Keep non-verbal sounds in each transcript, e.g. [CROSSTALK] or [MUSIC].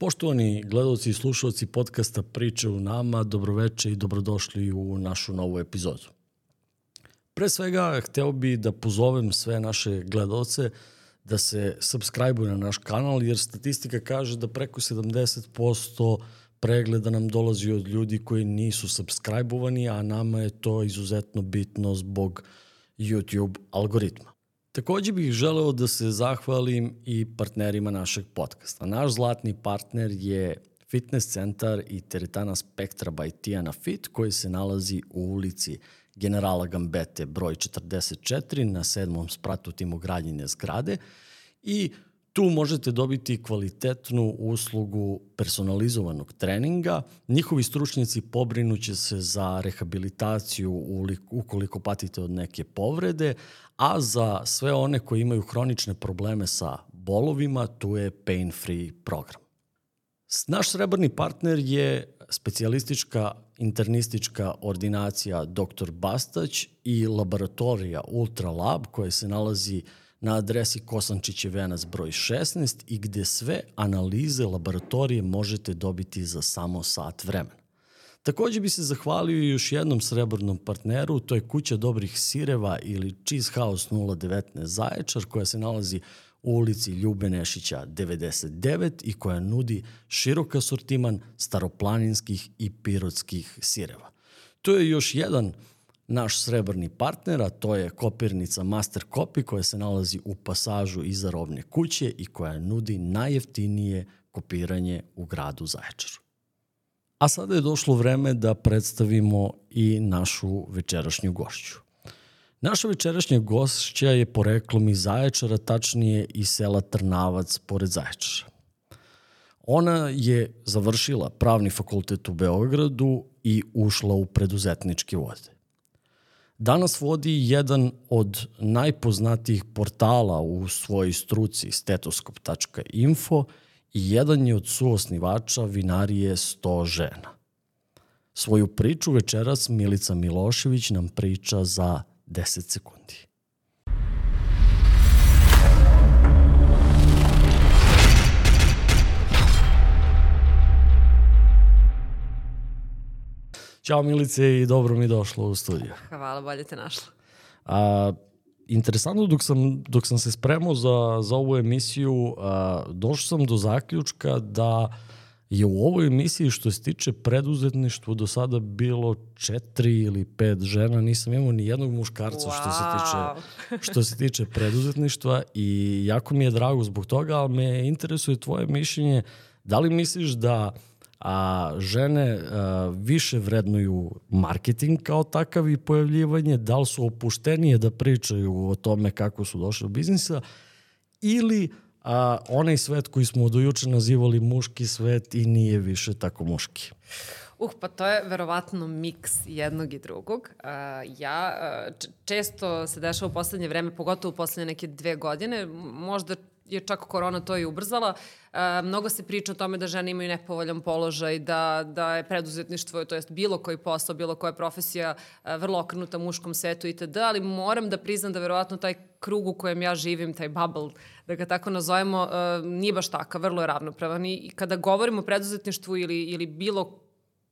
Poštovani gledalci i slušalci podcasta Priče u nama, dobroveče i dobrodošli u našu novu epizodu. Pre svega, hteo bi da pozovem sve naše gledalce da se subscribe-uju na naš kanal, jer statistika kaže da preko 70% pregleda nam dolazi od ljudi koji nisu subscribe-ovani, a nama je to izuzetno bitno zbog YouTube algoritma. Takođe bih želeo da se zahvalim i partnerima našeg podcasta. Naš zlatni partner je fitness centar i teretana Spektra by Tijana Fit koji se nalazi u ulici generala Gambete broj 44 na sedmom spratu timogradnjene zgrade i Tu možete dobiti kvalitetnu uslugu personalizovanog treninga. Njihovi stručnjaci pobrinuće se za rehabilitaciju ukoliko patite od neke povrede, a za sve one koji imaju hronične probleme sa bolovima, tu je pain free program. Naš srebrni partner je specijalistička internistička ordinacija Dr. Bastać i laboratorija Ultra Lab koja se nalazi na adresi Kosančiće venac broj 16 i gde sve analize laboratorije možete dobiti za samo sat vremena. Takođe bi se zahvalio još jednom srebrnom partneru, to je Kuća dobrih sireva ili Cheese House 019 Zaječar koja se nalazi u ulici Ljube Nešića 99 i koja nudi širok asortiman staroplaninskih i pirotskih sireva. To je još jedan naš srebrni partner, a to je kopirnica Master Copy koja se nalazi u pasažu iza robne kuće i koja nudi najjeftinije kopiranje u gradu Zaječaru. A sada je došlo vreme da predstavimo i našu večerašnju gošću. Naša večerašnja gošća je poreklom iz Zaječara, tačnije iz sela Trnavac pored Zaječara. Ona je završila pravni fakultet u Beogradu i ušla u preduzetničke vode. Danas vodi jedan od najpoznatijih portala u svojoj struci stetoskop.info i jedan je od suosnivača vinarije 100 žena. Svoju priču večeras Milica Milošević nam priča za 10 sekundi. Ćao Milice i dobro mi došlo u studiju. [LAUGHS] Hvala, bolje te našla. A, interesantno, dok sam, dok sam se spremao za, za ovu emisiju, a, došao sam do zaključka da je u ovoj emisiji što se tiče preduzetništva do sada bilo četiri ili pet žena, nisam imao ni jednog muškarca wow. što se tiče [LAUGHS] što se tiče preduzetništva i jako mi je drago zbog toga, ali me interesuje tvoje mišljenje da li misliš da a žene a, više vrednuju marketing kao takav i pojavljivanje, da li su opuštenije da pričaju o tome kako su došli u biznisa ili a, onaj svet koji smo do juče nazivali muški svet i nije više tako muški. Uh, pa to je verovatno miks jednog i drugog. Uh, ja, često se dešava u poslednje vreme, pogotovo u poslednje neke dve godine, možda je čak korona to i ubrzala. E, mnogo se priča o tome da žene imaju nepovoljan položaj, da, da je preduzetništvo, to jest bilo koji posao, bilo koja profesija e, vrlo okrenuta muškom svetu itd. Ali moram da priznam da verovatno taj krug u kojem ja živim, taj bubble, da ga tako nazovemo, e, nije baš takav, vrlo je ravnopravan. I kada govorimo o preduzetništvu ili, ili bilo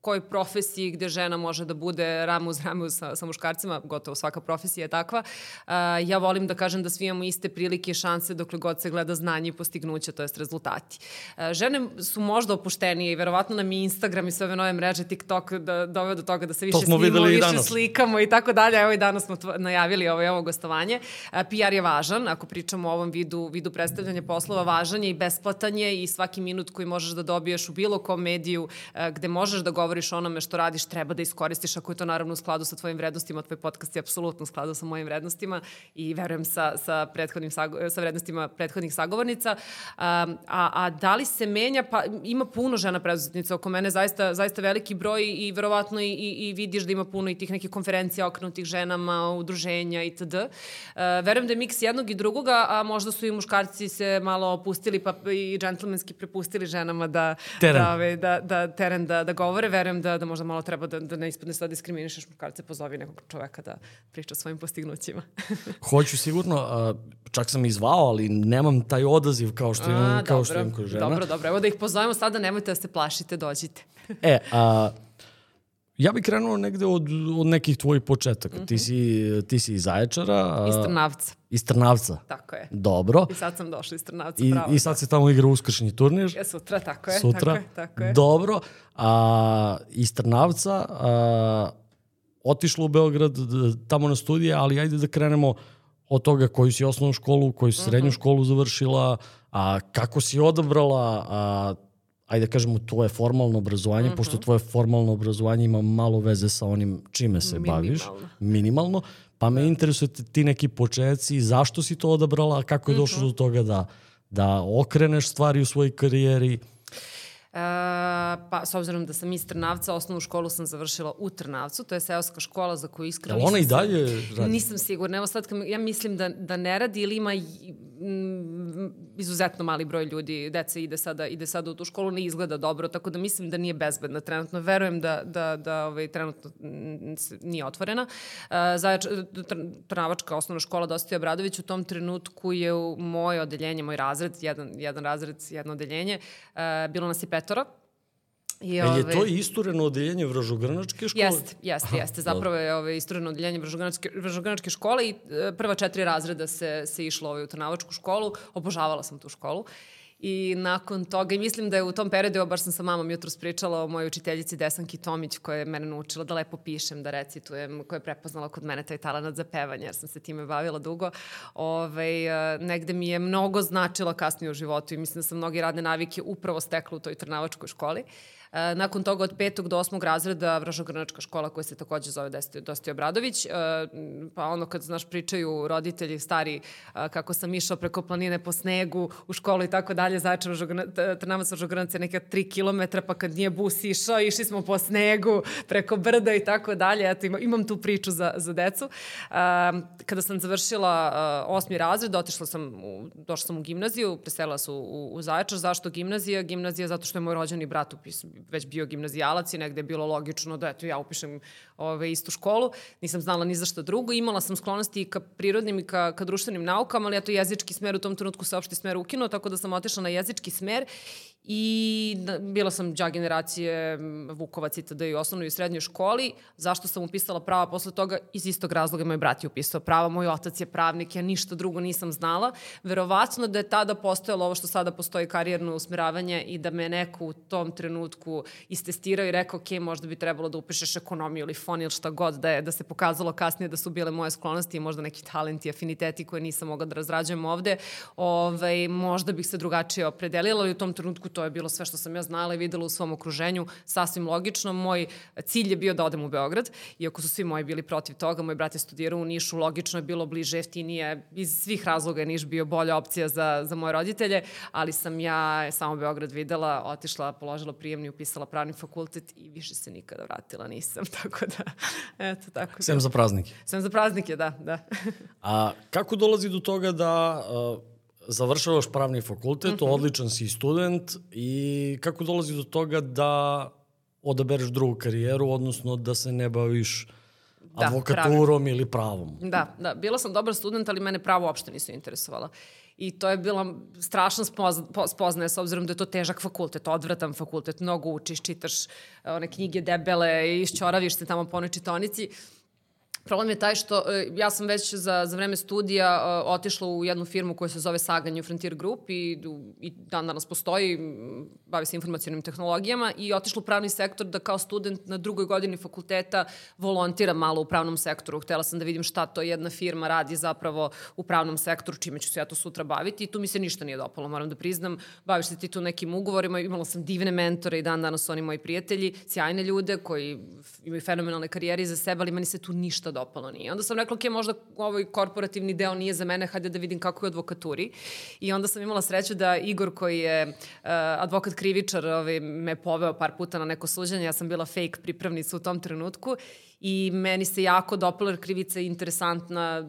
kojoj profesiji gde žena može da bude ramu uz ramu sa, sa muškarcima, gotovo svaka profesija je takva. Uh, ja volim da kažem da svi imamo iste prilike i šanse dokle god se gleda znanje i postignuće, to jest rezultati. Uh, žene su možda opuštenije i verovatno nam i Instagram i sve ove nove mreže, TikTok da doveo do toga da se više snimamo, više danas. slikamo i tako dalje. Evo i danas smo najavili ovo, ovo gostovanje. Uh, PR je važan, ako pričamo o ovom vidu, vidu predstavljanja poslova, važan je i besplatan je i svaki minut koji možeš da dobiješ u bilo kom mediju uh, gde možeš da govoriš govoriš o onome što radiš treba da iskoristiš ako je to naravno u skladu sa tvojim vrednostima, tvoj podcast je apsolutno u skladu sa mojim vrednostima i verujem sa, sa, prethodnim, sa vrednostima prethodnih sagovornica. A, a, a da li se menja? Pa ima puno žena preduzetnica oko mene, zaista, zaista veliki broj i verovatno i, i, i vidiš da ima puno i tih nekih konferencija okrenutih ženama, udruženja itd. A, verujem da je miks jednog i drugoga, a možda su i muškarci se malo opustili pa i džentlmenski prepustili ženama da, teren. da, da, da, teren da, da govore. Verujem verujem da, da možda malo treba da, da ne ispadne sad diskriminišeš muškarce, pozovi nekog čoveka da priča o svojim postignućima. [LAUGHS] Hoću sigurno, čak sam izvao, ali nemam taj odaziv kao što imam, A, kao dobro, što imam kod žena. Dobro, dobro. Evo da ih pozovemo sada, nemojte da se plašite, dođite. E, a, ja bih krenuo negde od, od nekih tvojih početaka. Mm -hmm. ti, si, ti si iz Zaječara. A, Iz Trnavca, Iz Trnavca. tako je. Dobro. I sad sam došla iz Trnavca, I, pravo. I sad se tamo igra uskršnji turnir. Je sutra, tako je. Sutra. Tako je, tako je. Dobro. A, iz Trnavca a, otišla u Beograd tamo na studije, ali ajde da krenemo od toga koju si osnovnu školu, koju si srednju školu završila, a kako si odabrala, a, ajde da kažemo, tvoje formalno obrazovanje, pošto tvoje formalno obrazovanje ima malo veze sa onim čime se baviš. Minimalno. Minimalno. Pa me interesuje ti neki početci, zašto si to odabrala, kako je došlo do toga da, da okreneš stvari u svojoj karijeri. E, pa, s obzirom da sam iz Trnavca, osnovnu školu sam završila u Trnavcu, to je seoska škola za koju iskreno Jel ona i dalje radi? Nisam sigurna. Evo sad, ja mislim da, da ne radi ili ima mm, izuzetno mali broj ljudi, dece ide sada, ide sada u tu školu, ne izgleda dobro, tako da mislim da nije bezbedna trenutno. Verujem da, da, da ovaj, trenutno mm, nije otvorena. Uh, Zajač, Tr- Trnavačka osnovna škola Dositej Obradović u tom trenutku je u moje odeljenje, moj razred, jedan, jedan razred, jedno odeljenje, uh, bilo nas je petoro. I, Jel je to istureno odeljenje Vražogrnačke škole? Jeste, jeste, jeste. Zapravo je ovaj, istoreno odeljenje Vržogranačke, Vržogranačke škole i e, prva četiri razreda se, se išlo ovaj, u Trnavačku školu. Obožavala sam tu školu. I nakon toga, i mislim da je u tom periodu, evo baš sam sa mamom jutro spričala o mojoj učiteljici Desanki Tomić, koja je mene naučila da lepo pišem, da recitujem, koja je prepoznala kod mene taj talent za pevanje, jer sam se time bavila dugo. Ove, negde mi je mnogo značila kasnije u životu i mislim da sam mnogi radne navike upravo stekla u toj Trnavačkoj školi. E, nakon toga od petog do osmog razreda Vražogrnačka škola koja se takođe zove Dosti- Obradović, e, pa ono kad, znaš, pričaju roditelji stari e, kako sam išao preko planine po snegu u školu i tako dalje, znači Trnavac Vražogranac je neka tri kilometra, pa kad nije bus išao, išli smo po snegu, preko brda i tako dalje, eto imam, tu priču za, za decu. Kada sam završila osmi razred, otišla sam, u, došla sam u gimnaziju, preselila se u, u, u Zaječar. Zašto gimnazija? Gimnazija zato što je moj rođeni brat upis, već bio gimnazijalac i negde je bilo logično da eto, ja upišem ove, istu školu. Nisam znala ni za šta drugo. Imala sam sklonosti i ka prirodnim i ka, ka društvenim naukama, ali eto jezički smer u tom trenutku se opšti smer ukinuo, tako da sam otišla na jezički smer i da, bila sam đa generacije Vukovac itd. i osnovnoj i srednjoj školi. Zašto sam upisala prava posle toga? Iz istog razloga moj brat je upisao prava, moj otac je pravnik, ja ništa drugo nisam znala. Verovatno da je tada postojalo ovo što sada postoji karijerno usmeravanje i da me neko u tom trenutku istestirao i rekao, ok, možda bi trebalo da upišeš ekonomiju ili fon ili šta god da je, da se pokazalo kasnije da su bile moje sklonosti i možda neki talenti, afiniteti koje nisam mogla da razrađujem ovde, ovaj, možda bih se drugačije opredelila, ali u tom trenutku to je bilo sve što sam ja znala i videla u svom okruženju, sasvim logično. Moj cilj je bio da odem u Beograd, iako su svi moji bili protiv toga, moj brat je studirao u Nišu, logično je bilo bliže, jeftinije, iz svih razloga je Niš bio bolja opcija za, za moje roditelje, ali sam ja samo Beograd videla, otišla, položila prijemni, upisala pravni fakultet i više se nikada vratila nisam, [LAUGHS] tako da, eto, tako. Sem za praznike. Sem za praznike, da, da. A kako dolazi do toga da uh, završavaš pravni fakultet, Mhm. odličan si student i kako dolazi do toga da odabereš drugu karijeru, odnosno da se ne baviš Da, advokaturom ili pravom? Da, da, bila sam dobar student, ali mene pravo uopšte nisu interesovala. I to je bila strašna spozna, po- spoznaja s obzirom da je to težak fakultet, odvratan fakultet, mnogo učiš, čitaš e, one knjige debele, išćoraviš se tamo po onoj čitonici. Problem je taj što e, ja sam već za, za vreme studija e, otišla u jednu firmu koja se zove Sagan Frontier Group i, i dan danas postoji, bavi se informacijonim tehnologijama i otišla u pravni sektor da kao student na drugoj godini fakulteta volontiram malo u pravnom sektoru. Htela sam da vidim šta to jedna firma radi zapravo u pravnom sektoru, čime ću se ja to sutra baviti i tu mi se ništa nije dopalo, moram da priznam. Baviš se ti tu nekim ugovorima, imala sam divne mentore i dan danas oni moji prijatelji, sjajne ljude koji imaju fenomenalne karijere iza sebe, ali meni se tu ništa dopalo nije. Onda sam rekla, ok, možda ovaj korporativni deo nije za mene, hajde da vidim kako je advokaturi. I onda sam imala sreću da Igor koji je uh, advokat krivičar ovaj, me poveo par puta na neko suđenje, ja sam bila fake pripravnica u tom trenutku i meni se jako dopala jer krivica je interesantna,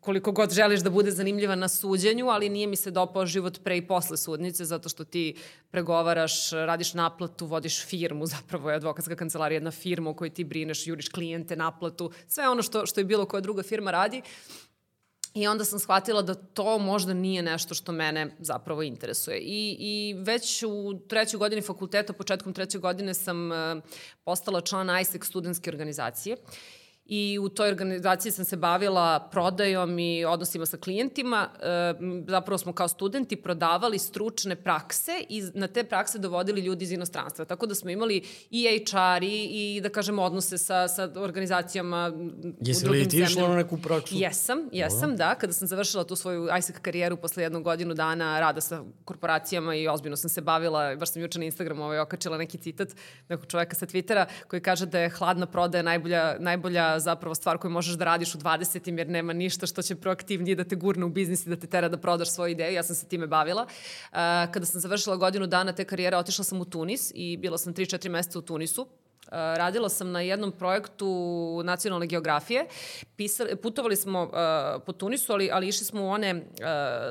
koliko god želiš da bude zanimljiva na suđenju, ali nije mi se dopao život pre i posle sudnice, zato što ti pregovaraš, radiš naplatu, vodiš firmu, [LAUGHS] zapravo je advokatska kancelarija jedna firma u kojoj ti brineš, juriš klijente, naplatu, sve ono što, što je bilo koja druga firma radi. I onda sam shvatila da to možda nije nešto što mene zapravo interesuje. I, i već u trećoj godini fakulteta, početkom treće godine sam uh, postala član ISEC studentske organizacije i u toj organizaciji sam se bavila prodajom i odnosima sa klijentima. E, zapravo smo kao studenti prodavali stručne prakse i na te prakse dovodili ljudi iz inostranstva. Tako da smo imali i HR i, i da kažemo odnose sa, sa organizacijama Jesi u drugim li ti išla na neku praksu? Jesam, jesam, da. Kada sam završila tu svoju ISEC karijeru posle jednog godinu dana rada sa korporacijama i ozbiljno sam se bavila, baš sam juče na Instagramu ovaj, okačila neki citat nekog čoveka sa Twittera koji kaže da je hladna prodaja najbolja, najbolja zapravo stvar koju možeš da radiš u 20. jer nema ništa što će proaktivnije da te gurne u biznis i da te tera da prodaš svoju ideju. Ja sam se time bavila. Uh, kada sam završila godinu dana te karijere, otišla sam u Tunis i bila sam 3-4 meseca u Tunisu radila sam na jednom projektu nacionalne geografije. Pisali, putovali smo uh, po Tunisu, ali, ali išli smo u one uh,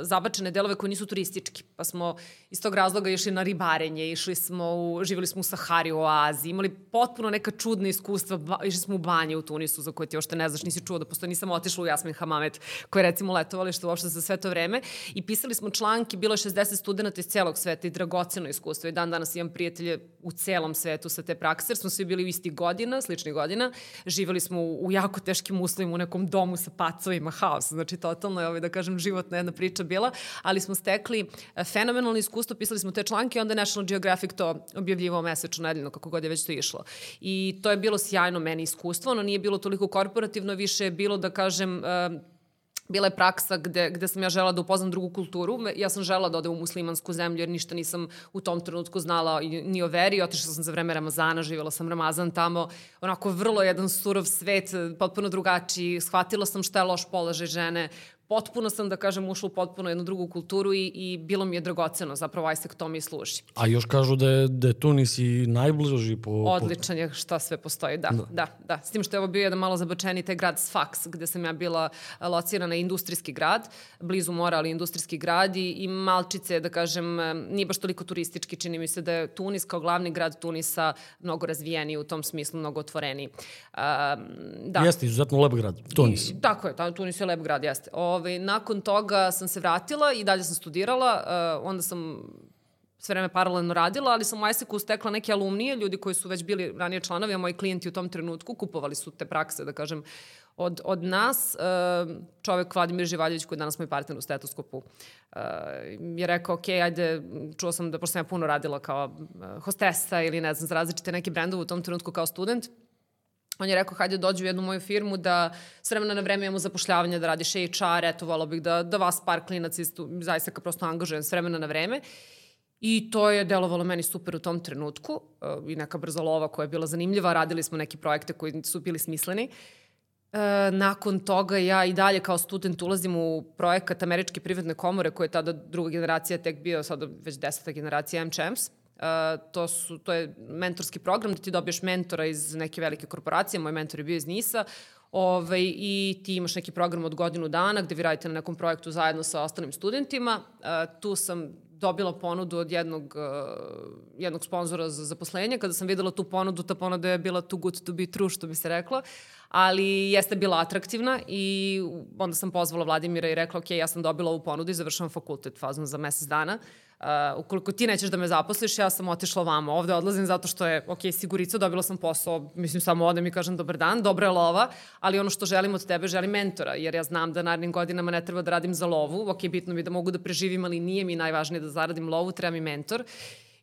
zabačene delove koji nisu turistički. Pa smo iz tog razloga išli na ribarenje, išli smo u, živjeli smo u Sahari, u Aziji, imali potpuno neka čudna iskustva. Ba, išli smo u banje u Tunisu, za koje ti ošte ne znaš, nisi čuo da postoji. Nisam otišla u Jasmin Hamamet, koje recimo letovali što uopšte za sve to vreme. I pisali smo članki, bilo je 60 studenta iz celog sveta i dragoceno iskustvo. I dan danas imam prijatelje u celom svetu sa te prakse, jer smo svi bili u isti godina, sličnih godina. Živeli smo u, u jako teškim uslovima, u nekom domu sa pacovima, haos. Znači, totalno je, ovaj, da kažem, životna jedna priča bila, ali smo stekli e, fenomenalno iskustvo, pisali smo te članke i onda National Geographic to objavljivao mesečno, nedeljno, kako god je već to išlo. I to je bilo sjajno meni iskustvo, ono nije bilo toliko korporativno, više je bilo, da kažem, uh, bila je praksa gde, gde sam ja žela da upoznam drugu kulturu. Ja sam žela da odem u muslimansku zemlju jer ništa nisam u tom trenutku znala ni o veri. Otišla sam za vreme Ramazana, živjela sam Ramazan tamo. Onako vrlo jedan surov svet, potpuno drugačiji. Shvatila sam šta je loš položaj žene potpuno sam, da kažem, ušla u potpuno jednu drugu kulturu i, i bilo mi je dragoceno, zapravo ISEC to mi služi. A još kažu da je, da je Tunis i najbliži po... Odličan je šta sve postoji, da, da, da, da. S tim što je ovo bio jedan malo zabačeni taj grad Sfax, gde sam ja bila locirana industrijski grad, blizu mora, ali industrijski grad i, i Malčice, da kažem, nije baš toliko turistički, čini mi se da je Tunis kao glavni grad Tunisa mnogo razvijeniji u tom smislu, mnogo otvoreniji. Um, da. Jeste, izuzetno lep grad, Tunis. I, tako je, ta, Tunis je lep grad, jeste. O, ovaj, nakon toga sam se vratila i dalje sam studirala, uh, onda sam sve vreme paralelno radila, ali sam u ISEC-u stekla neke alumnije, ljudi koji su već bili ranije članovi, a moji klijenti u tom trenutku kupovali su te prakse, da kažem, od, od nas. Uh, čovek Vladimir Živaljević, koji je danas moj partner u stetoskopu, uh, je rekao, ok, ajde, čuo sam da, pošto sam ja puno radila kao hostesa ili ne znam, za različite neke brendove u tom trenutku kao student, on je rekao, hajde dođu u jednu moju firmu da s vremena na vreme imamo zapošljavanje, da radiš HR, eto, volao bih da, da vas par klinac istu, zaista kao prosto angažujem s vremena na vreme. I to je delovalo meni super u tom trenutku uh, i neka brza lova koja je bila zanimljiva. Radili smo neke projekte koji su bili smisleni. E, nakon toga ja i dalje kao student ulazim u projekat Američke privredne komore koja je tada druga generacija tek bio, sada već deseta generacija MCHMS. Uh, to, su, to je mentorski program da ti dobiješ mentora iz neke velike korporacije, moj mentor je bio iz NISA, ovaj, i ti imaš neki program od godinu dana gde vi radite na nekom projektu zajedno sa ostalim studentima. Uh, tu sam dobila ponudu od jednog, uh, jednog sponzora za zaposlenje. Kada sam videla tu ponudu, ta ponuda je bila too good to be true, što bi se reklo, ali jeste bila atraktivna i onda sam pozvala Vladimira i rekla, ok, ja sam dobila ovu ponudu i završavam fakultet fazno za mesec dana. Uh, ukoliko ti nećeš da me zaposliš, ja sam otišla vamo. Ovde odlazim zato što je, ok, sigurica, dobila sam posao, mislim samo odem i kažem dobar dan, dobra je lova, ali ono što želim od tebe, želim mentora, jer ja znam da narednim godinama ne treba da radim za lovu, ok, bitno mi da mogu da preživim, ali nije mi najvažnije da zaradim lovu, treba mi mentor.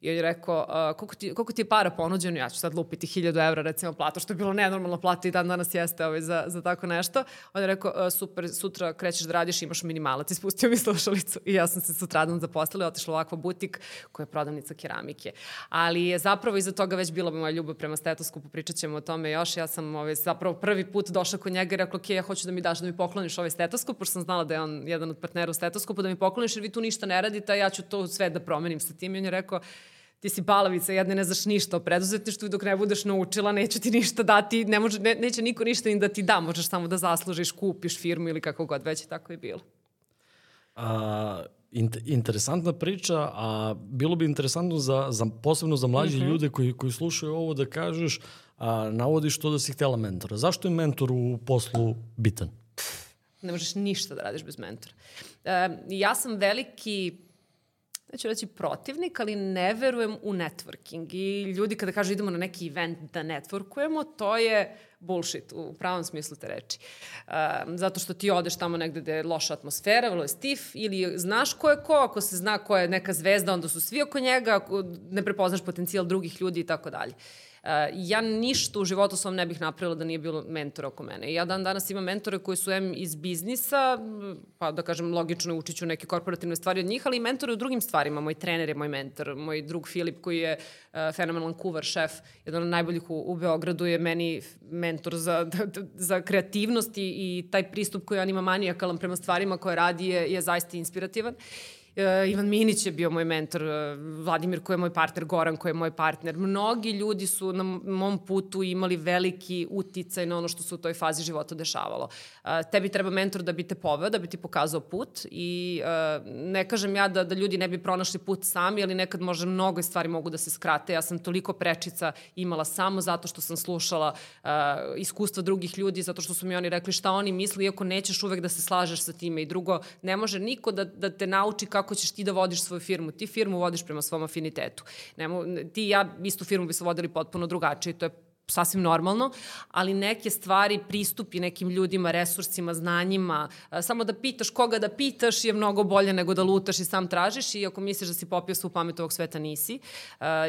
I on je rekao, uh, koliko, ti, koliko ti je para ponuđeno? Ja ću sad lupiti 1000 evra recimo plata, što je bilo nenormalna plata i dan danas jeste ovaj, za, za tako nešto. On je rekao, uh, super, sutra krećeš da radiš, imaš minimalac. Ispustio mi [LAUGHS] slušalicu i ja sam se sutradan zaposlila otišla u ovakva butik koja je prodavnica keramike. Ali je zapravo iza toga već bila moja ljubav prema stetoskopu, pričat ćemo o tome još. Ja sam ovaj, zapravo prvi put došla kod njega i rekla, ok, ja hoću da mi daš da mi pokloniš ovaj stetoskop, pošto sam znala da je on jedan od partnera u stetoskopu, da mi pokloniš jer vi tu ništa ne radite, a ja ću to sve da promenim sa tim. I on je rekao, ti si balavica, jedna ne znaš ništa o preduzetništvu i dok ne budeš naučila neće ti ništa dati, ne može, ne, neće niko ništa ni da ti da, možeš samo da zaslužiš, kupiš firmu ili kako god, već tako je bilo. A, interesantna priča, a bilo bi interesantno za, za posebno za mlađe mm -hmm. ljude koji, koji slušaju ovo da kažeš, a, navodiš to da si htjela mentora. Zašto je mentor u poslu bitan? Ne možeš ništa da radiš bez mentora. E, ja sam veliki neću reći protivnik, ali ne verujem u networking. I ljudi kada kažu idemo na neki event da networkujemo, to je bullshit u pravom smislu te reči. Um, zato što ti odeš tamo negde gde je loša atmosfera, vrlo je stif, ili znaš ko je ko, ako se zna ko je neka zvezda, onda su svi oko njega, ako ne prepoznaš potencijal drugih ljudi i tako dalje. Uh, ja ništa u životu svom ne bih napravila da nije bilo mentora oko mene. Ja dan danas imam mentore koji su em iz biznisa, pa da kažem logično učit ću neke korporativne stvari od njih, ali i mentore u drugim stvarima. Moj trener je moj mentor, moj drug Filip koji je uh, fenomenalan kuvar, šef, jedan od najboljih u, u Beogradu je meni mentor za, [LAUGHS] za kreativnost i, i taj pristup koji on ima manijakalan prema stvarima koje radi je, je zaista inspirativan. Uh, Ivan Minić je bio moj mentor, uh, Vladimir koji je moj partner, Goran koji je moj partner. Mnogi ljudi su na mom putu imali veliki uticaj na ono što se u toj fazi života dešavalo. Uh, tebi treba mentor da bi te poveo, da bi ti pokazao put i ne kažem ja da, da ljudi ne bi pronašli put sami, ali nekad možda mnogo stvari mogu da se skrate. Ja sam toliko prečica imala samo zato što sam slušala uh, iskustva drugih ljudi, zato što su mi oni rekli šta oni misli, iako nećeš uvek da se slažeš sa time. I drugo, ne može niko da, da te nauči kako kako ćeš ti da vodiš svoju firmu. Ti firmu vodiš prema svom afinitetu. Nemo, ti i ja istu firmu bi se vodili potpuno drugačije. To je sasvim normalno, ali neke stvari, pristupi nekim ljudima, resursima, znanjima, samo da pitaš koga da pitaš je mnogo bolje nego da lutaš i sam tražiš i ako misliš da si popio svu pamet ovog sveta, nisi.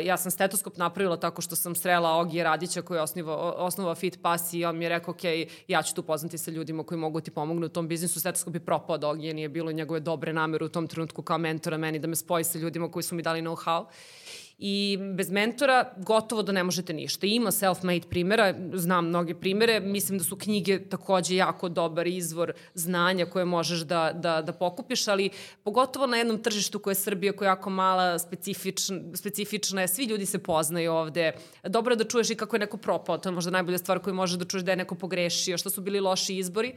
Ja sam stetoskop napravila tako što sam srela Ogije Radića koji je osnovao, osnovao Fit Pass i on mi je rekao, ok, ja ću tu poznati sa ljudima koji mogu ti pomognu u tom biznisu. Stetoskop je propao od Ogije, nije bilo njegove dobre namere u tom trenutku kao mentora meni da me spoji sa ljudima koji su mi dali know-how i bez mentora gotovo da ne možete ništa. Ima self-made primjera, znam mnoge primere, mislim da su knjige takođe jako dobar izvor znanja koje možeš da, da, da pokupiš, ali pogotovo na jednom tržištu koje je Srbija, koja je jako mala, specifična, specifična je, svi ljudi se poznaju ovde. Dobro je da čuješ i kako je neko propao, to je možda najbolja stvar koju možeš da čuješ da je neko pogrešio, što su bili loši izbori.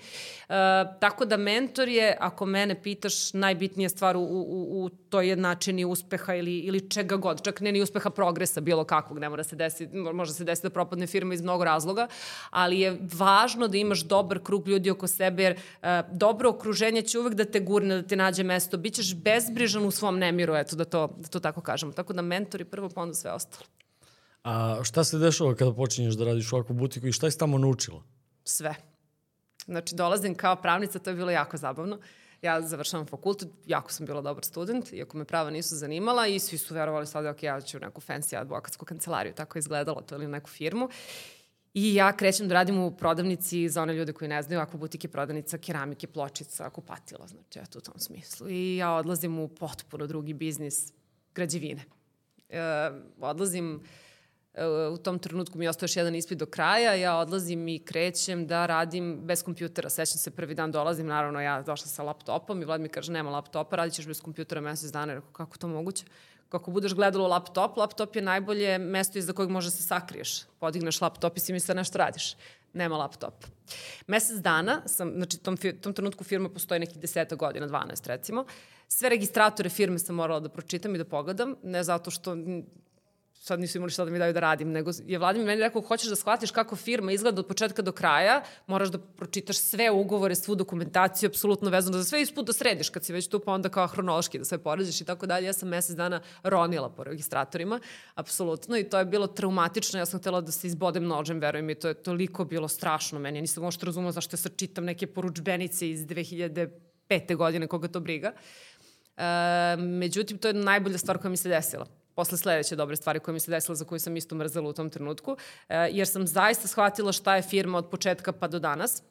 Uh, tako da mentor je, ako mene pitaš, najbitnija stvar u, u, u toj jednačini uspeha ili, ili čega god, čak ne ni uspeha progresa bilo kakvog, ne mora se desiti, može se desiti da propadne firma iz mnogo razloga, ali je važno da imaš dobar krug ljudi oko sebe, jer uh, dobro okruženje će uvek da te gurne, da ti nađe mesto, bićeš bezbrižan u svom nemiru, eto da to, da to tako kažemo. Tako da mentori prvo, pa onda sve ostalo. A šta se dešava kada počinješ da radiš u ovakvu butiku i šta si tamo naučila? Sve. Znači, dolazim kao pravnica, to je bilo jako zabavno. Uh, ja završavam fakultet, jako sam bila dobar student, iako me prava nisu zanimala i svi su verovali sad, ok, ja ću neku fancy advokatsku kancelariju, tako je izgledalo to ili neku firmu. I ja krećem da radim u prodavnici za one ljude koji ne znaju, ako butik je prodavnica keramike, pločica, kupatila, znači eto u tom smislu. I ja odlazim u potpuno drugi biznis građevine. E, odlazim u tom trenutku mi ostaje još jedan ispit do kraja, ja odlazim i krećem da radim bez kompjutera. Sećam se, prvi dan dolazim, naravno ja došla sa laptopom i Vlad mi kaže nema laptopa, radit ćeš bez kompjutera mesec dana. Rekao, kako to moguće? Kako budeš gledalo laptop, laptop je najbolje mesto iza kojeg može se sakriješ. Podigneš laptop i si misle nešto radiš. Nema laptop. Mesec dana sam, znači tom, tom trenutku firma postoji nekih deseta godina, 12 recimo, sve registratore firme sam morala da pročitam i da pogledam, ne zato što sad nisu imali šta da mi daju da radim, nego je Vladimir meni rekao, hoćeš da shvatiš kako firma izgleda od početka do kraja, moraš da pročitaš sve ugovore, svu dokumentaciju, apsolutno vezano za sve, isput da središ kad si već tu, pa onda kao hronološki da sve poređeš i tako dalje. Ja sam mesec dana ronila po registratorima, apsolutno, i to je bilo traumatično, ja sam htela da se izbodem nožem, verujem mi, to je toliko bilo strašno meni, ja nisam možete razumela zašto ja sad čitam neke poručbenice iz 2005. godine, koga to briga. E, međutim, to je najbolja stvar koja mi se desila posle sledeće dobre stvari koja mi se desila za koju sam isto mrzela u tom trenutku, e, jer sam zaista shvatila šta je firma od početka pa do danas.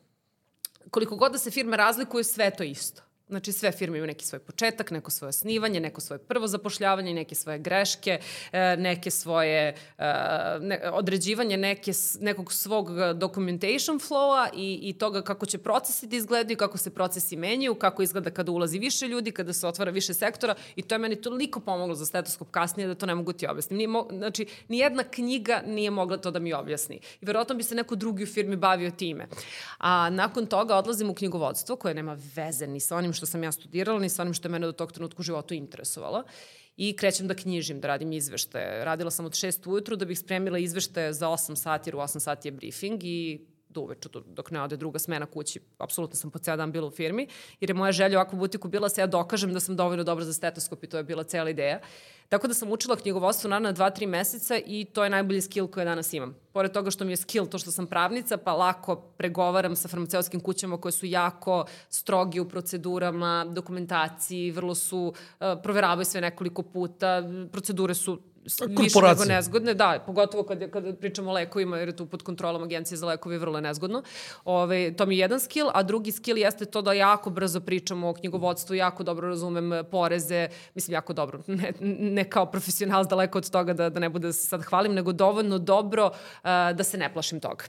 Koliko god da se firme razlikuju, sve to isto. Znači sve firme imaju neki svoj početak, neko svoje osnivanje, neko svoje prvo zapošljavanje, neke svoje greške, e, neke svoje e, ne, određivanje neke, nekog svog documentation flowa i, i toga kako će procesi da izgledaju, kako se procesi menjaju, kako izgleda kada ulazi više ljudi, kada se otvara više sektora i to je meni toliko pomoglo za stetoskop kasnije da to ne mogu ti objasniti. Nije mo, znači, nijedna knjiga nije mogla to da mi objasni. I verovatno bi se neko drugi u firmi bavio time. A nakon toga odlazim u knjigovodstvo koje nema veze ni sa onim što sam ja studirala, ni sa onim što je mene do tog trenutka u životu interesovalo i krećem da knjižim, da radim izveštaje. Radila sam od 6 ujutru da bih spremila izveštaje za 8 sati, jer u 8 sati je briefing i do uveče, dok ne ode druga smena kući. Apsolutno sam po ceo dan bila u firmi, jer je moja želja u ovakvu butiku bila da se ja dokažem da sam dovoljno dobra za stetoskop i to je bila cela ideja. Tako da sam učila knjigovodstvo naravno 2-3 meseca i to je najbolji skill koje danas imam. Pored toga što mi je skill to što sam pravnica, pa lako pregovaram sa farmaceutskim kućama koje su jako strogi u procedurama, dokumentaciji, vrlo su, uh, proveravaju sve nekoliko puta, procedure su više nego nezgodne, da, pogotovo kad, kad pričamo o lekovima, jer je tu pod kontrolom agencije za lekove vrlo nezgodno. Ove, to mi je jedan skill, a drugi skill jeste to da jako brzo pričamo o knjigovodstvu, jako dobro razumem poreze, mislim jako dobro, [LAUGHS] ne, ne kao profesional daleko od toga da, da ne bude da se sad hvalim, nego dovoljno dobro uh, da se ne plašim toga.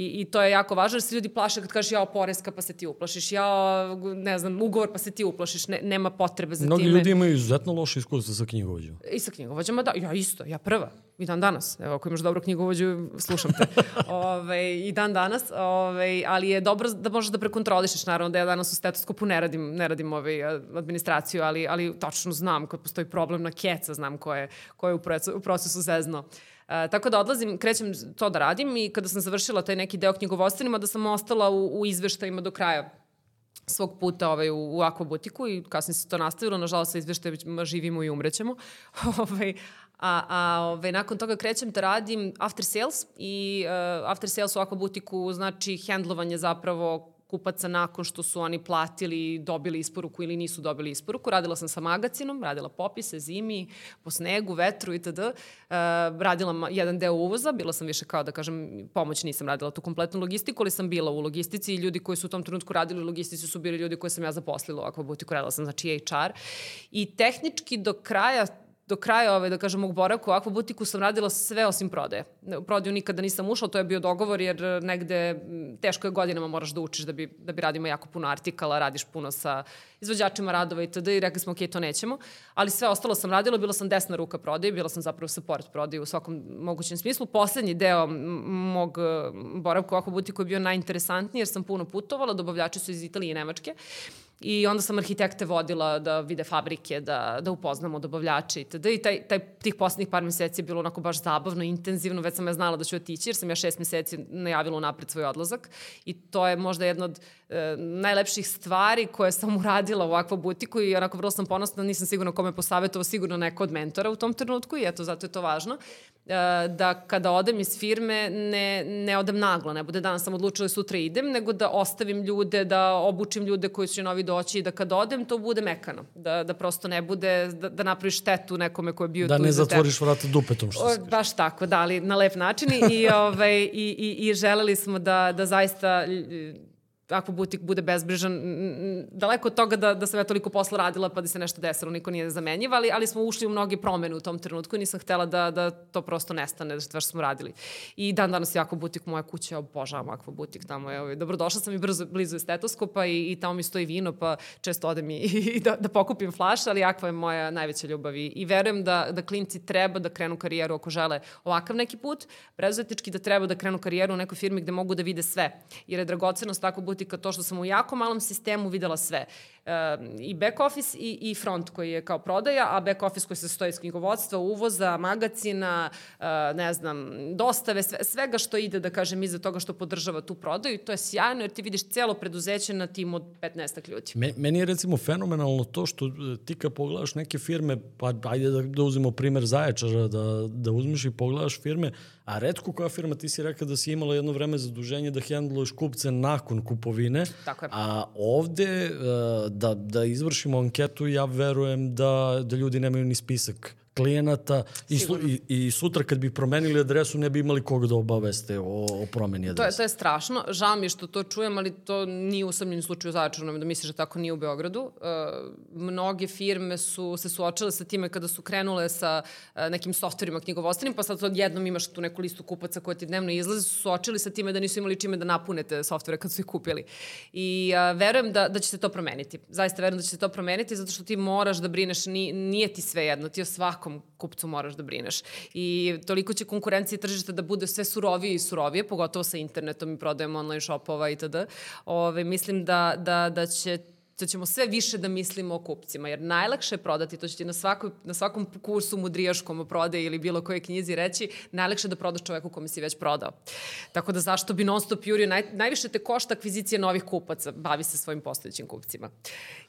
I, I to je jako važno, jer se ljudi plaše kad kažeš jao poreska pa se ti uplašiš, jao ne znam, ugovor pa se ti uplašiš, ne, nema potrebe za Mnogi time. Mnogi ljudi imaju izuzetno loše iskustva sa knjigovođama. I sa knjigovođama, da, ja isto, ja prva. I dan danas. Evo, ako imaš dobro knjigovođu, slušam te. [LAUGHS] ove, I dan danas. Ove, ali je dobro da možeš da prekontrolišeš. Naravno da ja danas u stetoskopu ne radim, ne radim ovaj, administraciju, ali, ali tačno znam kad postoji problem na keca, znam ko je, ko je u, procesu, u procesu zezno. E, tako da odlazim, krećem to da radim i kada sam završila taj neki deo knjigovodstvenima, da sam ostala u, u izveštajima do kraja svog puta ovaj, u, u akvabutiku i kasnije se to nastavilo. Nažalost, sa izveštajima živimo i umrećemo. [LAUGHS] ovaj, a, a ovaj, nakon toga krećem da radim after sales i uh, after sales u akvabutiku znači hendlovanje zapravo kupaca nakon što su oni platili, dobili isporuku ili nisu dobili isporuku. Radila sam sa magacinom, radila popise, zimi, po snegu, vetru itd. Uh, radila jedan deo uvoza, bila sam više kao da kažem pomoć, nisam radila tu kompletnu logistiku, ali sam bila u logistici i ljudi koji su u tom trenutku radili u logistici su bili ljudi koje sam ja zaposlila u akvabutiku, radila sam znači HR. I tehnički do kraja do kraja ove, da kažem, mog boravka u Aqua butiku sam radila sve osim prodaje. U prodaju nikada nisam ušla, to je bio dogovor jer negde teško je godinama moraš da učiš da bi, da bi radimo jako puno artikala, radiš puno sa izvođačima radova itd. i rekli smo ok, to nećemo. Ali sve ostalo sam radila, bila sam desna ruka prodaje, bila sam zapravo support prodaje u svakom mogućem smislu. Poslednji deo mog boravka u Aqua butiku je bio najinteresantniji jer sam puno putovala, dobavljači su iz Italije i Nemačke I onda sam arhitekte vodila da vide fabrike, da, da upoznamo dobavljače itd. I taj, taj, tih poslednjih par meseci je bilo onako baš zabavno, intenzivno, već sam ja znala da ću otići jer sam ja šest meseci najavila unapred svoj odlazak i to je možda jedna od e, najlepših stvari koje sam [LAUGHS] uradila u ovakvu butiku i onako vrlo sam ponosna, nisam sigurna kome posavetovao, sigurno neko od mentora u tom trenutku i eto, zato je to važno. E, da kada odem iz firme ne, ne odem naglo, ne bude danas sam odlučila da sutra idem, nego da ostavim ljude, da obučim ljude koji će novi doći i da kad odem to bude mekano, da, da prosto ne bude, da, da napraviš štetu nekome ko je bio da tu. Da ne zatvoriš vrata dupetom što se Baš tako, da, ali na lep način i, ovaj, i, i, i želeli smo da, da zaista ako butik bude bezbrižan, daleko od toga da, da sam ja toliko posla radila pa da se nešto desilo, niko nije zamenjiva, ali, ali smo ušli u mnogi promene u tom trenutku i nisam htela da, da to prosto nestane, da što smo radili. I dan danas jako butik, moja kuća, obožavam akva butik, tamo je, ovaj, dobrodošla sam i brzo, blizu stetoskopa i, i tamo mi stoji vino, pa često odem i, [LAUGHS] i da, da pokupim flaš, ali akva je moja najveća ljubav i, i verujem da, da klinci treba da krenu karijeru ako žele ovakav neki put, prezuzetnički da treba da krenu karijeru u nekoj firmi gde mogu da vide sve, jer je dragocenost tako butika to što sam u jako malom sistemu videla sve. I back office i, i front koji je kao prodaja, a back office koji se stoji iz knjigovodstva, uvoza, magacina, e, ne znam, dostave, sve, svega što ide, da kažem, iza toga što podržava tu prodaju. To je sjajno jer ti vidiš celo preduzeće na timu od 15 ljudi. Me, meni je recimo fenomenalno to što e, ti kad pogledaš neke firme, pa ajde da, da uzmemo primer Zaječara, da, da uzmeš i pogledaš firme, a redko koja firma, ti si rekao da si imala jedno vreme zaduženje da hendluješ kupce nakon kupovine, Tako je. a ovde e, da, da izvršimo anketu, ja verujem da, da ljudi nemaju ni spisak klijenata i, slu, i, i sutra kad bi promenili adresu ne bi imali koga da obaveste o, o promeni adrese. To je, to je strašno. Žao mi što to čujem, ali to nije usamljen slučaj u Zaječaru, da misliš da tako nije u Beogradu. Uh, mnoge firme su se suočile sa time kada su krenule sa uh, nekim softverima knjigovodstvenim, pa sad odjednom imaš tu neku listu kupaca koja ti dnevno izlaze, su suočili sa time da nisu imali čime da napunete softvere kad su ih kupili. I uh, verujem da, da će se to promeniti. Zaista verujem da će se to promeniti zato što ti moraš da brineš, ni, nije ti sve jedno, ti o svakom kupcu moraš da brineš. I toliko će konkurencija tržišta da bude sve surovije i surovije, pogotovo sa internetom i prodajem online shopova itd. Ove, mislim da, da, da će da ćemo sve više da mislimo o kupcima, jer najlakše je prodati, to će ti na, svako, na svakom kursu mudrijaškom o prodaji ili bilo koje knjizi reći, najlakše je da prodaš čoveku kome si već prodao. Tako da zašto bi non stop jurio, naj, najviše te košta akvizicija novih kupaca, bavi se svojim postojećim kupcima.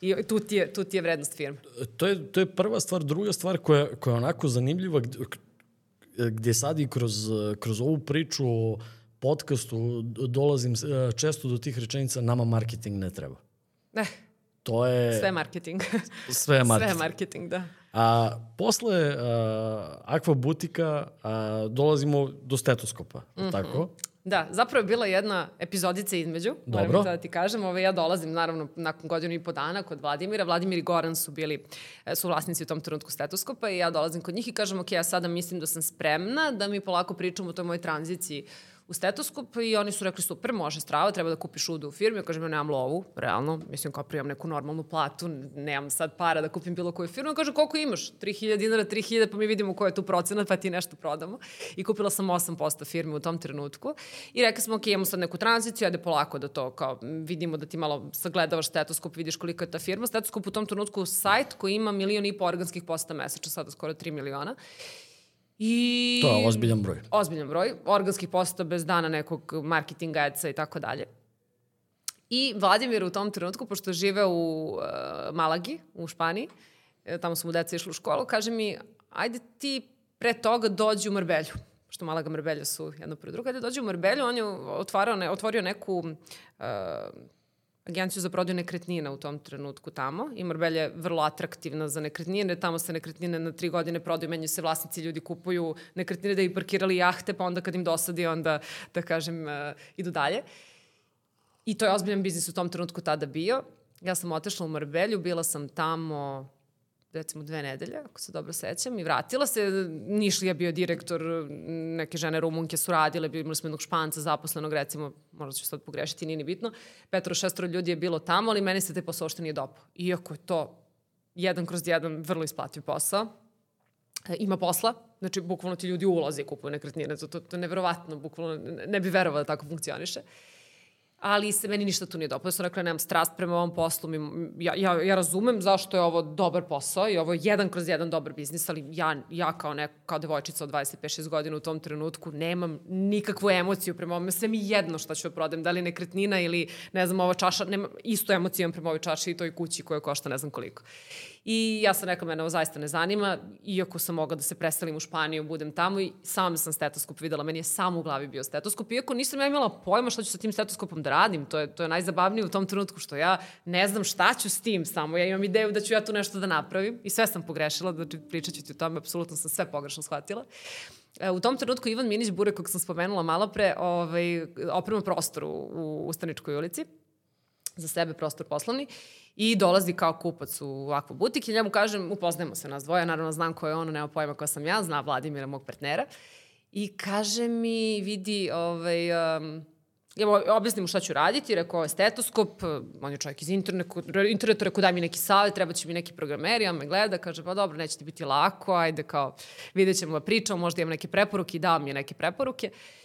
I tu ti je, tu ti je vrednost firme. To je, to je prva stvar. Druga stvar koja, koja je onako zanimljiva, gde, sad i kroz, kroz ovu priču o podcastu dolazim e, često do tih rečenica nama marketing ne treba. Ne. To je... Sve marketing. [LAUGHS] Sve je marketing. Sve marketing, da. A posle a, Aqua Butika a, dolazimo do stetoskopa, mm -hmm. tako? Da, zapravo je bila jedna epizodica između, Dobro. moram da ti kažem. Ove, ja dolazim, naravno, nakon godinu i po dana kod Vladimira. Vladimir i Goran su bili, e, su vlasnici u tom trenutku stetoskopa i ja dolazim kod njih i kažem, ok, ja sada mislim da sam spremna da mi polako pričamo o toj mojoj tranziciji u stetoskop i oni su rekli super, može strava, treba da kupiš udu u firmi. Ja kažem, ja nemam lovu, realno, mislim kao primam neku normalnu platu, nemam sad para da kupim bilo koju firmu. Ja kažem, koliko imaš? 3000 dinara, 3000, pa mi vidimo ko je tu procenat, pa ti nešto prodamo. I kupila sam 8% firme u tom trenutku. I rekli smo, ok, imamo sad neku tranziciju, ajde polako da to kao vidimo da ti malo sagledavaš stetoskop, vidiš koliko je ta firma. Stetoskop u tom trenutku sajt koji ima milion i po organskih posta mesečno, sada skoro 3 miliona. I... To je ozbiljan broj. Ozbiljan broj. Organskih posta bez dana nekog marketinga, adsa i tako dalje. I Vladimir u tom trenutku, pošto žive u uh, Malagi, u Španiji, e, tamo su mu deca išli u školu, kaže mi, ajde ti pre toga dođi u Marbelju što Malaga Marbelja su jedno pre drugo. Ajde dođe u Marbelju, on je otvarao ne, otvorio neku uh, agenciju za prodaju nekretnina u tom trenutku tamo i Marbella je vrlo atraktivna za nekretnine, tamo se nekretnine na tri godine prodaju, menjaju se vlasnici, ljudi kupuju nekretnine da bi parkirali jahte, pa onda kad im dosadi, onda, da kažem, uh, idu dalje. I to je ozbiljan biznis u tom trenutku tada bio. Ja sam otešla u Marbelju, bila sam tamo recimo dve nedelje, ako se dobro sećam, i vratila se. Nišlija bio direktor, neke žene rumunke su radile, imali smo jednog španca zaposlenog, recimo, možda ću sad pogrešiti, nije ni bitno. Petro šestoro ljudi je bilo tamo, ali meni se te posao uopšte nije dopao. Iako je to jedan kroz jedan vrlo isplativ posao, e, ima posla, znači bukvalno ti ljudi ulaze i kupuju nekretnine, to, to, to je neverovatno, bukvalno ne bi verovao da tako funkcioniše. Uh, ali se meni ništa tu nije dopao. Ja sam rekla, nemam strast prema ovom poslu. Ja, ja, ja razumem zašto je ovo dobar posao i ovo je jedan kroz jedan dobar biznis, ali ja, ja kao, ne, kao devojčica od 25-6 godina u tom trenutku nemam nikakvu emociju prema ovome. Sve mi jedno šta ću da prodam, da li nekretnina ili, ne znam, ova čaša, nema, isto emociju imam prema ovoj čaši i toj kući koja košta ne znam koliko. I ja sam rekla, mene ovo zaista ne zanima, iako sam mogla da se preselim u Španiju, budem tamo i sam sam stetoskop videla, meni je samo u glavi bio stetoskop, iako nisam ja imala pojma šta ću sa tim stetoskopom da radim, to je, to je najzabavnije u tom trenutku što ja ne znam šta ću s tim samo, ja imam ideju da ću ja tu nešto da napravim. I sve sam pogrešila, znači pričat ću ti o tome, apsolutno sam sve pogrešno shvatila. E, u tom trenutku Ivan Minić Bure, kog sam spomenula malo pre, ovaj, oprema prostor u, u Ustaničkoj ulici, za sebe prostor poslovni i dolazi kao kupac u ovakvu butik i njemu kažem, upoznajemo se nas dvoje, naravno znam ko je ono, nema pojma ko sam ja, zna Vladimira, mog partnera. I kaže mi, vidi, ovaj, um, ja objasnim mu šta ću raditi, rekao, je stetoskop, on je čovjek iz interneta, interneta rekao, daj mi neki savjet, treba će mi neki programeri, on me gleda, kaže, pa dobro, neće ti biti lako, ajde, kao, vidjet ćemo da pričamo, možda imam neke preporuke i dao mi je neke preporuke. Uh,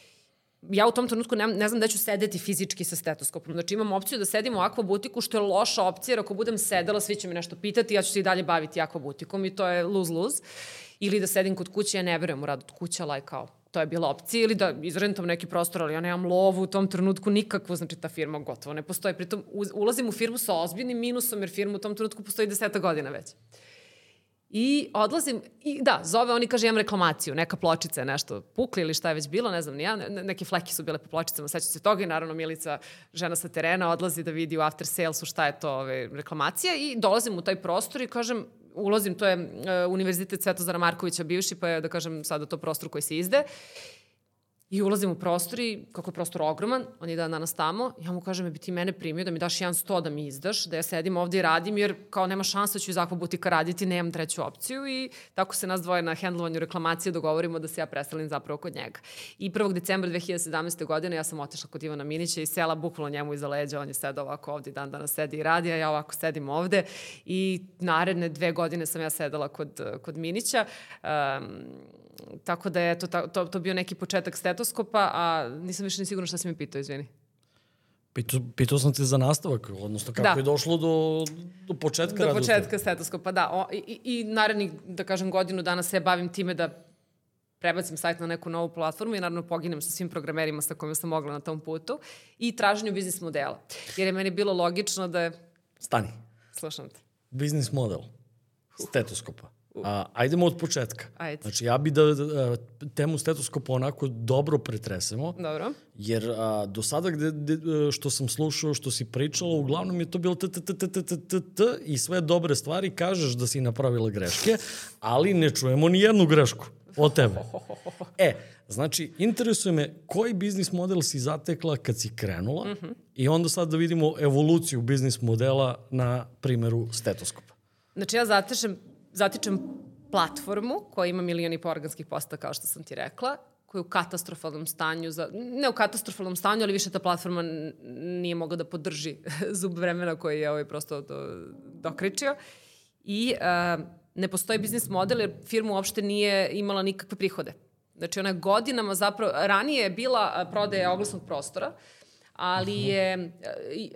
ja u tom trenutku ne, ne znam da ću sedeti fizički sa stetoskopom. Znači imam opciju da sedim u akvabutiku, što je loša opcija, jer ako budem sedela, svi će mi nešto pitati, ja ću se i dalje baviti akvabutikom i to je lose-lose. Ili da sedim kod kuće, ja ne verujem u rad od kuća, ali kao, to je bila opcija, ili da izrentam neki prostor, ali ja nemam lovu u tom trenutku nikakvu, znači ta firma gotovo ne postoji. Pritom ulazim u firmu sa ozbiljnim minusom, jer firma u tom trenutku postoji deseta godina već. I odlazim, i da, zove oni kaže imam reklamaciju, neka pločica je nešto pukla ili šta je već bilo, ne znam ni ja, ne, neke fleke su bile po pločicama, sećam se toga i naravno Milica, žena sa terena, odlazi da vidi u after salesu šta je to ove, reklamacija i dolazim u taj prostor i kažem, ulazim, to je uh, Univerzitet Svetozara Markovića bivši, pa je, da kažem, sada to prostor koji se izde. I ulazim u prostor i kako je prostor ogroman, on je dan danas tamo, ja mu kažem, bi ti mene primio da mi daš jedan sto da mi izdaš, da ja sedim ovde i radim, jer kao nema šansa da ću iz akva butika raditi, nemam treću opciju i tako se nas dvoje na hendlovanju reklamacije dogovorimo da se ja preselim zapravo kod njega. I 1. decembra 2017. godine ja sam otešla kod Ivana Minića i sela bukvalno njemu iza leđa, on je sedao ovako ovde dan danas sedi i radi, a ja ovako sedim ovde i naredne dve godine sam ja sedala kod, kod Minića. Um, tako da je to, to, to bio neki početak stetoskopa, a nisam više ni sigurna šta si mi pitao, izvini. Pitao, pitao sam te za nastavak, odnosno kako da. je došlo do, do početka Do početka stetoskopa, da. O, i, I narednih, da kažem, godinu dana se bavim time da prebacim sajt na neku novu platformu i naravno poginem sa svim programerima sa kojima sam mogla na tom putu i traženju biznis modela. Jer je meni bilo logično da je... Stani. Slušam te. Biznis model stetoskopa. A, ajdemo od početka. Ajde. Znači, ja bi da a, temu stetoskopa onako dobro pretresemo. Dobro. Jer a, do sada gde, gde, što sam slušao, što si pričala, uglavnom je to bilo t, t, t, t, t, t, t, t i sve dobre stvari kažeš da si napravila greške, ali ne čujemo ni jednu grešku od tebe. [LAUGHS] E, znači, interesuje me koji biznis model si zatekla kad si krenula mm -hmm. i onda sad da vidimo evoluciju biznis modela na primeru stetoskopa. Znači ja zatešem zatičem platformu koja ima milion i po organskih posta, kao što sam ti rekla, koja je u katastrofalnom stanju, za, ne u katastrofalnom stanju, ali više ta platforma nije mogla da podrži [LAUGHS] zub vremena koji je ovaj prosto do, dokričio. I uh, ne postoji biznis model jer firma uopšte nije imala nikakve prihode. Znači ona godinama zapravo, ranije je bila prodaja oglasnog prostora, ali je,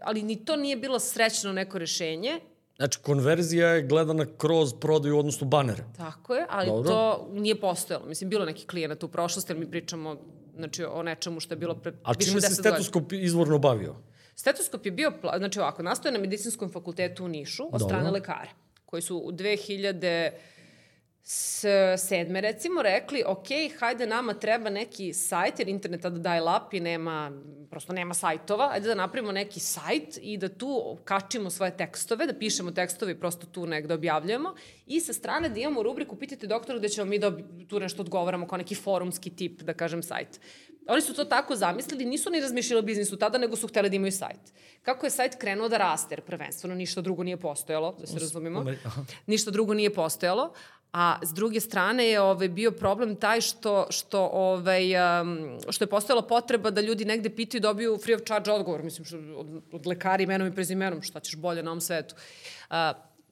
ali ni to nije bilo srećno neko rešenje Znači, konverzija je gledana kroz prodaju, odnosno banere. Tako je, ali Dobro. to nije postojalo. Mislim, bilo neki klijenata u prošlosti, ali mi pričamo znači, o nečemu što je bilo pre A čime se stetoskop godina. izvorno bavio? Stetoskop je bio, znači ovako, nastoje na medicinskom fakultetu u Nišu od Dobro. strane lekara, koji su u 2000 s sedme recimo rekli, ok, hajde nama treba neki sajt, jer internet tada daje lap i nema, prosto nema sajtova, ajde da napravimo neki sajt i da tu kačimo svoje tekstove, da pišemo tekstove i prosto tu negde objavljujemo i sa strane da imamo rubriku Pitajte doktora gde ćemo mi da tu nešto odgovaramo kao neki forumski tip, da kažem, sajt. Oni su to tako zamislili, nisu ni razmišljali o biznisu tada, nego su hteli da imaju sajt. Kako je sajt krenuo da raste, jer prvenstveno ništa drugo nije postojalo, da se razumimo, ništa drugo nije postojalo, A s druge strane je ovaj, bio problem taj što, što, ovaj, što je postojala potreba da ljudi negde pitaju dobiju free of charge odgovor, mislim, što, od, od lekari imenom i prezimenom, šta ćeš bolje na ovom svetu. Uh,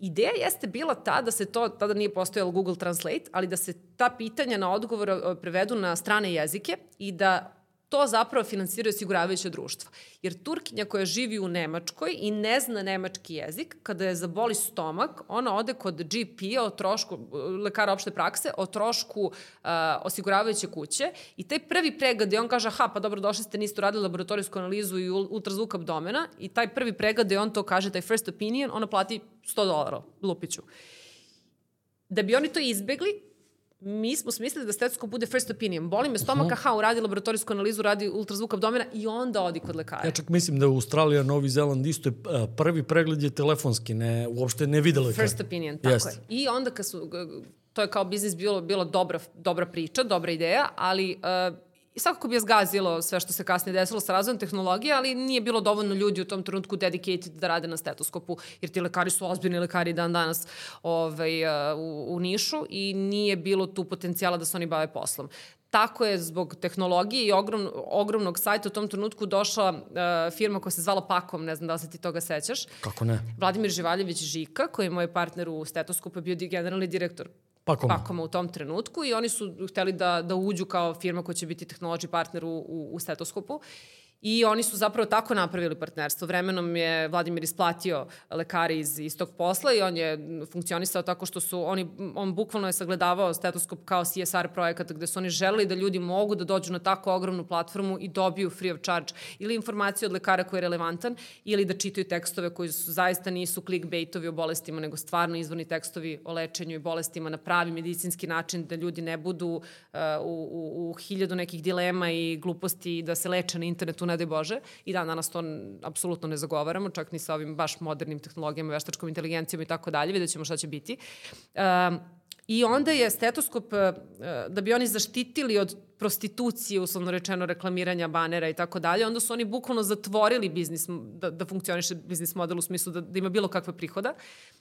Ideja jeste bila ta da se to, tada nije postojalo Google Translate, ali da se ta pitanja na odgovor prevedu na strane jezike i da to zapravo finansiraju osiguravajuće društva. Jer Turkinja koja živi u Nemačkoj i ne zna nemački jezik, kada je zaboli stomak, ona ode kod GP-a o trošku, lekara opšte prakse, o trošku uh, osiguravajuće kuće i taj prvi pregled je on kaže, aha, pa dobro, došli ste, niste uradili laboratorijsku analizu i ultrazvuk abdomena i taj prvi pregled je on to kaže, taj first opinion, ona plati 100 dolara, lupiću. Da bi oni to izbegli, mi smo smislili da stetsko bude first opinion. Boli me stomak, aha, uradi laboratorijsku analizu, radi ultrazvuk abdomena i onda odi kod lekara. Ja čak mislim da u Australija, Novi Zeland isto je prvi pregled je telefonski, ne, uopšte ne vide lekara. First opinion, tako Jest. je. I onda kad su, to je kao biznis bilo, bilo dobra, dobra priča, dobra ideja, ali uh, I svakako bi je zgazilo sve što se kasnije desilo sa razvojem tehnologije, ali nije bilo dovoljno ljudi u tom trenutku dedicated da rade na stetoskopu, jer ti lekari su ozbiljni lekari dan danas ovaj, uh, u, u Nišu i nije bilo tu potencijala da se oni bave poslom. Tako je zbog tehnologije i ogrom, ogromnog sajta u tom trenutku došla uh, firma koja se zvala Pakom, ne znam da li se ti toga sećaš. Kako ne? Vladimir Živaljević Žika, koji je moj partner u stetoskopu, bio generalni direktor Pakoma. Pakoma u tom trenutku i oni su hteli da, da uđu kao firma koja će biti technology partner u, u, u stetoskopu. I oni su zapravo tako napravili partnerstvo. Vremenom je Vladimir isplatio lekari iz, iz tog posla i on je funkcionisao tako što su oni, on bukvalno je sagledavao stetoskop kao CSR projekat gde su oni želeli da ljudi mogu da dođu na tako ogromnu platformu i dobiju free of charge ili informaciju od lekara koji je relevantan ili da čitaju tekstove koji su, zaista nisu clickbaitovi o bolestima, nego stvarno izvorni tekstovi o lečenju i bolestima na pravi medicinski način da ljudi ne budu uh, u, u, u hiljadu nekih dilema i gluposti da se leče na internetu ne daj Bože. I dan danas to apsolutno ne zagovaramo, čak ni sa ovim baš modernim tehnologijama, veštačkom inteligencijom i tako dalje, vidjet ćemo šta će biti. Um, I onda je stetoskop, e, da bi oni zaštitili od prostitucije, uslovno rečeno reklamiranja banera i tako dalje, onda su oni bukvalno zatvorili biznis, da, da funkcioniše biznis model u smislu da, da ima bilo kakve prihoda,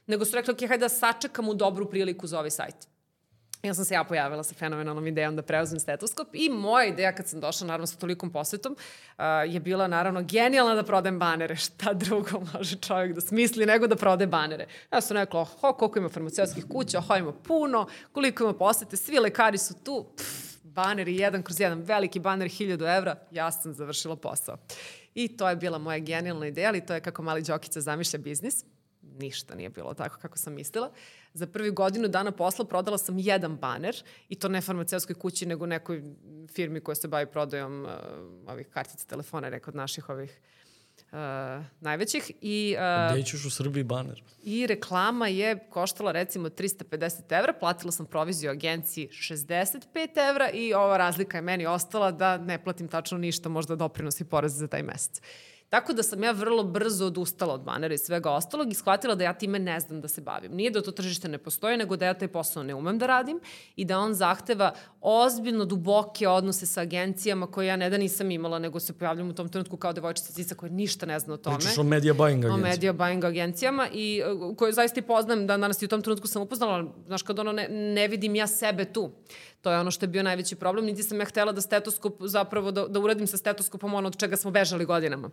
nego su rekli, ok, hajde da sačekamo dobru priliku za ovaj sajt. Ja sam se ja pojavila sa fenomenalnom idejom da preuzem stetoskop i moja ideja kad sam došla, naravno sa tolikom posetom, uh, je bila naravno genijalna da prodem banere. [LAUGHS] Šta drugo može čovjek da smisli nego da prode banere? Ja sam rekla, ho, koliko ima farmaceutskih kuća, ho, ima puno, koliko ima posete, svi lekari su tu, pff, baneri jedan kroz jedan, veliki baner, hiljadu evra, ja sam završila posao. I to je bila moja genijalna ideja, ali to je kako mali Đokica zamišlja biznis ništa nije bilo tako kako sam mislila. Za prvi godinu dana posla prodala sam jedan baner i to ne farmaceutskoj kući nego nekoj firmi koja se bavi prodajom uh, ovih kartica telefona, neka od naših ovih uh, najvećih. I, uh, Gde ćeš u Srbiji baner? I reklama je koštala recimo 350 evra, platila sam proviziju agenciji 65 evra i ova razlika je meni ostala da ne platim tačno ništa, možda doprinosi porez za taj mesec. Tako da sam ja vrlo brzo odustala od banera i svega ostalog i shvatila da ja time ne znam da se bavim. Nije da to tržište ne postoje, nego da ja taj posao ne umem da radim i da on zahteva ozbiljno duboke odnose sa agencijama koje ja ne da nisam imala, nego se pojavljam u tom trenutku kao devojčica cica koja ništa ne zna o tome. Pričaš o media buying agencijama. O media buying agencijama i uh, koje zaista i poznam, da danas i u tom trenutku sam upoznala, znaš, kad ono ne, ne vidim ja sebe tu. To je ono što je bio najveći problem. Niti sam ja htela da stetoskop, zapravo da, da uradim sa stetoskopom ono od čega smo bežali godinama.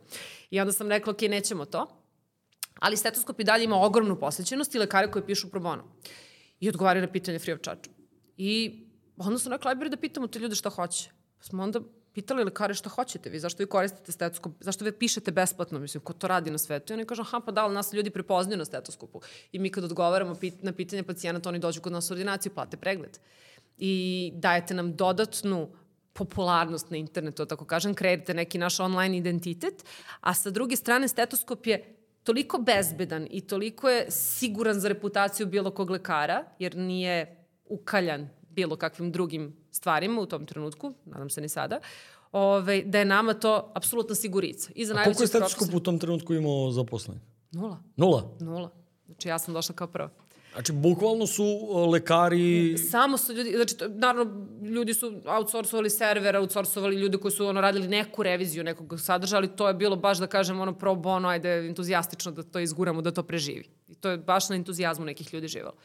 I onda sam rekla, ok, nećemo to. Ali stetoskop i dalje ima ogromnu posvećenost i lekare koji pišu pro bono. I odgovaraju na pitanje free of charge. I onda sam rekla, ajde da pitamo te ljude šta hoće. Pa smo onda pitali lekare šta hoćete vi, zašto vi koristite stetoskop, zašto vi pišete besplatno, mislim, ko to radi na svetu. I oni kažu, aha, pa da, ali nas ljudi prepoznaju na stetoskopu. I mi kad odgovaramo na pitanje pacijenta, oni dođu kod nas u ordinaciju, plate pregled i dajete nam dodatnu popularnost na internetu, da tako kažem, kreirate neki naš online identitet, a sa druge strane stetoskop je toliko bezbedan i toliko je siguran za reputaciju bilo kog lekara, jer nije ukaljan bilo kakvim drugim stvarima u tom trenutku, nadam se ni sada, ovaj, da je nama to apsolutna sigurica. I za A koliko je stetoskop u tom trenutku imao zaposlenih? Nula. Nula? Nula. Znači ja sam došla kao prva. Znači, bukvalno su lekari... Samo su ljudi, znači, to, naravno, ljudi su outsourcovali server, outsourcovali ljudi koji su ono, radili neku reviziju nekog sadržaja, ali to je bilo baš, da kažem, ono, pro bono, ajde, entuzijastično da to izguramo, da to preživi. I to je baš na entuzijazmu nekih ljudi živalo.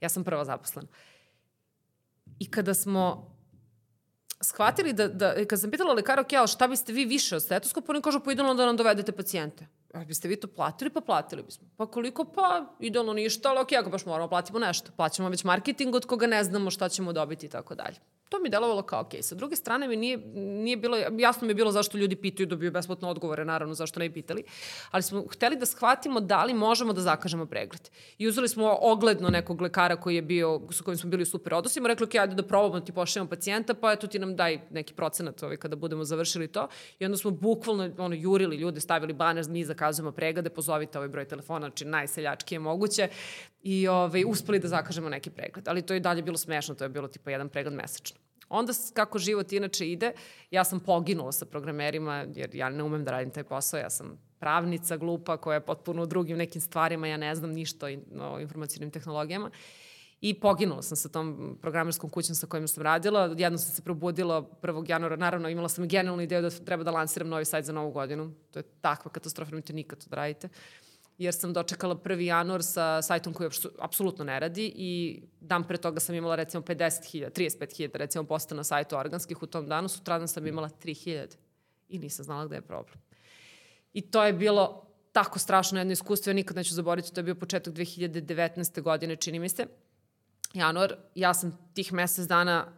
Ja sam prva zaposlena. I kada smo shvatili da, da kad sam pitala lekara, ok, ali šta biste vi više od stetoskopa, oni kažu, pa idealno da nam dovedete pacijente. A biste vi to platili? Pa platili bismo. Pa koliko? Pa idealno ništa, ali ok, ako baš moramo platimo nešto. Plaćamo već marketing od koga ne znamo šta ćemo dobiti i tako dalje to mi delovalo kao ok. Sa druge strane mi nije, nije bilo, jasno mi je bilo zašto ljudi pitaju, dobiju besplatno odgovore, naravno zašto ne pitali, ali smo hteli da shvatimo da li možemo da zakažemo pregled. I uzeli smo ogledno nekog lekara koji je bio, sa kojim smo bili u super odnosima, rekli ok, ajde da probamo da ti pošaljemo pacijenta, pa eto ti nam daj neki procenat ovaj, kada budemo završili to. I onda smo bukvalno ono, jurili ljude, stavili baner, mi zakazujemo preglede, pozovite ovaj broj telefona, znači najseljački je moguće i ovaj, uspeli da zakažemo neki pregled. Ali to je dalje bilo smešno, to je bilo tipa jedan pregled mesečno. Onda kako život inače ide, ja sam poginula sa programerima jer ja ne umem da radim taj posao, ja sam pravnica glupa koja je potpuno u drugim nekim stvarima, ja ne znam ništa o informacijnim tehnologijama. I poginula sam sa tom programerskom kućom sa kojom sam radila. Jedno sam se probudila 1. januara. Naravno, imala sam genijalnu ideju da treba da lansiram novi sajt za novu godinu. To je takva katastrofa, nemojte nikad to da radite. Uh, jer sam dočekala 1. januar sa sajtom koji apsolutno ne radi i dan pre toga sam imala recimo 50.000, 35.000 recimo posta na sajtu organskih u tom danu, sutradan sam imala 3.000 i nisam znala gde je problem. I to je bilo tako strašno jedno iskustvo, ja nikad neću zaboraviti, to je bio početak 2019. godine, čini mi se, januar, ja sam tih mesec dana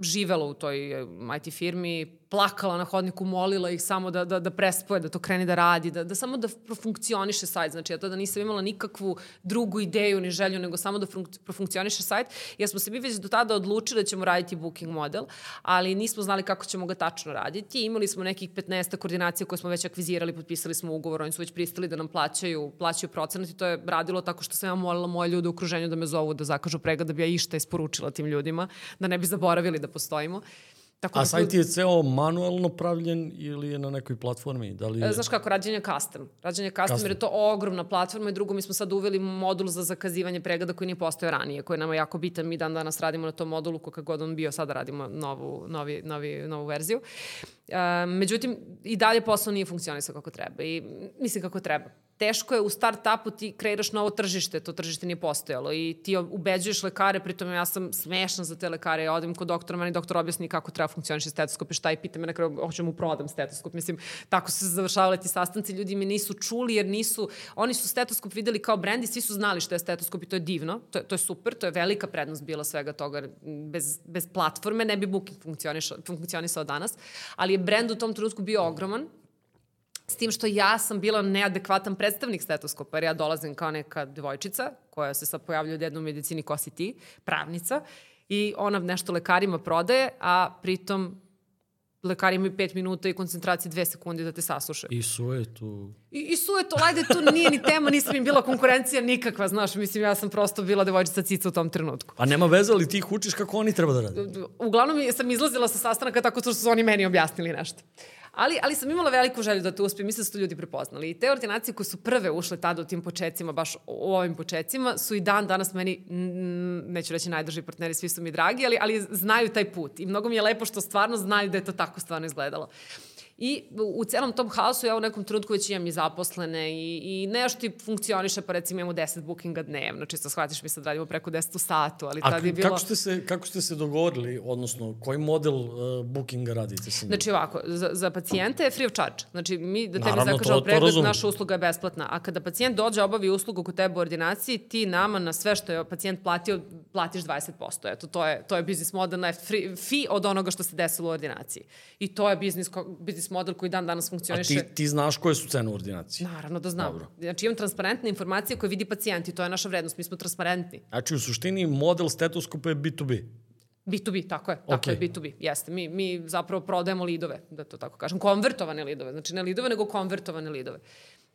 živela u toj IT firmi, plakala na hodniku, molila ih samo da, da, da prespoje, da to krene da radi, da, da samo da profunkcioniše sajt. Znači, ja tada nisam imala nikakvu drugu ideju ni želju, nego samo da profunkcioniše sajt. Ja smo se mi već do tada odlučili da ćemo raditi booking model, ali nismo znali kako ćemo ga tačno raditi. Imali smo nekih 15 koordinacija koje smo već akvizirali, potpisali smo ugovor, oni su već pristali da nam plaćaju, plaćaju procenat i to je radilo tako što sam ja molila moje ljude u okruženju da me zovu da zakažu pregled da bi ja išta isporučila tim ljudima, da ne bi zaboravili da postojimo. Tako A da sajt je ceo manualno pravljen ili je na nekoj platformi? Da li je... E, znaš kako, rađenje custom. Rađenje custom, custom, jer je to ogromna platforma i drugo, mi smo sad uveli modul za zakazivanje pregleda koji nije postojao ranije, koji je nama jako bitan. Mi dan danas radimo na tom modulu, kako god on bio, sada radimo novu, novi, novi, novu verziju. Uh, međutim, i dalje posao nije funkcionisao kako treba. I mislim kako treba teško je u start-upu ti kreiraš novo tržište, to tržište nije postojalo i ti ubeđuješ lekare, pritom ja sam smešna za te lekare, ja odem kod doktora, meni doktor objasni kako treba funkcioniši stetoskop i šta i pita me na kraju, hoću mu prodam stetoskop, mislim, tako su se završavali ti sastanci, ljudi mi nisu čuli jer nisu, oni su stetoskop videli kao brend i svi su znali što je stetoskop i to je divno, to je, to je super, to je velika prednost bila svega toga, bez, bez platforme ne bi Booking funkcionisao, funkcionisao danas, ali je brend u tom trenutku bio ogroman, S tim što ja sam bila neadekvatan predstavnik stetoskopa, jer ja dolazim kao neka devojčica koja se sad pojavlja u jednom medicini ko si ti, pravnica, i ona nešto lekarima prodaje, a pritom lekari imaju 5 minuta i koncentracije 2 sekunde da te saslušaju. I suje tu... I, i suje to, ajde, to nije ni tema, nisam im bila konkurencija nikakva, znaš, mislim, ja sam prosto bila devojčica cica u tom trenutku. A nema veze li ti ih učiš kako oni treba da rade? Uglavnom sam izlazila sa sastanaka tako što su oni meni objasnili nešto. Ali, ali sam imala veliku želju da to uspijem, mislim da su to ljudi prepoznali. I te ordinacije koje su prve ušle tada u tim početcima, baš u ovim početcima, su i dan danas meni, neću reći najdrži partneri, svi su mi dragi, ali, ali znaju taj put. I mnogo mi je lepo što stvarno znaju da je to tako stvarno izgledalo. I u celom tom haosu ja u nekom trenutku već imam i zaposlene i, i nešto ti funkcioniše, pa recimo imamo 10 bookinga dnevno, čisto shvatiš mi sad radimo preko 10 u satu, ali tad je bilo... Kako ste, se, kako ste se dogovorili, odnosno koji model uh, bookinga radite sa njim? Znači ovako, za, za pacijente je free of charge. Znači mi da tebi Naravno, zakažemo pregled, to naša usluga je besplatna. A kada pacijent dođe obavi uslugu kod tebe u ordinaciji, ti nama na sve što je pacijent platio, platiš 20%. Eto, to je, to je biznis model na free, fee od onoga što se desilo u ordinaciji. I to je biznis, biznis biznis model koji dan danas funkcioniše. A ti, ti znaš koje su cene u ordinaciji? Naravno da znam. Dobro. Znači imam transparentne informacije koje vidi pacijent i to je naša vrednost, mi smo transparentni. Znači u suštini model stetoskopa je B2B? B2B, tako je, tako okay. je B2B, jeste. Mi, mi zapravo prodajemo lidove, da to tako kažem, konvertovane lidove, znači ne lidove, nego konvertovane lidove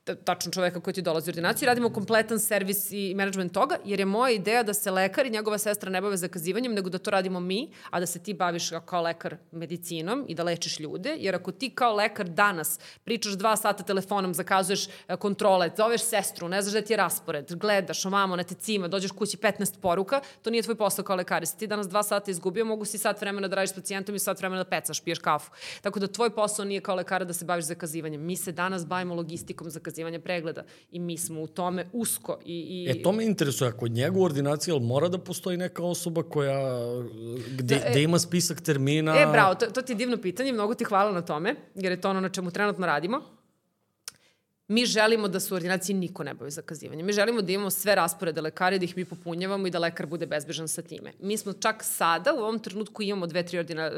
tačno čoveka koji ti dolazi u ordinaciju. Radimo kompletan servis i management toga, jer je moja ideja da se lekar i njegova sestra ne bave zakazivanjem, nego da to radimo mi, a da se ti baviš kao lekar medicinom i da lečiš ljude, jer ako ti kao lekar danas pričaš dva sata telefonom, zakazuješ e, kontrole, zoveš sestru, ne znaš da ti je raspored, gledaš, omamo, na te cima, dođeš kući 15 poruka, to nije tvoj posao kao lekar. Si ti danas dva sata izgubio, mogu si sat vremena da radiš s pacijentom i sat vremena da pecaš, piješ kafu. Tako da tvoj posao nije kao lekara da se baviš zakazivanjem. Mi se danas bavimo logistikom zakazivanja zakazivanja pregleda i mi smo u tome usko. I, i... E, to me interesuje, ako njegu ordinacija, mora da postoji neka osoba koja, gde, da, e, gde ima spisak termina? E, bravo, to, to ti je divno pitanje, mnogo ti hvala na tome, jer je to ono na čemu trenutno radimo. Mi želimo da su u ordinaciji niko ne bavi zakazivanjem. Mi želimo da imamo sve rasporede lekara, da ih mi popunjavamo i da lekar bude bezbežan sa time. Mi smo čak sada, u ovom trenutku imamo dve, tri ordina,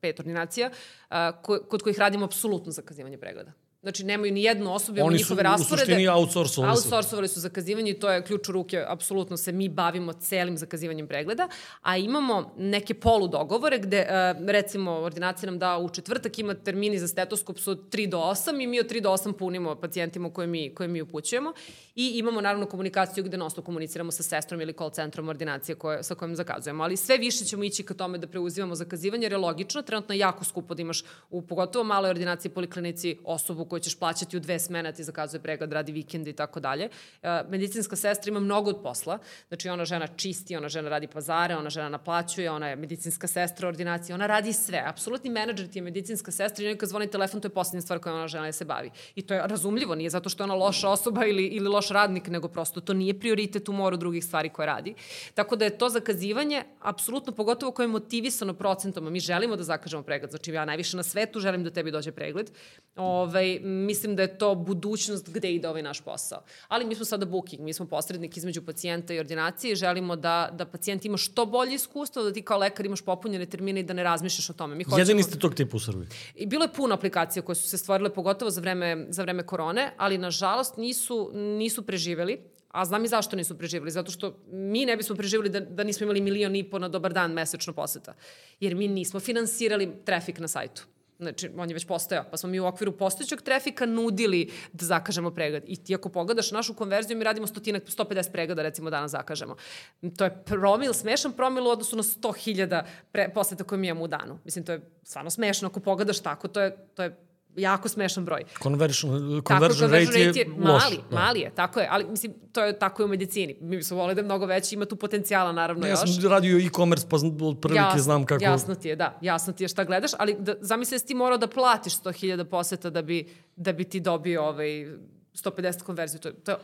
pet ordinacija, uh, kod kojih radimo apsolutno zakazivanje pregleda. Znači, nemaju ni jednu osobu, imamo njihove rasporede. Oni su u suštini outsourcovali su. Outsourcovali su zakazivanje i to je ključ u ruke, apsolutno se mi bavimo celim zakazivanjem pregleda, a imamo neke poludogovore gde, e, recimo, ordinacija nam da u četvrtak ima termini za stetoskop su od 3 do 8 i mi od 3 do 8 punimo pacijentima koje mi, koje mi upućujemo i imamo naravno komunikaciju gde nosto komuniciramo sa sestrom ili call centrom ordinacije koje, sa kojim zakazujemo, ali sve više ćemo ići ka tome da preuzimamo zakazivanje jer je logično, trenutno je jako skupo da imaš u pogotovo maloj ordinaciji poliklinici osobu koju ćeš plaćati u dve smene, ti zakazuje pregled, radi vikend i tako dalje. E, medicinska sestra ima mnogo od posla, znači ona žena čisti, ona žena radi pazare, ona žena naplaćuje, ona je medicinska sestra ordinacije, ona radi sve. Apsolutni menadžer ti je medicinska sestra i nekad zvoni telefon, to je poslednja stvar koja ona žena se bavi. I to je razumljivo, nije zato što je ona loša osoba ili, ili loš radnik, nego prosto to nije prioritet u moru drugih stvari koje radi. Tako da je to zakazivanje, apsolutno, pogotovo koje je motivisano procentom, a mi želimo da zakažemo pregled, znači ja najviše na svetu želim da tebi dođe pregled, ovaj, mislim da je to budućnost gde ide ovaj naš posao. Ali mi smo sada booking, mi smo posrednik između pacijenta i ordinacije i želimo da, da pacijent ima što bolje iskustvo, da ti kao lekar imaš popunjene termine i da ne razmišljaš o tome. Mi hoćemo... Jedini ste tog tipa u Srbiji? I bilo je puno aplikacija koje su se stvorile, pogotovo za vreme, za vreme korone, ali nažalost nisu, nisu preživeli a znam i zašto nisu preživjeli, zato što mi ne bismo preživjeli da, da nismo imali milion i po na dobar dan mesečno poseta, jer mi nismo finansirali trafik na sajtu. Znači, on je već postojao. Pa smo mi u okviru postojećeg trafika nudili da zakažemo pregled. I ti ako pogledaš našu konverziju, mi radimo stotinak, 150 pregleda recimo danas zakažemo. To je promil, smešan promil u odnosu na 100.000 poseta koje mi imamo u danu. Mislim, to je stvarno smešno ako pogledaš tako. To je, to je jako smešan broj. Conversion, conversion, conversion rate, je, je mali, loš, da. mali je, tako je, ali mislim, to je tako i u medicini. Mi smo volili da je mnogo veći, ima tu potencijala naravno ja još. Ja sam radio e-commerce, pa od prilike jasno, znam kako... Jasno ti je, da, jasno ti je šta gledaš, ali da, zamisli da ti morao da platiš 100.000 poseta da bi, da bi ti dobio ovaj 150 konverziju, to je, to je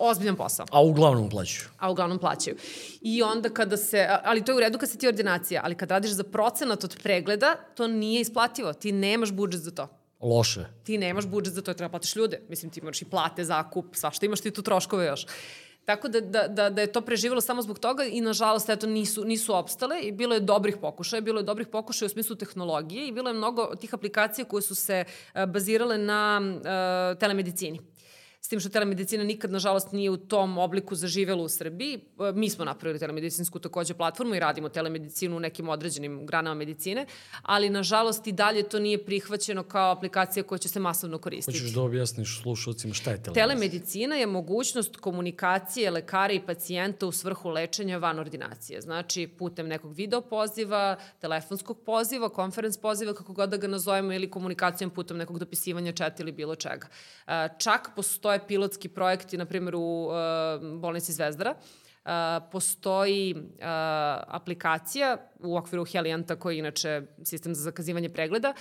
ozbiljan posao. A uglavnom plaćaju. A uglavnom plaćaju. I onda kada se, ali to je u redu kad se ti ordinacija, ali kad radiš za procenat od pregleda, to nije isplativo. Ti nemaš budžet za to. Loše. Ti nemaš budžet za to, treba platiš ljude. Mislim, ti imaš i plate, zakup, svašta imaš ti tu troškove još. Tako da, da, da, da je to preživalo samo zbog toga i nažalost eto nisu, nisu opstale i bilo je dobrih pokušaja, bilo je dobrih pokušaja u smislu tehnologije i bilo je mnogo tih aplikacija koje su se bazirale na uh, telemedicini. S tim što telemedicina nikad, nažalost, nije u tom obliku zaživela u Srbiji. E, mi smo napravili telemedicinsku takođe platformu i radimo telemedicinu u nekim određenim granama medicine, ali, nažalost, i dalje to nije prihvaćeno kao aplikacija koja će se masovno koristiti. Hoćeš da objasniš slušalcima šta je telemedicina? Telemedicina je mogućnost komunikacije lekara i pacijenta u svrhu lečenja van ordinacije. Znači, putem nekog video poziva, telefonskog poziva, konferens poziva, kako god da ga nazovemo, ili komunikacijom putem nekog dopisivanja četa ili bilo čega. E, čak postoje postoje pilotski projekti, na primjer u uh, bolnici Zvezdara, postoji aplikacija u okviru Helianta, koji je inače sistem za zakazivanje pregleda,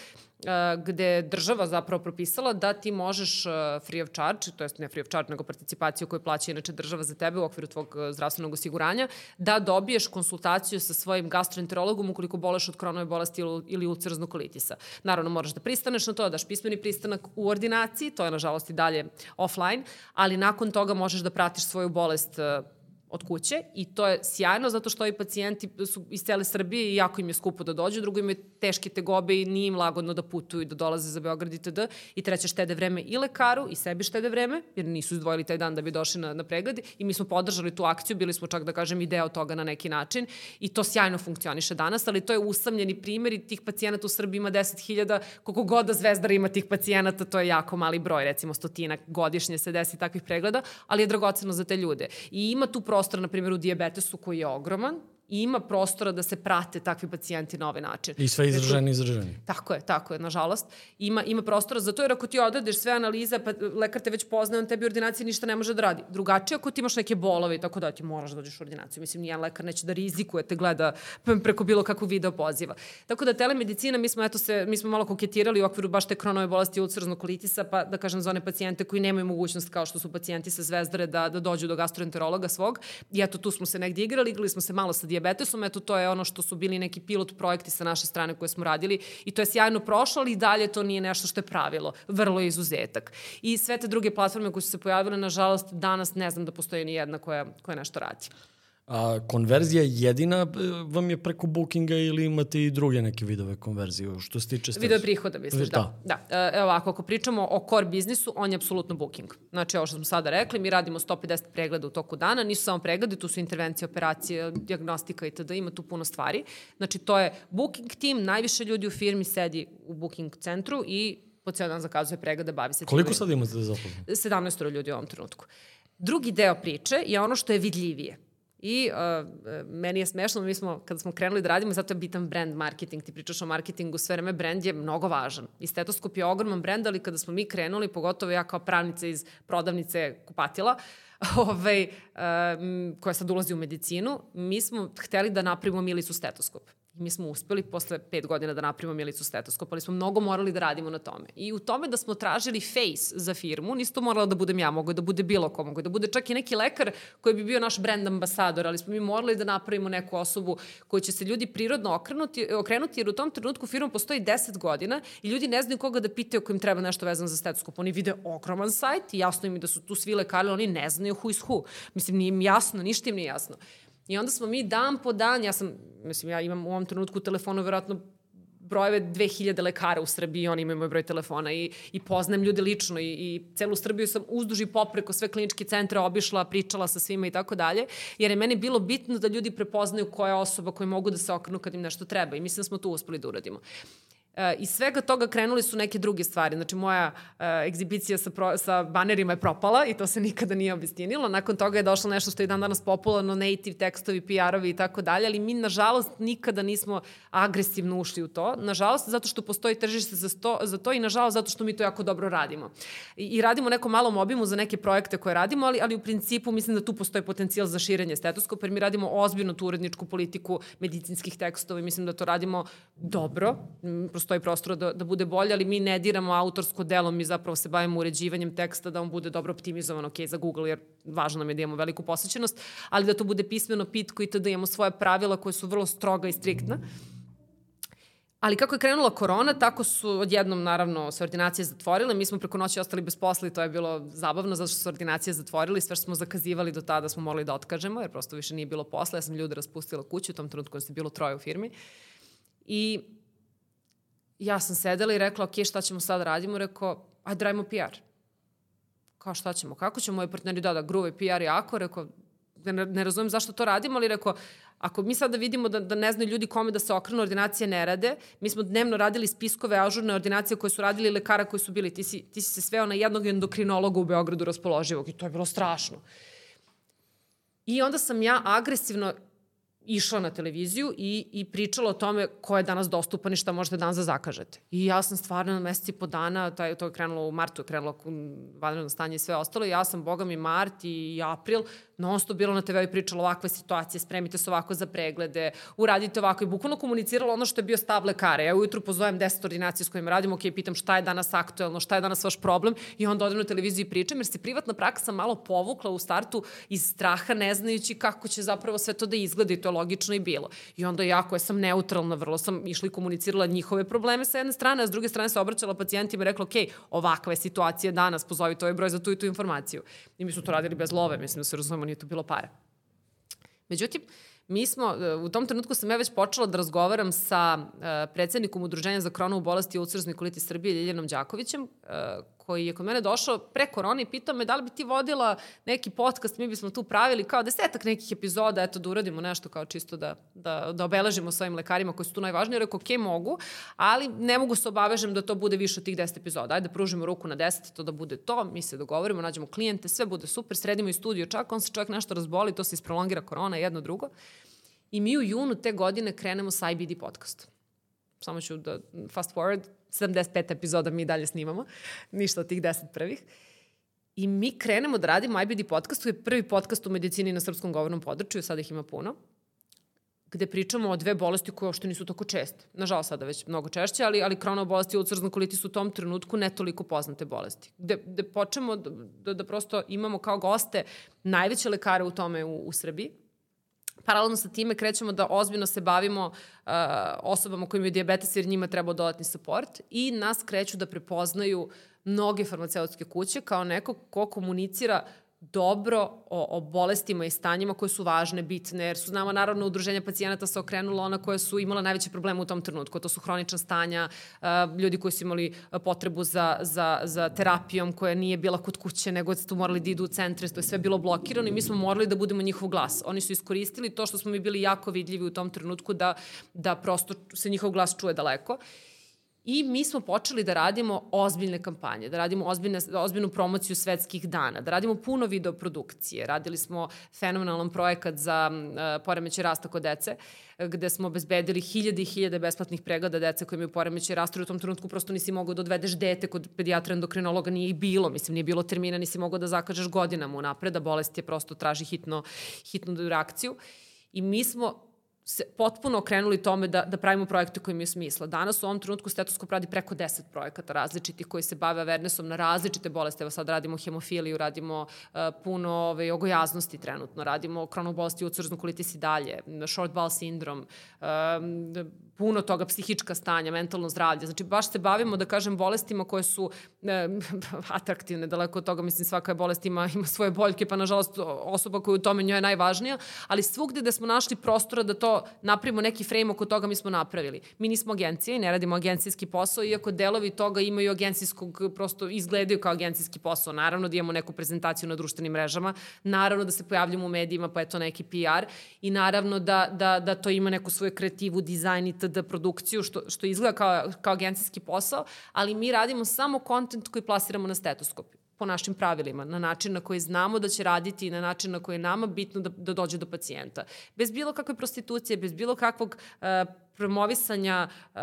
gde država zapravo propisala da ti možeš free of charge, to jest ne free of charge, nego participaciju koju plaća inače država za tebe u okviru tvog zdravstvenog osiguranja, da dobiješ konsultaciju sa svojim gastroenterologom ukoliko boleš od kronove bolesti ili, ulceraznog kolitisa. Naravno, moraš da pristaneš na to, da daš pismeni pristanak u ordinaciji, to je nažalost i dalje offline, ali nakon toga možeš da pratiš svoju bolest od kuće i to je sjajno zato što ovi pacijenti su iz cele Srbije i jako im je skupo da dođu, drugo im je teške tegobe i nije im lagodno da putuju i da dolaze za Beograd itd. I treće štede vreme i lekaru i sebi štede vreme, jer nisu izdvojili taj dan da bi došli na, na pregled i mi smo podržali tu akciju, bili smo čak da kažem i deo toga na neki način i to sjajno funkcioniše danas, ali to je usamljeni primjer i tih pacijenata u Srbiji ima 10.000, koliko god da Zvezdara ima tih pacijenata, to je jako mali broj, recimo stotinak godišnje se desi takvih pregleda, ali je dragoceno za te ljude. I ima tu prostor, na primjer, u diabetesu koji je ogroman, i ima prostora da se prate takvi pacijenti na ovaj način. I sve izraženi, izraženi. Tako je, tako je, nažalost. Ima, ima prostora za to, jer ako ti odadeš sve analize, pa lekar te već poznaje, on tebi ordinacije ništa ne može da radi. Drugačije ako ti imaš neke bolove i tako da ti moraš da dođeš u ordinaciju. Mislim, nijedan lekar neće da rizikuje, te gleda preko bilo kakvu video poziva. Tako da telemedicina, mi smo, eto se, mi smo malo koketirali u okviru baš te kronove bolesti ulceraznog kolitisa, pa da kažem za one pacijente koji nemaju mogućnost kao što su pacijenti sa zvezdare da, da dođu do gastroenterologa svog. I eto, tu smo se negdje igrali, igrali smo se malo sa dijabetesom, eto to je ono što su bili neki pilot projekti sa naše strane koje smo radili i to je sjajno prošlo, ali i dalje to nije nešto što je pravilo, vrlo je izuzetak. I sve te druge platforme koje su se pojavile, nažalost, danas ne znam da postoji ni jedna koja, koja nešto radi. A konverzija jedina e, vam je preko bookinga ili imate i druge neke vidove konverzije što se tiče stres? Video prihoda misliš, da. da. da. Evo ovako, ako pričamo o core biznisu, on je apsolutno booking. Znači ovo što smo sada rekli, mi radimo 150 pregleda u toku dana, nisu samo pregledi, tu su intervencije, operacije, diagnostika itd. Ima tu puno stvari. Znači to je booking tim, najviše ljudi u firmi sedi u booking centru i po cijel dan zakazuje preglede, bavi se. Koliko sad imate da zaposleno? 17 ljudi u ovom trenutku. Drugi deo priče je ono što je vidljivije. I uh, meni je smešno, mi smo, kada smo krenuli da radimo, zato je bitan brand marketing, ti pričaš o marketingu, sve vreme brand je mnogo važan. I stetoskop je ogroman brand, ali kada smo mi krenuli, pogotovo ja kao pravnica iz prodavnice kupatila, [LAUGHS] ovaj, uh, koja sad ulazi u medicinu, mi smo hteli da napravimo milicu stetoskop mi smo uspeli posle pet godina da napravimo milicu stetoskop, ali smo mnogo morali da radimo na tome. I u tome da smo tražili face za firmu, nisu to morala da budem ja, mogo da bude bilo ko, mogo da bude čak i neki lekar koji bi bio naš brand ambasador, ali smo mi morali da napravimo neku osobu koju će se ljudi prirodno okrenuti, okrenuti jer u tom trenutku firma postoji 10 godina i ljudi ne znaju koga da pitaju ako im treba nešto vezano za stetoskop. Oni vide ogroman sajt i jasno im da su tu svi lekari, oni ne znaju who is who. Mislim, nije im jasno, ništa im nije jasno. I onda smo mi dan po dan, ja sam, mislim, ja imam u ovom trenutku telefonu verovatno brojeve 2000 lekara u Srbiji, oni imaju moj broj telefona i, i poznajem ljude lično i, i celu Srbiju sam uzduži popreko sve kliničke centre obišla, pričala sa svima i tako dalje, jer je meni bilo bitno da ljudi prepoznaju koja je osoba koja mogu da se okrenu kad im nešto treba i mislim da smo to uspeli da uradimo. E, iz svega toga krenuli su neke druge stvari. Znači, moja e, egzibicija sa, pro, sa banerima je propala i to se nikada nije obistinilo. Nakon toga je došlo nešto što je dan danas popularno, native tekstovi, PR-ovi i tako dalje, ali mi, nažalost, nikada nismo agresivno ušli u to. Nažalost, zato što postoji tržište za, sto, za to i, nažalost, zato što mi to jako dobro radimo. I, i radimo nekom malom obimu za neke projekte koje radimo, ali, ali u principu mislim da tu postoji potencijal za širenje stetoskopa, jer mi radimo ozbiljnu tu uredničku politiku medicinskih tekstova i mislim da to radimo dobro. Postoji prostor da, da bude bolje, ali mi ne diramo autorsko delo, mi zapravo se bavimo uređivanjem teksta da on bude dobro optimizovan, ok, za Google, jer važno nam je da imamo veliku posvećenost, ali da to bude pismeno, pitko i to da imamo svoje pravila koje su vrlo stroga i striktna. Ali kako je krenula korona, tako su odjednom, naravno, se ordinacije zatvorile. Mi smo preko noći ostali bez posla i to je bilo zabavno, zato što su ordinacije zatvorili. Sve što smo zakazivali do tada smo morali da otkažemo, jer prosto više nije bilo posla. Ja sam ljude raspustila kuću, u tom trenutku je bilo troje u firmi. I ja sam sedela i rekla, ok, šta ćemo sad radimo? Rekao, ajde radimo PR. Kao šta ćemo? Kako ćemo? Moji partneri da, da, gruve PR jako. Rekao, ne, ne razumem zašto to radimo, ali rekao, ako mi sada vidimo da, da ne znaju ljudi kome da se okrenu, ordinacije ne rade, mi smo dnevno radili spiskove ažurne ordinacije koje su radili lekara koji su bili, ti si, ti si se sveo na jednog endokrinologa u Beogradu raspoloživog i to je bilo strašno. I onda sam ja agresivno išla na televiziju i, i pričala o tome ko je danas dostupan i šta možete danas da zakažete. I ja sam stvarno na meseci po dana, taj, to je krenulo u martu, je krenulo vanredno stanje i sve ostalo, i ja sam, boga mi, mart i april non stop bilo na TV i pričala ovakve situacije, spremite se ovako za preglede, uradite ovako i bukvalno komunicirala ono što je bio stav lekara. Ja ujutru pozovem 10 ordinacije s kojim radim, ok, pitam šta je danas aktuelno, šta je danas vaš problem i onda odem na televiziju i pričam, jer se privatna praksa malo povukla u startu iz straha, ne znajući kako će zapravo sve to da izgleda i to je logično i bilo. I onda ja koja sam neutralna, vrlo sam išla i komunicirala njihove probleme sa jedne strane, a s druge strane se obraćala pacijentima i rekla, ok, ovakva je situacija danas, pozovite ovaj broj za tu i tu informaciju. I mi smo to radili bez love, mislim da se razumemo, nije to bilo para. Međutim, mi smo, u tom trenutku sam ja već počela da razgovaram sa uh, predsednikom Udruženja za kronovu bolesti i ulcerozni kolitis Srbije, Ljiljanom Đakovićem, uh, koji je kod mene došao pre korone i pitao me da li bi ti vodila neki podcast, mi bismo tu pravili kao desetak nekih epizoda, eto da uradimo nešto kao čisto da, da, da obeležimo svojim lekarima koji su tu najvažniji. Rekao, ok, mogu, ali ne mogu se obavežem da to bude više od tih deset epizoda. Ajde, pružimo ruku na deset, to da bude to, mi se dogovorimo, nađemo klijente, sve bude super, sredimo i studio, čak on se čovjek nešto razboli, to se isprolongira korona, jedno drugo. I mi u junu te godine krenemo sa IBD podcastom samo ću da fast forward, 75 epizoda mi dalje snimamo, ništa od tih 10 prvih. I mi krenemo da radimo IBD podcast, to je prvi podcast u medicini na srpskom govornom području, sada ih ima puno, gde pričamo o dve bolesti koje uopšte nisu tako česte. Nažalost, sada već mnogo češće, ali, ali krono bolesti i ulcerazna kolitis u tom trenutku ne toliko poznate bolesti. Gde, gde počnemo da, da, da prosto imamo kao goste najveće lekare u tome u, u Srbiji, Paralelno sa time krećemo da ozbiljno se bavimo uh, osobama koji imaju diabetes jer njima treba dodatni suport i nas kreću da prepoznaju mnoge farmaceutske kuće kao neko ko komunicira dobro o, o bolestima i stanjima koje su važne, bitne, jer su znamo naravno udruženja pacijenata se okrenula ona koja su imala najveće probleme u tom trenutku. To su hronična stanja, ljudi koji su imali potrebu za, za, za terapijom koja nije bila kod kuće, nego su morali da idu u centre, to je sve bilo blokirano i mi smo morali da budemo njihov glas. Oni su iskoristili to što smo mi bili jako vidljivi u tom trenutku da, da prosto se njihov glas čuje daleko. I mi smo počeli da radimo ozbiljne kampanje, da radimo ozbiljne, ozbiljnu promociju svetskih dana, da radimo puno videoprodukcije. Radili smo fenomenalan projekat za uh, poremeće rasta kod dece, gde smo obezbedili hiljade i hiljade besplatnih pregleda dece koji imaju poremeće rasta u tom trenutku prosto nisi mogao da odvedeš dete kod pedijatra endokrinologa, nije i bilo, mislim, nije bilo termina, nisi mogao da zakažeš godinama unapred, a bolest je prosto traži hitno, hitnu reakciju. I mi smo se potpuno okrenuli tome da, da pravimo projekte koji imaju smisla. Danas u ovom trenutku stetoskop radi preko 10 projekata različitih koji se bave awarenessom na različite bolesti. Evo sad radimo hemofiliju, radimo uh, puno ove, ogojaznosti trenutno, radimo kronog bolesti ucrznu kolitis i dalje, short bowel sindrom, um, puno toga, psihička stanja, mentalno zdravlje. Znači, baš se bavimo, da kažem, bolestima koje su e, [LAUGHS] atraktivne, daleko od toga, mislim, svaka bolest ima, ima svoje boljke, pa nažalost osoba koja u tome njoj je najvažnija, ali svugde da smo našli prostora da to to napravimo neki frame oko toga mi smo napravili. Mi nismo agencija i ne radimo agencijski posao, iako delovi toga imaju agencijskog, prosto izgledaju kao agencijski posao. Naravno da imamo neku prezentaciju na društvenim mrežama, naravno da se pojavljamo u medijima, pa je to neki PR i naravno da, da, da to ima neku svoju kreativu, dizajn i td. produkciju, što, što izgleda kao, kao agencijski posao, ali mi radimo samo kontent koji plasiramo na stetoskop po našim pravilima, na način na koji znamo da će raditi i na način na koji je nama bitno da, da dođe do pacijenta. Bez bilo kakve prostitucije, bez bilo kakvog uh, promovisanja uh,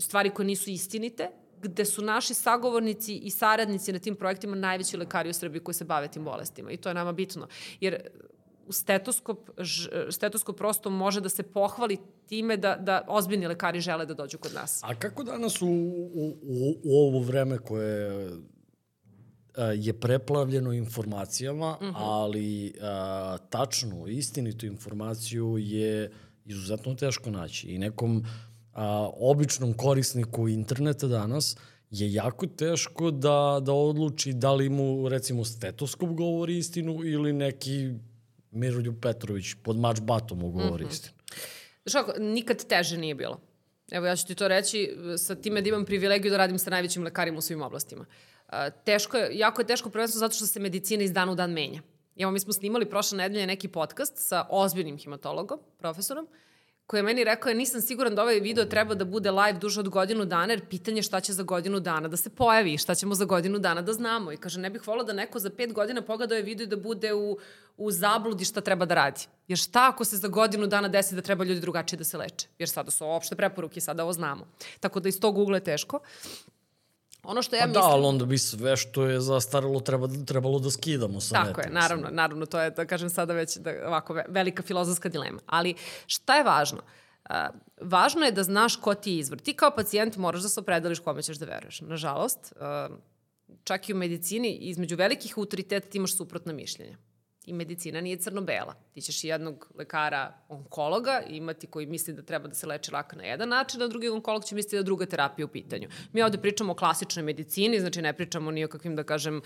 stvari koje nisu istinite, gde su naši sagovornici i saradnici na tim projektima najveći lekari u Srbiji koji se bave tim bolestima. I to je nama bitno. Jer stetoskop, stetoskop prosto može da se pohvali time da, da ozbiljni lekari žele da dođu kod nas. A kako danas u, u, u, ovo vreme koje je preplavljeno informacijama, uh mhm. -huh. ali a, tačnu, istinitu informaciju je izuzetno teško naći. I nekom a, običnom korisniku interneta danas je jako teško da, da odluči da li mu, recimo, stetoskop govori istinu ili neki Miroljub Petrović pod mač batom mu govori uh mhm. -huh. istinu. Znaš kako, nikad teže nije bilo. Evo ja ću ti to reći sa time da imam privilegiju da radim sa najvećim lekarima u svim oblastima. Uh, teško je, jako je teško prvenstveno zato što se medicina iz dana u dan menja. Evo, mi smo snimali prošle nedelje neki podcast sa ozbiljnim hematologom, profesorom, koji je meni rekao, ja nisam siguran da ovaj video treba da bude live duže od godinu dana, jer pitanje šta će za godinu dana da se pojavi, šta ćemo za godinu dana da znamo. I kaže, ne bih volao da neko za pet godina pogleda ovaj video i da bude u, u zabludi šta treba da radi. Jer šta ako se za godinu dana desi da treba ljudi drugačije da se leče? Jer sada su opšte preporuke, sada ovo znamo. Tako da iz tog ugla je teško. Ono što ja pa da, mislim... Da, ali onda bi sve što je zastaralo treba, trebalo da skidamo sa Tako je, naravno, mislim. naravno, to je, da kažem sada već da, ovako velika filozofska dilema. Ali šta je važno? Uh, važno je da znaš ko ti je izvor. Ti kao pacijent moraš da se opredeliš kome ćeš da veruješ. Nažalost, uh, čak i u medicini, između velikih autoriteta ti imaš suprotna mišljenja i medicina nije crno-bela. Ti ćeš jednog lekara onkologa imati koji misli da treba da se leči laka na jedan način, a drugi onkolog će misliti da druga terapija u pitanju. Mi ovde pričamo o klasičnoj medicini, znači ne pričamo ni o kakvim, da kažem, uh,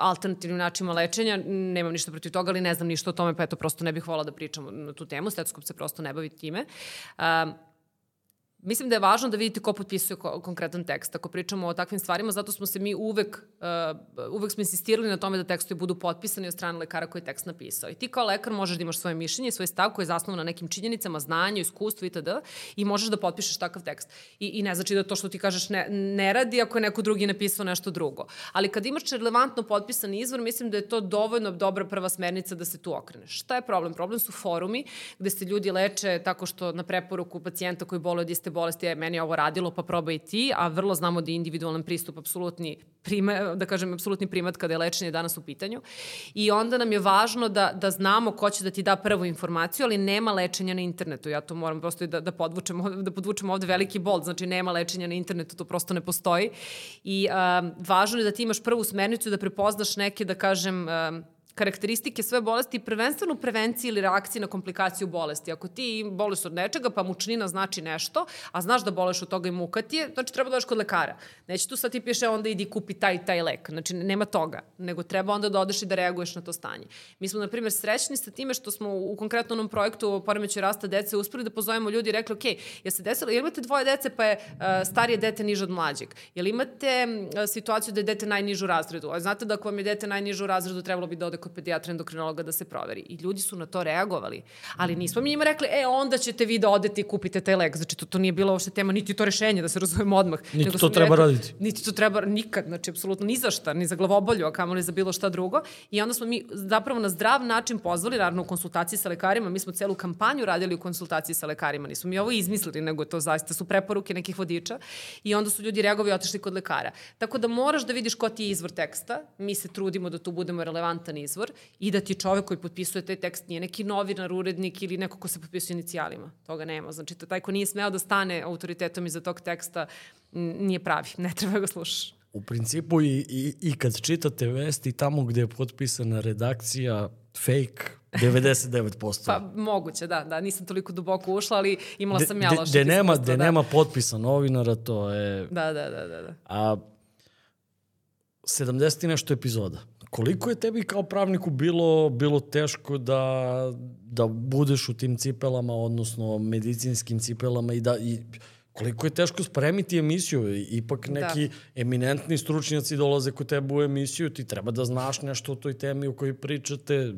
alternativnim načinima lečenja, nemam ništa protiv toga, ali ne znam ništa o tome, pa eto, prosto ne bih volala da pričamo na tu temu, stetoskop se prosto ne bavi time. Mislim da je važno da vidite ko potpisuje ko, konkretan tekst. Ako pričamo o takvim stvarima, zato smo se mi uvek, uh, uvek smo insistirali na tome da tekstovi budu potpisani od strane lekara koji je tekst napisao. I ti kao lekar možeš da imaš svoje mišljenje, svoj stav koji je zasnovan na nekim činjenicama, znanju, iskustvu itd. i možeš da potpišeš takav tekst. I, I ne znači da to što ti kažeš ne, ne radi ako je neko drugi napisao nešto drugo. Ali kad imaš relevantno potpisan izvor, mislim da je to dovoljno dobra prva smernica da se tu okreneš. Šta je problem? Problem su forumi gde se ljudi leče tako što na preporuku pacijenta koji boluje od iste vrste bolesti je meni ovo radilo, pa probaj ti, a vrlo znamo da je individualan pristup apsolutni prima, da kažem, apsolutni primat kada je lečenje danas u pitanju. I onda nam je važno da, da znamo ko će da ti da prvu informaciju, ali nema lečenja na internetu. Ja to moram prosto da, da, podvučem, da podvučem ovde veliki bold, znači nema lečenja na internetu, to prosto ne postoji. I um, važno je da ti imaš prvu smernicu da prepoznaš neke, da kažem, um, karakteristike sve bolesti, prvenstveno prevenciji ili reakciji na komplikaciju bolesti. Ako ti boleš od nečega, pa mučnina znači nešto, a znaš da boleš od toga i muka ti je, znači treba da kod lekara. Neće tu sad ti piše onda idi kupi taj taj lek. Znači nema toga, nego treba onda da odeš i da reaguješ na to stanje. Mi smo, na primjer, srećni sa time što smo u konkretnom projektu o poremeću rasta dece uspeli da pozovemo ljudi i rekli, ok, je se desilo, jel imate dvoje dece pa je uh, starije dete niže od mlađeg? Jel imate uh, situaciju da je dete najnižu razredu? A znate da ako vam je dete najnižu razredu, trebalo bi da ode kod pedijatra endokrinologa da se proveri. I ljudi su na to reagovali. Ali nismo mi njima rekli, e, onda ćete vi da odete i kupite taj lek. Znači, to, to nije bilo uopšte tema, niti to rešenje, da se razumemo odmah. Niti Nego to treba rekli, raditi. Niti to treba nikad, znači, apsolutno ni za šta, ni za glavobolju, a kamoli za bilo šta drugo. I onda smo mi zapravo na zdrav način pozvali, naravno u konsultaciji sa lekarima, mi smo celu kampanju radili u konsultaciji sa lekarima, nismo mi ovo izmislili, nego to zaista su preporuke nekih vodiča. I onda su ljudi reagovali i otišli kod lekara. Tako da moraš da vidiš ko ti je izvor teksta, mi se trudimo da tu budemo relevantan izvor izvor i da ti čovek koji potpisuje taj tekst nije neki novinar, urednik ili neko ko se potpisuje inicijalima. Toga nema. Znači, to taj ko nije smeo da stane autoritetom iza tog teksta nije pravi. Ne treba ga slušaš. U principu i, i, i kad čitate vesti tamo gde je potpisana redakcija fake 99%. [LAUGHS] pa moguće, da, da, nisam toliko duboko ušla, ali imala sam ja loše. De, nema, da. nema potpisa novinara, to je... Da, da, da, da. da. A 70 i nešto epizoda koliko je tebi kao pravniku bilo, bilo teško da, da budeš u tim cipelama, odnosno medicinskim cipelama i da... I, koliko je teško spremiti emisiju. Ipak da. neki da. eminentni stručnjaci dolaze kod tebe u emisiju, ti treba da znaš nešto o toj temi o kojoj pričate,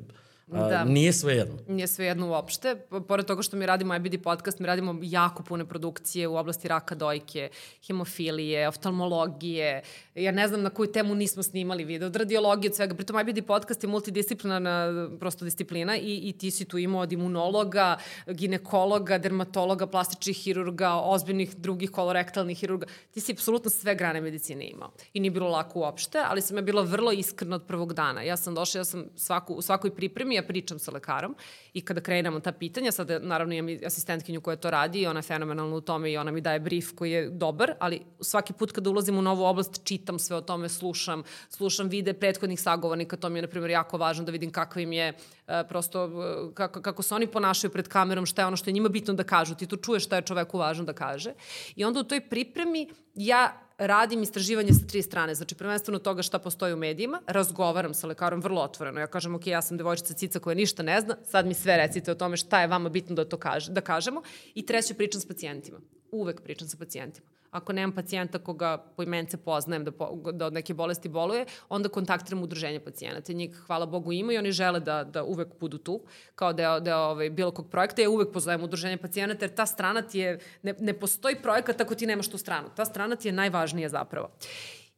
Da. Nije sve jedno. Nije sve jedno uopšte. Pored toga što mi radimo IBD podcast, mi radimo jako pune produkcije u oblasti raka dojke, hemofilije, oftalmologije. Ja ne znam na koju temu nismo snimali video, od radiologije, od svega. Pritom IBD podcast je multidisciplinarna prosto disciplina i, i ti si tu imao od imunologa, ginekologa, dermatologa, plastičnih hirurga, ozbiljnih drugih kolorektalnih hirurga. Ti si apsolutno sve grane medicine imao. I nije bilo lako uopšte, ali sam ja bila vrlo iskrena od prvog dana. Ja sam došla, ja sam svaku, u svakoj pripremi, ja pričam sa lekarom i kada krenemo ta pitanja, sada naravno imam asistentkinju koja to radi i ona je fenomenalna u tome i ona mi daje brief koji je dobar, ali svaki put kada ulazim u novu oblast čitam sve o tome, slušam, slušam vide prethodnih sagovornika, to mi je na primjer jako važno da vidim kakva im je uh, prosto, uh, kako, kako se oni ponašaju pred kamerom, šta je ono što je njima bitno da kažu, ti to čuješ šta je čoveku važno da kaže. I onda u toj pripremi ja radim istraživanje sa tri strane, znači prvenstveno toga šta postoji u medijima, razgovaram sa lekarom vrlo otvoreno. Ja kažem, ok, ja sam devojčica cica koja ništa ne zna, sad mi sve recite o tome šta je vama bitno da to kaže, da kažemo. I treće, pričam s pacijentima. Uvek pričam sa pacijentima ako nemam pacijenta koga po imence poznajem da, po, da od neke bolesti boluje, onda kontaktiram udruženje pacijenata. Njih, hvala Bogu, ima i oni žele da, da uvek budu tu, kao deo, deo ovaj, bilo kog projekta. Ja uvek pozovem udruženje pacijenata, jer ta strana ti je, ne, ne postoji projekat ako ti nemaš tu stranu. Ta strana ti je najvažnija zapravo.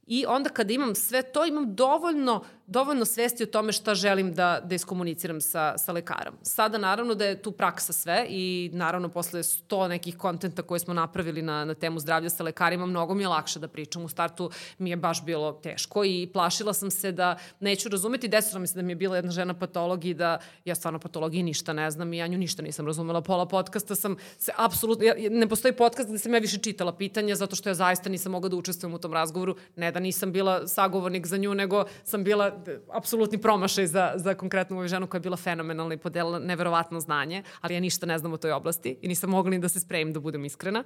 I onda kada imam sve to, imam dovoljno dovoljno svesti o tome šta želim da, da iskomuniciram sa, sa lekarom. Sada naravno da je tu praksa sve i naravno posle sto nekih kontenta koje smo napravili na, na temu zdravlja sa lekarima, mnogo mi je lakše da pričam. U startu mi je baš bilo teško i plašila sam se da neću razumeti. Desilo mi se da mi je bila jedna žena patolog i da ja stvarno patologiji ništa ne znam i ja nju ništa nisam razumela. Pola podcasta sam se apsolutno, ja, ne postoji podcast da sam ja više čitala pitanja zato što ja zaista nisam mogla da učestvujem u tom razgovoru. Ne da nisam bila sagovornik za nju, nego sam bila apsolutni promašaj za, za konkretnu moju ženu koja je bila fenomenalna i podelila neverovatno znanje, ali ja ništa ne znam o toj oblasti i nisam mogla ni da se spremim da budem iskrena.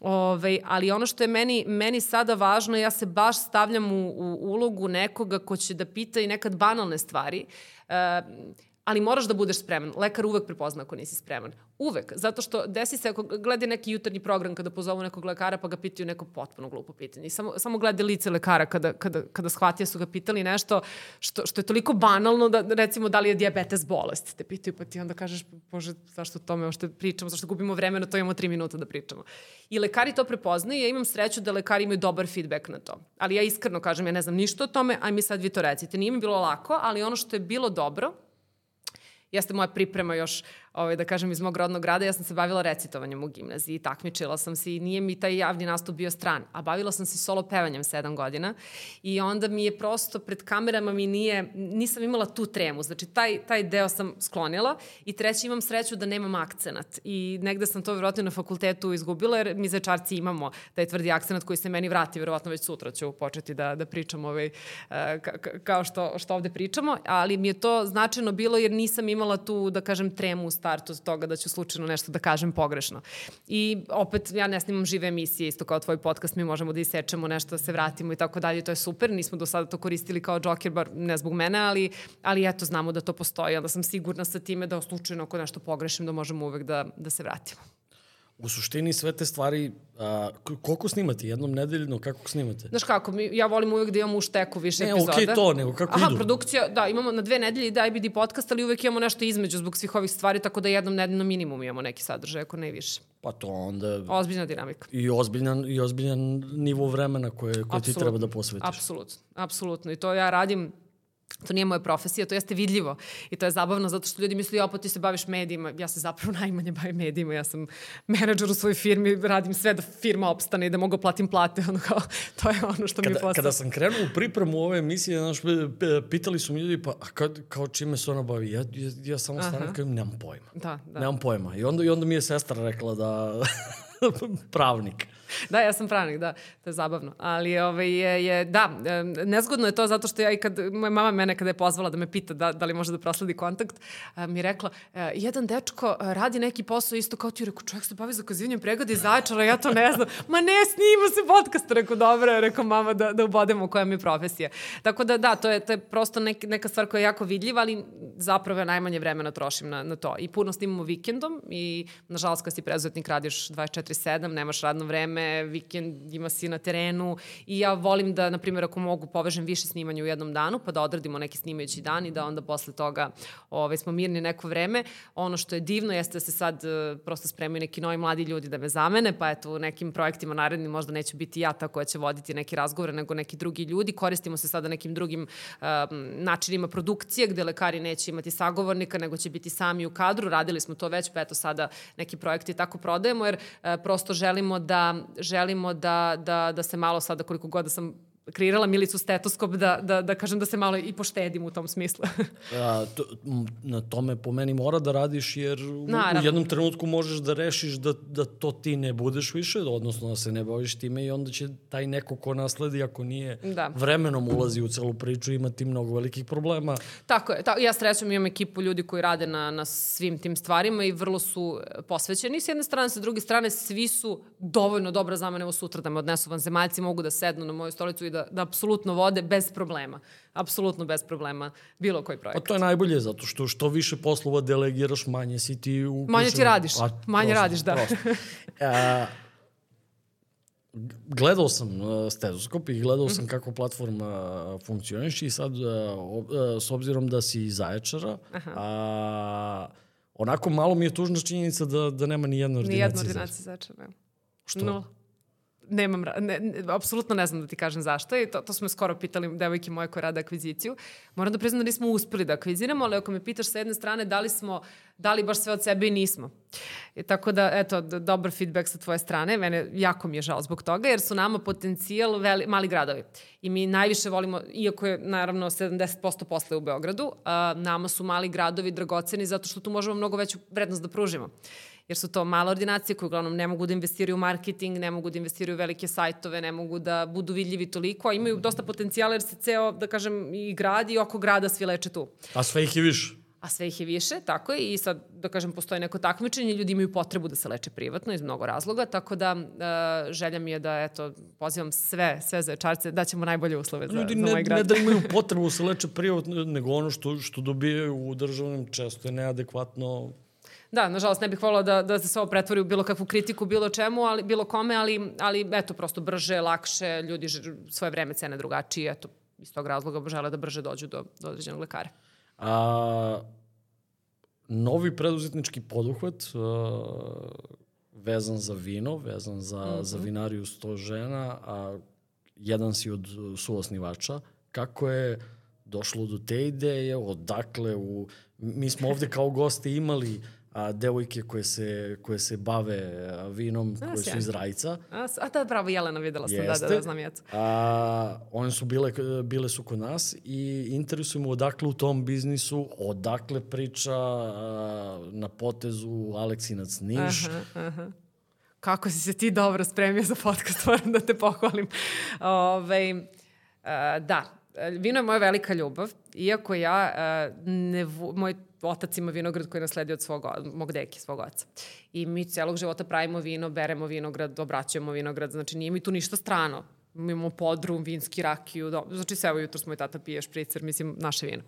Ove, ali ono što je meni, meni sada važno, ja se baš stavljam u, u ulogu nekoga ko će da pita i nekad banalne stvari. Uh, ali moraš da budeš spreman. Lekar uvek prepozna ako nisi spreman. Uvek. Zato što desi se ako gleda neki jutarnji program kada pozovu nekog lekara pa ga pitaju neko potpuno glupo pitanje. I samo, samo gleda lice lekara kada, kada, kada shvatija su ga pitali nešto što, što je toliko banalno da recimo da li je diabetes bolest. Te pitaju pa ti onda kažeš bože zašto o tome ošte pričamo, zašto gubimo vreme na to imamo tri minuta da pričamo. I lekari to prepoznaju ja imam sreću da lekari imaju dobar feedback na to. Ali ja iskreno kažem ja ne znam ništa o tome, aj mi sad vi to recite. Nije mi bilo lako, ali ono što je bilo dobro jeste moja priprema još ovaj, da kažem, iz mog rodnog grada, ja sam se bavila recitovanjem u gimnaziji, takmičila sam se i nije mi taj javni nastup bio stran, a bavila sam se solo pevanjem sedam godina i onda mi je prosto pred kamerama mi nije, nisam imala tu tremu, znači taj, taj deo sam sklonila i treći imam sreću da nemam akcenat i negde sam to verovatno na fakultetu izgubila jer mi začarci imamo taj tvrdi akcenat koji se meni vrati, verovatno već sutra ću početi da, da pričam ovaj, ka, kao što, što ovde pričamo, ali mi je to značajno bilo jer nisam imala tu, da kažem, tremu startu toga da ću slučajno nešto da kažem pogrešno. I opet, ja ne snimam žive emisije, isto kao tvoj podcast, mi možemo da isečemo nešto, da se vratimo i tako dalje, to je super, nismo do sada to koristili kao džoker, bar ne zbog mene, ali, ali eto, znamo da to postoji, onda sam sigurna sa time da slučajno ako nešto pogrešim, da možemo uvek da, da se vratimo. U suštini sve te stvari, a, koliko snimate? Jednom nedeljno, kako snimate? Znaš kako, mi, ja volim uvek da imamo u šteku više ne, epizoda. Ne, okej okay, to, nego kako Aha, idu? produkcija, da, imamo na dve nedelje da IBD podcast, ali uvek imamo nešto između zbog svih ovih stvari, tako da jednom nedeljno minimum imamo neki sadržaj, ako ne više. Pa to onda... Ozbiljna dinamika. I ozbiljan, i ozbiljan nivo vremena koje, koje ti treba da posvetiš. Apsolutno, apsolutno. I to ja radim To nije moja profesija, to jeste vidljivo. I to je zabavno zato što ljudi misle, opa, ti se baviš medijima. Ja se zapravo [LAUGHS] najmanje bavim medijima. Ja sam menadžer u svojoj firmi, radim sve da firma opstane i da mogu platim plate. [LAUGHS] Ono kao, to je ono što kada, mi je postao. Kada sam krenuo u pripremu ove emisije, znaš, pitali su mi ljudi, pa kao, kao čime se ona bavi? Ja, ja, ja samo stanem kao nemam pojma. Da, da. Nemam pojma. I onda, I onda mi je sestra rekla da [LAUGHS] pravnik. [LAUGHS] da, ja sam pravnik, da, to je zabavno. Ali ovaj, je, je, da, nezgodno je to zato što ja i kad, moja mama mene kada je pozvala da me pita da, da li može da prosledi kontakt, mi je rekla, e, jedan dečko radi neki posao isto kao ti, rekao, čovjek se bavi zakazivanjem pregodi zajčara, ja to ne znam. Ma ne, snima se podcast, rekao, dobro, rekao mama da, da ubodemo koja mi je profesija. Tako da, da, to je, to je prosto nek, neka stvar koja je jako vidljiva, ali zapravo ja najmanje vremena trošim na, na to. I puno snimamo vikendom i, nažalost, kad si prezuzetnik radiš 24-7, nemaš radno vreme, vikend ima si na terenu i ja volim da, na primjer, ako mogu, povežem više snimanja u jednom danu, pa da odradimo neki snimajući dan i da onda posle toga ove, smo mirni neko vreme. Ono što je divno jeste da se sad uh, prosto spremaju neki novi mladi ljudi da me zamene, pa eto u nekim projektima narednim možda neću biti ja ta koja će voditi neki razgovore, nego neki drugi ljudi. Koristimo se sada nekim drugim um, načinima produkcije gde lekari neće imati sagovornika, nego će biti sami u kadru. Radili smo to već, pa eto sada neki projekti tako prodajemo, jer uh, prosto želimo da, želimo da, da, da se malo sada koliko god da sam kreirala Milicu stetoskop da, da, da kažem da se malo i poštedim u tom smislu. [LAUGHS] A, to, na tome po meni mora da radiš jer u, u jednom trenutku možeš da rešiš da, da to ti ne budeš više, odnosno da se ne baviš time i onda će taj neko ko nasledi ako nije da. vremenom ulazi u celu priču imati mnogo velikih problema. Tako je. Ta, ja srećom imam ekipu ljudi koji rade na, na svim tim stvarima i vrlo su posvećeni s jedne strane, sa druge strane svi su dovoljno dobra za mene evo sutra da me odnesu vanzemaljci, mogu da sednu na moju stolicu i da, da apsolutno vode bez problema. Apsolutno bez problema bilo koji projekt. Pa to je najbolje, zato što što više poslova delegiraš, manje si ti u... Manje ti radiš, A, manje prosto, radiš, da. A, [LAUGHS] gledao sam uh, stetoskop i gledao sam mhm. kako platforma uh, funkcioniš i sad, uh, uh, s obzirom da si iz Zaječara, Aha. a, onako malo mi je tužna činjenica da, da nema ni jedna ordinacija. Ni jedna ordinacija Zaječara. Što? No nemam, ne, ne, apsolutno ne znam da ti kažem zašto i to, to smo skoro pitali devojke moje koje rade akviziciju. Moram da priznam da nismo uspeli da akviziramo, ali ako me pitaš sa jedne strane da li smo dali baš sve od sebe i nismo. I tako da, eto, dobar feedback sa tvoje strane. Mene jako mi je žao zbog toga, jer su nama potencijal veli, mali gradovi. I mi najviše volimo, iako je naravno 70% posle u Beogradu, a, nama su mali gradovi dragoceni zato što tu možemo mnogo veću vrednost da pružimo jer su to male ordinacije koje uglavnom ne mogu da investiraju u marketing, ne mogu da investiraju u velike sajtove, ne mogu da budu vidljivi toliko, a imaju dosta potencijala jer se ceo, da kažem, i grad i oko grada svi leče tu. A sve ih je više a sve ih je više, tako je, i sad, da kažem, postoji neko takmičenje, ljudi imaju potrebu da se leče privatno iz mnogo razloga, tako da uh, želja mi je da, eto, pozivam sve, sve za čarce, da ćemo najbolje uslove za, ljudi za moj grad. Ljudi ne da imaju potrebu da se leče privatno, nego ono što, što dobijaju u državnom često je neadekvatno Da, nažalost, ne bih volila da, da se ovo pretvori u bilo kakvu kritiku, bilo čemu, ali, bilo kome, ali, ali eto, prosto brže, lakše, ljudi svoje vreme cene drugačije, eto, iz tog razloga žele da brže dođu do, do određenog lekara. A, novi preduzetnički poduhvat a, vezan za vino, vezan za, mm -hmm. za vinariju sto žena, a jedan si od suosnivača. Kako je došlo do te ideje, odakle u... Mi smo ovde kao goste imali a, devojke koje se, koje se bave vinom, a, koje su iz Rajca. A, a da, bravo, Jelena, videla sam, Jeste. da, da, da, znam jecu. A, one su bile, bile su kod nas i interesujemo odakle u tom biznisu, odakle priča a, na potezu Aleksinac Niš. Aha, aha kako si se ti dobro spremio za podcast, moram da te pohvalim. Ove, ovaj, uh, da, vino je moja velika ljubav, iako ja uh, ne, moj otac ima vinograd koji je nasledio od svog, mog deke, svog oca. I mi celog života pravimo vino, beremo vinograd, obraćujemo vinograd, znači nije mi tu ništa strano. Imamo podrum, vinski rakiju, do, znači sve evo jutro smo i tata pije špricer, mislim, naše vino.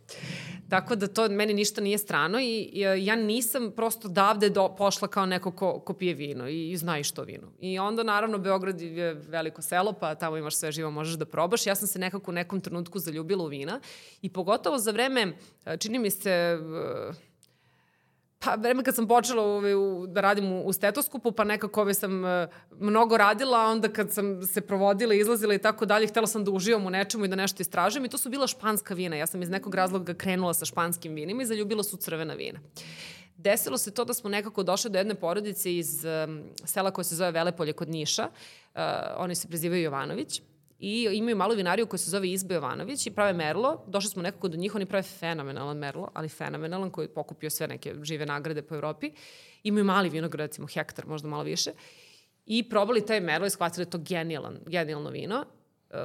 Tako da to meni ništa nije strano i, i ja nisam prosto davde do, pošla kao neko ko, ko pije vino i, i zna i što vino. I onda naravno Beograd je veliko selo, pa tamo imaš sve živo, možeš da probaš. Ja sam se nekako u nekom trenutku zaljubila u vina i pogotovo za vreme, čini mi se, Pa, vreme kad sam počela u, u, da radim u, u stetoskopu, pa nekako ove sam uh, mnogo radila, onda kad sam se provodila, izlazila i tako dalje, htela sam da uživam u nečemu i da nešto istražujem i to su bila španska vina. Ja sam iz nekog razloga krenula sa španskim vinima i zaljubila su crvena vina. Desilo se to da smo nekako došli do jedne porodice iz um, sela koje se zove Velepolje kod Niša. Uh, oni se prezivaju Jovanović i imaju malu vinariju koja se zove Izbe Jovanović i prave merlo. Došli smo nekako do njih, oni prave fenomenalan merlo, ali fenomenalan koji je pokupio sve neke žive nagrade po Evropi. Imaju mali vinograd, recimo hektar, možda malo više. i probali taj Merlot i shvatili da je to genijalan, genijalno vino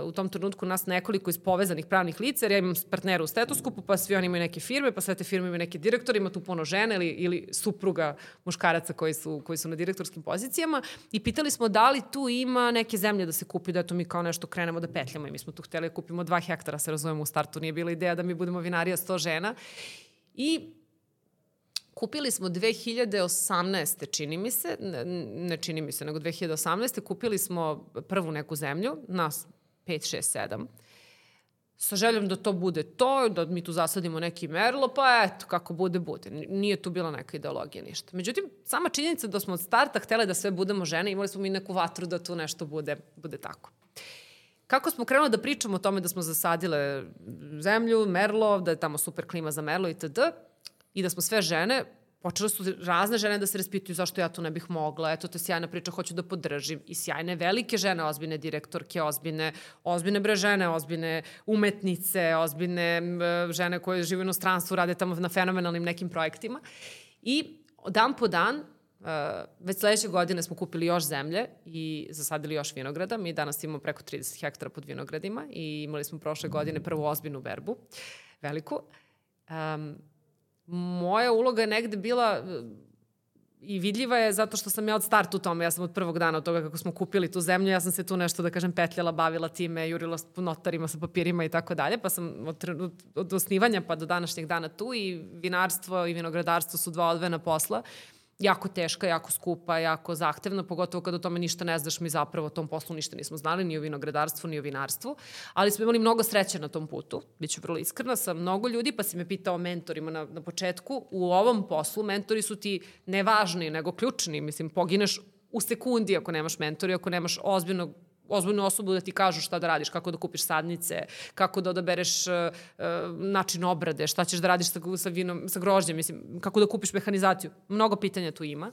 u tom trenutku nas nekoliko iz povezanih pravnih lica, jer ja imam partnera u stetoskopu, pa svi oni imaju neke firme, pa sve te firme imaju neke direktore, ima tu puno žene ili, ili supruga muškaraca koji su, koji su na direktorskim pozicijama i pitali smo da li tu ima neke zemlje da se kupi, da eto mi kao nešto krenemo da petljamo i mi smo tu hteli da kupimo dva hektara, se razumemo u startu, nije bila ideja da mi budemo vinarija 100 žena. I kupili smo 2018. čini mi se, ne, ne čini mi se, nego 2018. kupili smo prvu neku zemlju, nas 5, 6, 7 sa željom da to bude to, da mi tu zasadimo neki merlo, pa eto, kako bude, bude. Nije tu bila neka ideologija, ništa. Međutim, sama činjenica da smo od starta htele da sve budemo žene, imali smo mi neku vatru da tu nešto bude, bude tako. Kako smo krenuli da pričamo o tome da smo zasadile zemlju, merlo, da je tamo super klima za merlo itd. I da smo sve žene, počele su razne žene da se raspituju zašto ja tu ne bih mogla, eto te sjajna priča, hoću da podržim. I sjajne velike žene, ozbiljne direktorke, ozbiljne, ozbiljne bre žene, ozbiljne umetnice, ozbiljne žene koje žive u inostranstvu, rade tamo na fenomenalnim nekim projektima. I dan po dan, Uh, već sledeće godine smo kupili još zemlje i zasadili još vinograda. Mi danas imamo preko 30 hektara pod vinogradima i imali smo prošle godine prvu ozbiljnu berbu, veliku. Um, moja uloga je negde bila i vidljiva je zato što sam ja od starta u tome, ja sam od prvog dana od toga kako smo kupili tu zemlju, ja sam se tu nešto, da kažem, petljala, bavila time, jurila s notarima, sa papirima i tako dalje, pa sam od, od, od osnivanja pa do današnjeg dana tu i vinarstvo i vinogradarstvo su dva odvena posla. Uh, jako teška, jako skupa, jako zahtevna, pogotovo kada o tome ništa ne znaš, mi zapravo o tom poslu ništa nismo znali, ni o vinogradarstvu, ni o vinarstvu, ali smo imali mnogo sreće na tom putu, bit ću vrlo iskrena, sa mnogo ljudi, pa si me pitao o mentorima na, na početku, u ovom poslu mentori su ti nevažni, nego ključni, mislim, pogineš u sekundi ako nemaš mentori, ako nemaš ozbiljnog ozbiljnu osobu da ti kažu šta da radiš, kako da kupiš sadnice, kako da odabereš uh, način obrade, šta ćeš da radiš sa, sa, vinom, sa grožđem, mislim, kako da kupiš mehanizaciju. Mnogo pitanja tu ima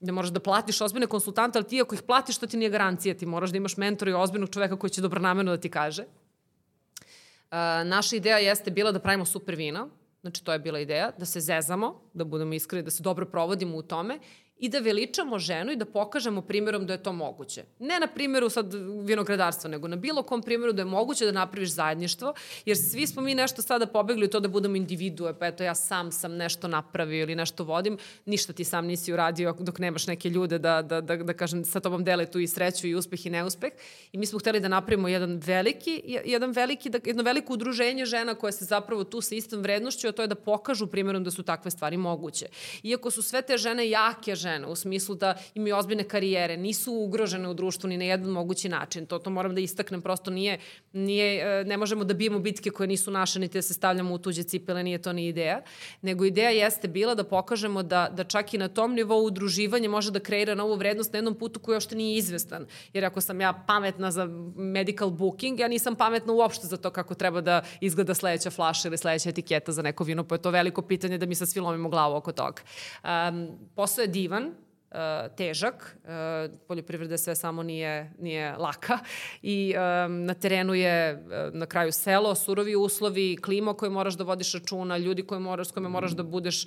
da moraš da platiš ozbiljne konsultante, ali ti ako ih platiš, to ti nije garancija, ti moraš da imaš mentora i ozbiljnog čoveka koji će dobronamerno da ti kaže. Uh, naša ideja jeste bila da pravimo super vina, znači to je bila ideja, da se zezamo, da budemo iskreni, da se dobro provodimo u tome i da veličamo ženu i da pokažemo primjerom da je to moguće. Ne na primjeru sad vinogradarstva, nego na bilo kom primjeru da je moguće da napraviš zajedništvo, jer svi smo mi nešto sada pobegli u to da budemo individue, pa eto ja sam sam nešto napravio ili nešto vodim, ništa ti sam nisi uradio dok nemaš neke ljude da, da, da, da kažem sa tobom dele tu i sreću i uspeh i neuspeh. I mi smo hteli da napravimo jedan veliki, jedan veliki, da, jedno veliko udruženje žena koje se zapravo tu sa istom vrednošću, a to je da pokažu primjerom da su takve stvari moguće. Iako su sve te žene jake žene, u smislu da imaju ozbiljne karijere, nisu ugrožene u društvu ni na jedan mogući način. To, to moram da istaknem, prosto nije, nije, e, ne možemo da bijemo bitke koje nisu naše, niti da se stavljamo u tuđe cipele, nije to ni ideja. Nego ideja jeste bila da pokažemo da, da čak i na tom nivou udruživanje može da kreira novu vrednost na jednom putu koji ošte nije izvestan. Jer ako sam ja pametna za medical booking, ja nisam pametna uopšte za to kako treba da izgleda sledeća flaša ili sledeća etiketa za neko vino, pa je to veliko pitanje da mi sa svi lomimo glavu oko toga. Um, posao je divan, divan, uh, težak, uh, poljoprivreda sve samo nije, nije laka i um, na terenu je na kraju selo, surovi uslovi, klima koje moraš da vodiš računa, ljudi koje moraš, s kojima moraš da budeš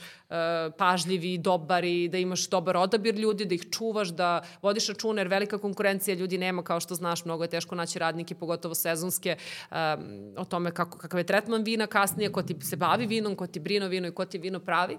pažljivi, dobar i da imaš dobar odabir ljudi, da ih čuvaš, da vodiš računa jer velika konkurencija ljudi nema kao što znaš, mnogo je teško naći radnike, pogotovo sezonske, o tome kako, kakav je tretman vina kasnije, ko ti se bavi vinom, ko ti brino vino i ko ti vino pravi,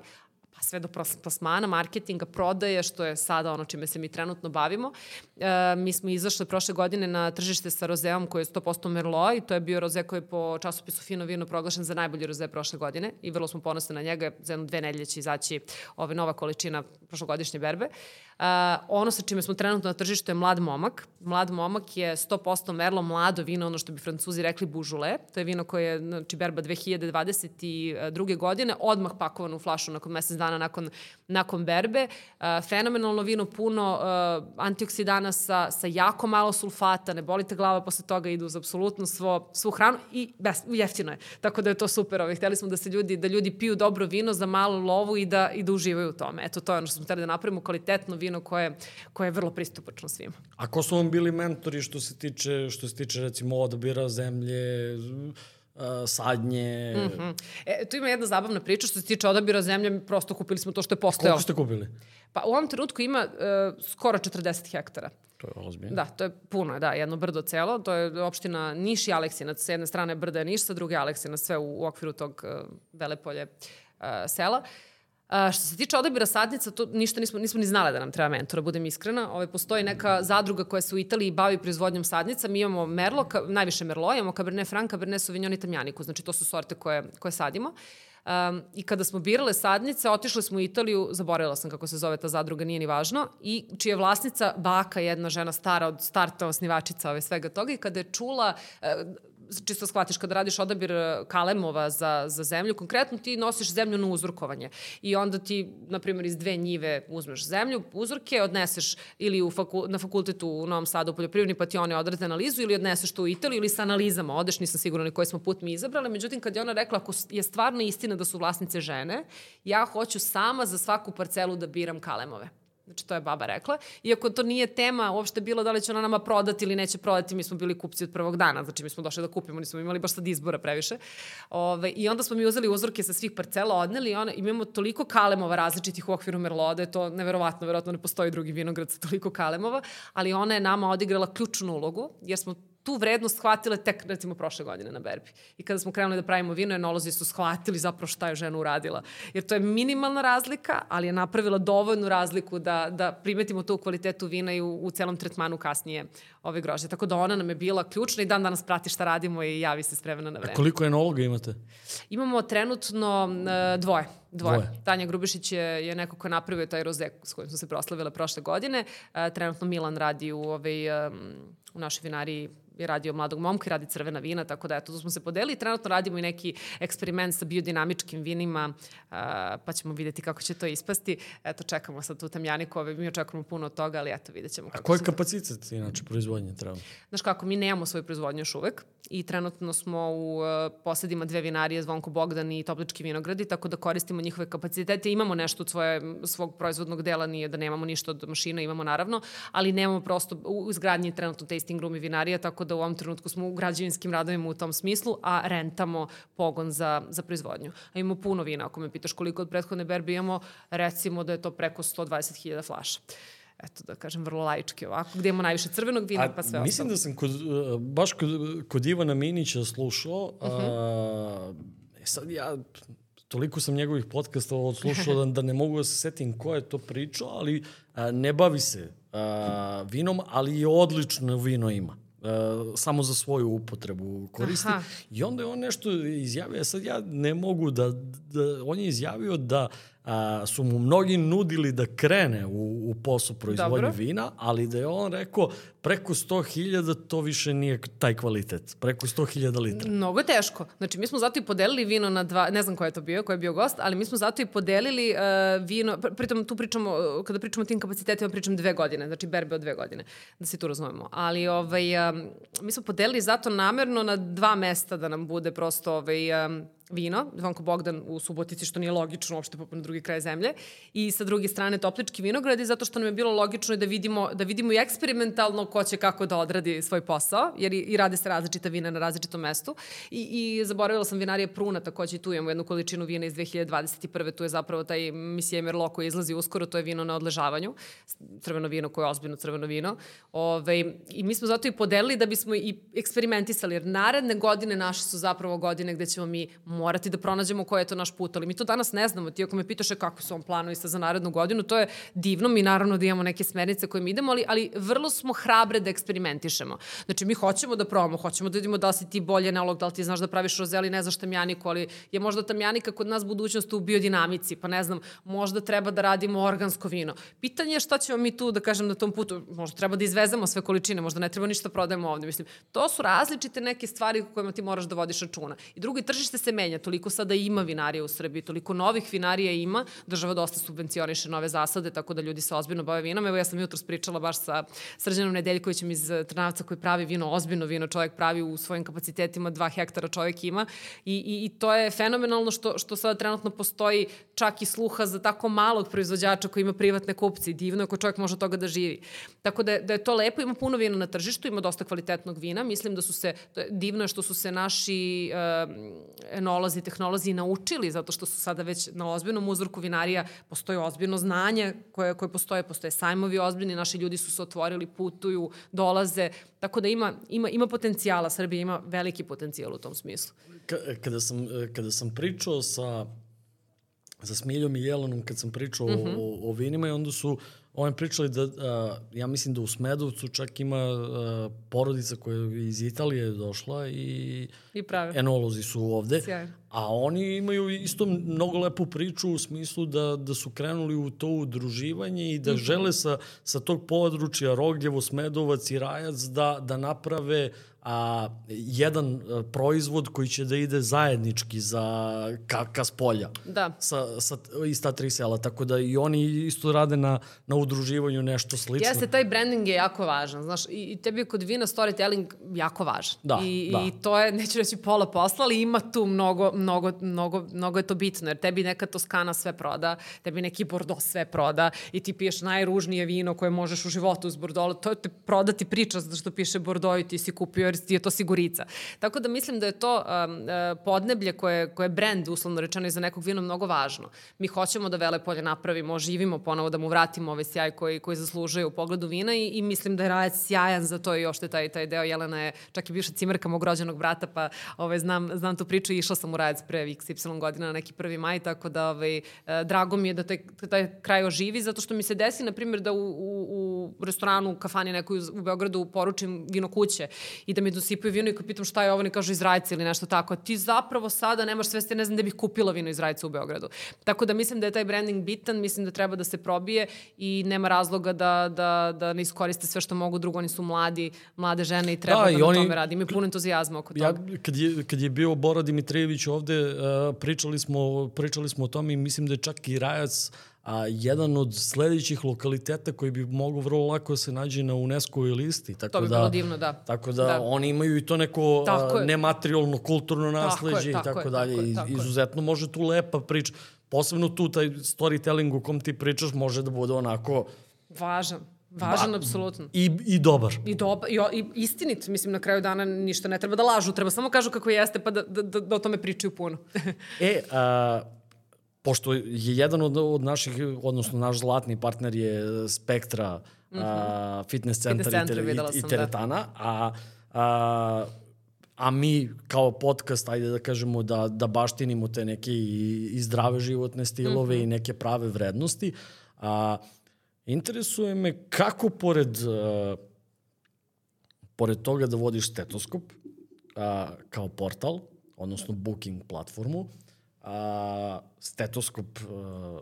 pa sve do plasmana, marketinga, prodaje, što je sada ono čime se mi trenutno bavimo. E, mi smo izašli prošle godine na tržište sa rozeom koji je 100% Merlot i to je bio roze koji je po časopisu Fino Vino proglašen za najbolji roze prošle godine i vrlo smo ponosni na njega. Za jedno dve nedelje će izaći ove nova količina prošlogodišnje berbe. Uh, Uh, ono sa čime smo trenutno na tržištu je mlad momak. Mlad momak je 100% merlo mlado vino, ono što bi francuzi rekli bužule. To je vino koje je, znači, berba 2022. godine, odmah pakovan u flašu nakon mesec dana nakon, nakon berbe. Uh, fenomenalno vino, puno uh, antioksidana sa, sa jako malo sulfata, ne bolite glava posle toga, idu za apsolutno svo, svu hranu i bes, jeftino je. Tako da je to super. Ovaj. Hteli smo da se ljudi, da ljudi piju dobro vino za malu lovu i da, i da uživaju u tome. Eto, to je ono što smo hteli da napravimo, kvalitetno vino vino koje, koje je vrlo pristupačno svima. A ko su vam bili mentori što se tiče, što se tiče recimo odabira zemlje, uh, sadnje. Mm -hmm. e, tu ima jedna zabavna priča što se tiče odabira zemlje, prosto kupili smo to što je postojalo. Koliko ste kupili? Pa u ovom trenutku ima uh, skoro 40 hektara. To je ozbiljno. Da, to je puno, da, jedno brdo celo. To je opština Niš i Aleksinac. S jedne strane brda je Niš, sa druge Aleksinac, sve u, u okviru tog uh, velepolje uh, sela. Uh, što se tiče odabira sadnica, to ništa nismo, nismo ni znali da nam treba mentora, budem iskrena. Ove, ovaj, postoji neka zadruga koja se u Italiji bavi proizvodnjom sadnica. Mi imamo Merlo, ka, najviše Merlo, imamo Cabernet Franc, Cabernet Sauvignon i Tamjaniku. Znači, to su sorte koje, koje sadimo. Um, I kada smo birale sadnice, otišli smo u Italiju, zaboravila sam kako se zove ta zadruga, nije ni važno, i čija je vlasnica baka, jedna žena stara od starta osnivačica ove svega toga i kada je čula, uh, čisto shvatiš kada radiš odabir e, kalemova za, za zemlju, konkretno ti nosiš zemlju na uzorkovanje i onda ti, na primjer, iz dve njive uzmeš zemlju, uzorke, odneseš ili u faku, na fakultetu u Novom Sadu u poljoprivredni pa ti one odrade analizu ili odneseš to u Italiju ili sa analizama odeš, nisam sigurna ni koji smo put mi izabrali, međutim kad je ona rekla ako je stvarno istina da su vlasnice žene, ja hoću sama za svaku parcelu da biram kalemove. Znači, to je baba rekla. Iako to nije tema uopšte bilo da li će ona nama prodati ili neće prodati, mi smo bili kupci od prvog dana. Znači, mi smo došli da kupimo, nismo imali baš sad izbora previše. Ove, I onda smo mi uzeli uzorke sa svih parcela, odneli i ona, imamo toliko kalemova različitih u okviru Merlode, da je to neverovatno, verovatno ne postoji drugi vinograd sa toliko kalemova, ali ona je nama odigrala ključnu ulogu, jer smo tu vrednost shvatile tek recimo prošle godine na berbi. I kada smo krenuli da pravimo vino, enolozi su shvatili zapravo šta je žena uradila. Jer to je minimalna razlika, ali je napravila dovoljnu razliku da, da primetimo to u kvalitetu vina i u, u celom tretmanu kasnije ove grožđe. Tako da ona nam je bila ključna i dan danas prati šta radimo i javi se spremena na vreme. A koliko enologa imate? Imamo trenutno uh, dvoje. Dvoje. Dvoje. Tanja Grubišić je, je neko ko napravio taj roze s kojim smo se proslavile prošle godine. Uh, trenutno Milan radi u, ovaj, um, u našoj vinariji je radio mladog momka i radi crvena vina, tako da eto, tu smo se podelili. Trenutno radimo i neki eksperiment sa biodinamičkim vinima, pa ćemo videti kako će to ispasti. Eto, čekamo sad tu tamjaniku, ove, mi očekujemo puno od toga, ali eto, vidjet ćemo kako A koji kapacitet, inače, proizvodnje treba? Znaš kako, mi nemamo svoju proizvodnju još uvek i trenutno smo u uh, posedima dve vinarije, Zvonko Bogdan i Toplički vinogradi, tako da koristimo njihove kapacitete. Imamo nešto od svoje, svog proizvodnog dela, nije da nemamo ništa od mašina, imamo naravno, ali nemamo prosto, u izgradnji trenutno tasting room i vinarija, tako da u ovom trenutku smo u građevinskim radovima u tom smislu, a rentamo pogon za, za proizvodnju. A imamo puno vina, ako me pitaš koliko od prethodne berbe imamo, recimo da je to preko 120.000 flaša eto da kažem, vrlo laički ovako, gde imamo najviše crvenog vina, A, pa sve mislim ostalo. da sam kod, baš kod, kod Ivana Minića slušao, uh -huh. a, e, sad ja toliko sam njegovih podcasta odslušao [LAUGHS] da, da ne mogu da se setim ko je to pričao, ali a, ne bavi se a, vinom, ali i odlično vino ima. Uh, samo za svoju upotrebu koristi. Aha. I onda je on nešto izjavio, sad ja ne mogu da, da on je izjavio da a, su mu mnogi nudili da krene u, u posao proizvodnje vina, ali da je on rekao preko 100.000 to više nije taj kvalitet. Preko 100.000 litra. Mnogo teško. Znači, mi smo zato i podelili vino na dva, ne znam ko je to bio, ko je bio gost, ali mi smo zato i podelili uh, vino, pritom tu pričamo, kada pričamo o tim kapacitetima, pričam dve godine, znači berbe od dve godine, da se tu razumemo. Ali ovaj, um, mi smo podelili zato namerno na dva mesta da nam bude prosto ovaj, um, vino, Vanko Bogdan u Subotici, što nije logično uopšte na drugi kraj zemlje, i sa druge strane Toplički vinogradi, zato što nam je bilo logično da vidimo, da vidimo i eksperimentalno ko će kako da odradi svoj posao, jer i, i rade se različita vina na različitom mestu. I, i zaboravila sam vinarije Pruna, takođe i tu imamo jednu količinu vina iz 2021. Tu je zapravo taj Misije Merlot koji izlazi uskoro, to je vino na odležavanju, crveno vino koje je ozbiljno crveno vino. Ove, I mi smo zato i podelili da bismo i eksperimentisali, jer naredne godine naše su zapravo godine gde ćemo mi morati da pronađemo koji je to naš put, ali mi to danas ne znamo. Ti ako me pitaš kako su on planovi sa za narednu godinu, to je divno, mi naravno da imamo neke smernice kojim idemo, ali, ali vrlo smo hrabre da eksperimentišemo. Znači, mi hoćemo da probamo, hoćemo da vidimo da li si ti bolje nalog, da li ti znaš da praviš rozeli, ne znaš tamjaniku, ali je možda tamjanika kod nas budućnost u biodinamici, pa ne znam, možda treba da radimo organsko vino. Pitanje je šta ćemo mi tu, da kažem, na tom putu, možda treba da izvezemo sve količine, možda ne treba ništa da prodajemo ovde. Mislim, to su različite neke stvari kojima ti moraš da vodiš računa. I drugo, tržište se menja menja, toliko sada ima vinarija u Srbiji, toliko novih vinarija ima, država dosta subvencioniše nove zasade, tako da ljudi se ozbiljno bave vinom. Evo ja sam jutro pričala baš sa Srđanom Nedeljkovićem iz Trnavca koji pravi vino, ozbiljno vino, čovjek pravi u svojim kapacitetima, dva hektara čovjek ima i, i, i to je fenomenalno što, što sada trenutno postoji čak i sluha za tako malog proizvođača koji ima privatne kupce i divno ako čovjek može od toga da živi. Tako da, da je to lepo, ima puno vina na tržištu, ima dosta kvalitetnog vina, mislim da su se, divno je što su se naši uh, enolozi, tehnolozi naučili, zato što su sada već na ozbiljnom uzorku vinarija, postoje ozbiljno znanje koje, koje postoje, postoje sajmovi ozbiljni, naši ljudi su se otvorili, putuju, dolaze, tako da ima, ima, ima potencijala, Srbija ima veliki potencijal u tom smislu. Kada sam, kada sam pričao sa sa Smiljom i Jelenom kad sam pričao mm -hmm. o, o vinima i onda su oni pričali da, a, ja mislim da u Smedovcu čak ima a, porodica koja je iz Italije došla i, I prave. enolozi su ovde. Sjajno. A oni imaju isto mnogo lepu priču u smislu da, da su krenuli u to udruživanje i da mm -hmm. žele sa, sa tog područja Rogljevo, Smedovac i Rajac da, da naprave a, jedan a, proizvod koji će da ide zajednički za ka, ka spolja da. sa, sa, iz ta tri sela. Tako da i oni isto rade na, na udruživanju nešto slično. Jeste, taj branding je jako važan. Znaš, i, i tebi kod vina storytelling jako važan. Da, I, da. I to je, neću reći pola posla, ali ima tu mnogo, mnogo, mnogo, mnogo je to bitno, jer tebi neka Toskana sve proda, tebi neki Bordeaux sve proda i ti piješ najružnije vino koje možeš u životu uz Bordeaux, to te proda ti priča zato što piše Bordeaux i ti si kupio jer je to sigurica. Tako da mislim da je to um, uh, podneblje koje, koje je brand, uslovno rečeno, i za nekog vina mnogo važno. Mi hoćemo da Velepolje napravimo, živimo ponovo, da mu vratimo ovaj sjaj koji, koji zaslužuje u pogledu vina i, i mislim da je Rajac sjajan za to i ošte taj, taj deo. Jelena je čak i bivša cimerka mog rođenog brata, pa ovaj, znam, znam tu priču i išla sam u Rajac pre XY godina na neki prvi maj, tako da ovaj, e, drago mi je da taj, taj kraj oživi, zato što mi se desi, na primjer, da u, u, u restoranu, u kafani nekoj u Beogradu poručim vino kuće i da mi dosipaju vino i kad pitam šta je ovo, ne kažu iz Rajca ili nešto tako. Ti zapravo sada nemaš svesti, ne znam da bih kupila vino iz Rajca u Beogradu. Tako da mislim da je taj branding bitan, mislim da treba da se probije i nema razloga da, da, da ne iskoriste sve što mogu drugo, oni su mladi, mlade žene i treba da, da i na oni, tome radi. Imaju puno entuzijazma oko toga. Ja, kad, je, kad je bio Bora Dimitrijević ovde, uh, pričali, smo, pričali smo o tome i mislim da je čak i Rajac a jedan od sledećih lokaliteta koji bi mogu vrlo lako da se nađe na UNESCO-voj listi. Tako to bi da, bilo divno, da. Tako da, da. oni imaju i to neko a, nematerijalno kulturno nasleđe i tako, tako dalje. Tako je, tako Izuzetno može tu lepa priča. Posebno tu taj storytelling u kom ti pričaš može da bude onako... Važan. Važan, ba, apsolutno. I, I dobar. I, dobar, i, i istinit. Mislim, na kraju dana ništa ne treba da lažu. Treba samo kažu kako jeste, pa da, da, da, da o tome pričaju puno. [LAUGHS] e, a, pošto je jedan od, od naših, odnosno naš zlatni partner je Spektra mm -hmm. a, fitness centar fitness i, tere, i, i da. teretana, da. a, a a mi kao podcast, ajde da kažemo da, da baštinimo te neke i, i zdrave životne stilove mm -hmm. i neke prave vrednosti. A, interesuje me kako pored, a, pored toga da vodiš stetoskop a, kao portal, odnosno booking platformu, a, stetoskop a,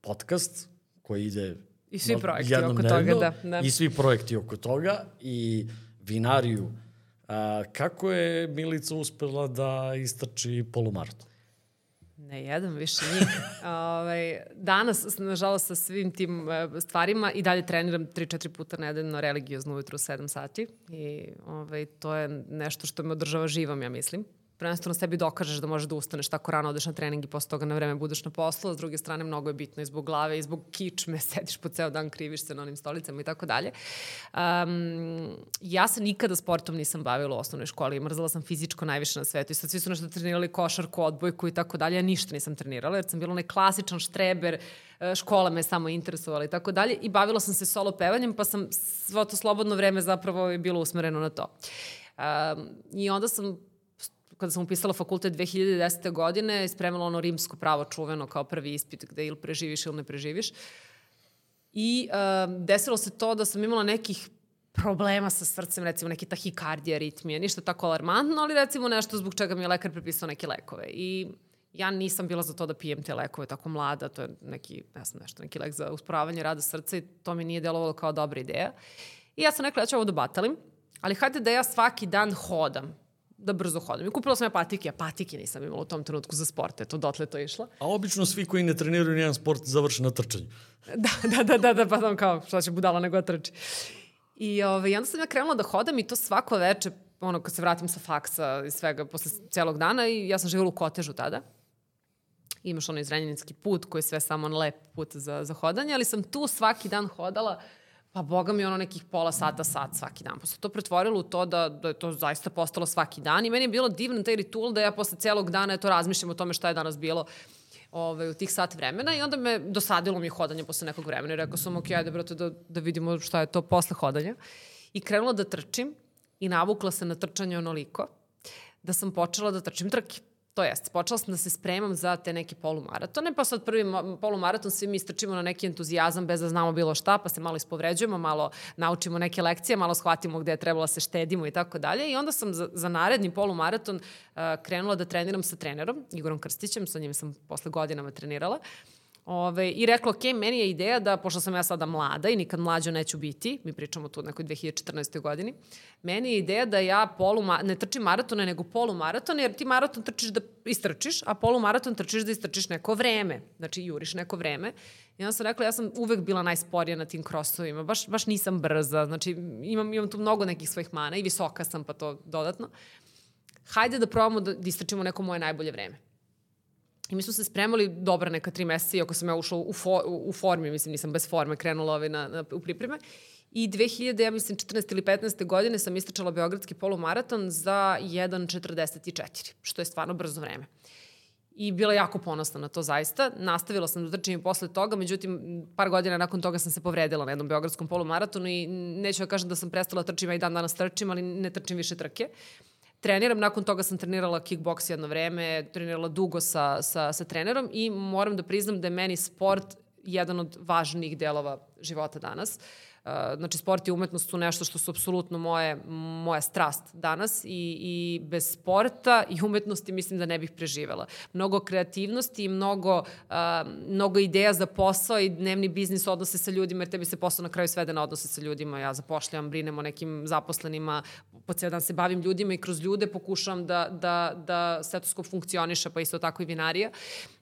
podcast koji ide I svi projekti oko toga, da, da. I svi projekti oko toga i vinariju A, kako je Milica uspela da istrači polumaraton? Ne jedan više njih. Ove, [LAUGHS] ovaj, danas, nažalost, sa svim tim e, stvarima i dalje treniram 3-4 puta nedeljno religiozno ujutru u 7 sati i ove, ovaj, to je nešto što me održava živom, ja mislim prvenstveno sebi dokažeš da možeš da ustaneš tako rano, odeš na trening i posle toga na vreme budeš na poslu, a s druge strane mnogo je bitno i zbog glave i zbog kičme, [LAUGHS] sediš po ceo dan, kriviš se na onim stolicama i tako dalje. Um, ja se nikada sportom nisam bavila u osnovnoj školi, mrzala sam fizičko najviše na svetu i sad svi su nešto trenirali košarku, odbojku i tako dalje, ja ništa nisam trenirala jer sam bila onaj klasičan štreber, e, škola me samo interesovala i tako dalje i bavila sam se solo pevanjem pa sam svo to slobodno vreme zapravo je bilo usmereno na to. Um, I onda sam kada sam upisala fakultet 2010. godine, spremala ono rimsko pravo čuveno kao prvi ispit gde ili preživiš ili ne preživiš. I uh, desilo se to da sam imala nekih problema sa srcem, recimo neki tahikardija, aritmije, ništa tako alarmantno, ali recimo nešto zbog čega mi je lekar prepisao neke lekove. I ja nisam bila za to da pijem te lekove tako mlada, to je neki, ne znam nešto, neki lek za usporavanje rada srca i to mi nije delovalo kao dobra ideja. I ja sam rekla, ja ću ovo da batalim, ali hajde da ja svaki dan hodam da brzo hodam. I kupila sam ja patike, a patike nisam imala u tom trenutku za sport, eto, dotle to išla. A obično svi koji ne treniraju nijedan sport završe na trčanju. [LAUGHS] da, da, da, da, da, pa tam kao, šta će budala nego da trči. I ovaj, onda sam ja krenula da hodam i to svako veče, ono, kad se vratim sa faksa i svega, posle celog dana i ja sam živjela u kotežu tada. Imaš onaj izrenjaninski put koji je sve samo on lep put za, za hodanje, ali sam tu svaki dan hodala Pa boga mi ono nekih pola sata, sat svaki dan. Pa se to pretvorilo u to da, da je to zaista postalo svaki dan i meni je bilo divno taj ritual da ja posle celog dana eto razmišljam o tome šta je danas bilo ovaj, u tih sat vremena i onda me dosadilo mi hodanje posle nekog vremena i rekao sam ok, ajde brate da, da vidimo šta je to posle hodanja. I krenula da trčim i navukla se na trčanje onoliko da sam počela da trčim trke. To jest, počela sam da se spremam za te neke polumaratone, pa sad prvi polumaraton svi mi istrčimo na neki entuzijazam bez da znamo bilo šta, pa se malo ispovređujemo, malo naučimo neke lekcije, malo shvatimo gde je trebalo da se štedimo i tako dalje. I onda sam za, za naredni polumaraton uh, krenula da treniram sa trenerom, Igorom Krstićem, sa njim sam posle godinama trenirala. Uh, Ove, I rekla, ok, meni je ideja da, pošto sam ja sada mlada i nikad mlađo neću biti, mi pričamo tu nekoj 2014. godini, meni je ideja da ja polu, ne trčim maratone, nego polumaratone, jer ti maraton trčiš da istrčiš, a polumaraton trčiš da istrčiš neko vreme, znači juriš neko vreme. I onda sam rekla, ja sam uvek bila najsporija na tim krosovima, baš, baš nisam brza, znači imam, imam tu mnogo nekih svojih mana i visoka sam, pa to dodatno. Hajde da probamo da, da istrčimo neko moje najbolje vreme. I mi smo se spremali dobra neka tri meseca, iako sam ja ušla u, fo, u formi, mislim, nisam bez forme krenula ovaj na, na, u pripreme. I 2000, ja mislim, 14. ili 15. godine sam istračala Beogradski polumaraton za 1.44, što je stvarno brzo vreme. I bila jako ponosna na to zaista. Nastavila sam da trčim i posle toga, međutim, par godina nakon toga sam se povredila na jednom Beogradskom polumaratonu i neću da kažem da sam prestala da trčim, ja i dan danas trčim, ali ne trčim više trke. Treniram, nakon toga sam trenirala kickboks jedno vreme, trenirala dugo sa, sa, sa trenerom i moram da priznam da je meni sport jedan od važnijih delova života danas. Uh, znači sport i umetnost su nešto što su apsolutno moje, moja strast danas i, i bez sporta i umetnosti mislim da ne bih preživela. Mnogo kreativnosti i mnogo, uh, mnogo ideja za posao i dnevni biznis odnose sa ljudima jer tebi se posao na kraju svede na odnose sa ljudima. Ja zapošljam, brinem o nekim zaposlenima, po cijel dan se bavim ljudima i kroz ljude pokušavam da, da, da stetoskop funkcioniše, pa isto tako i vinarija.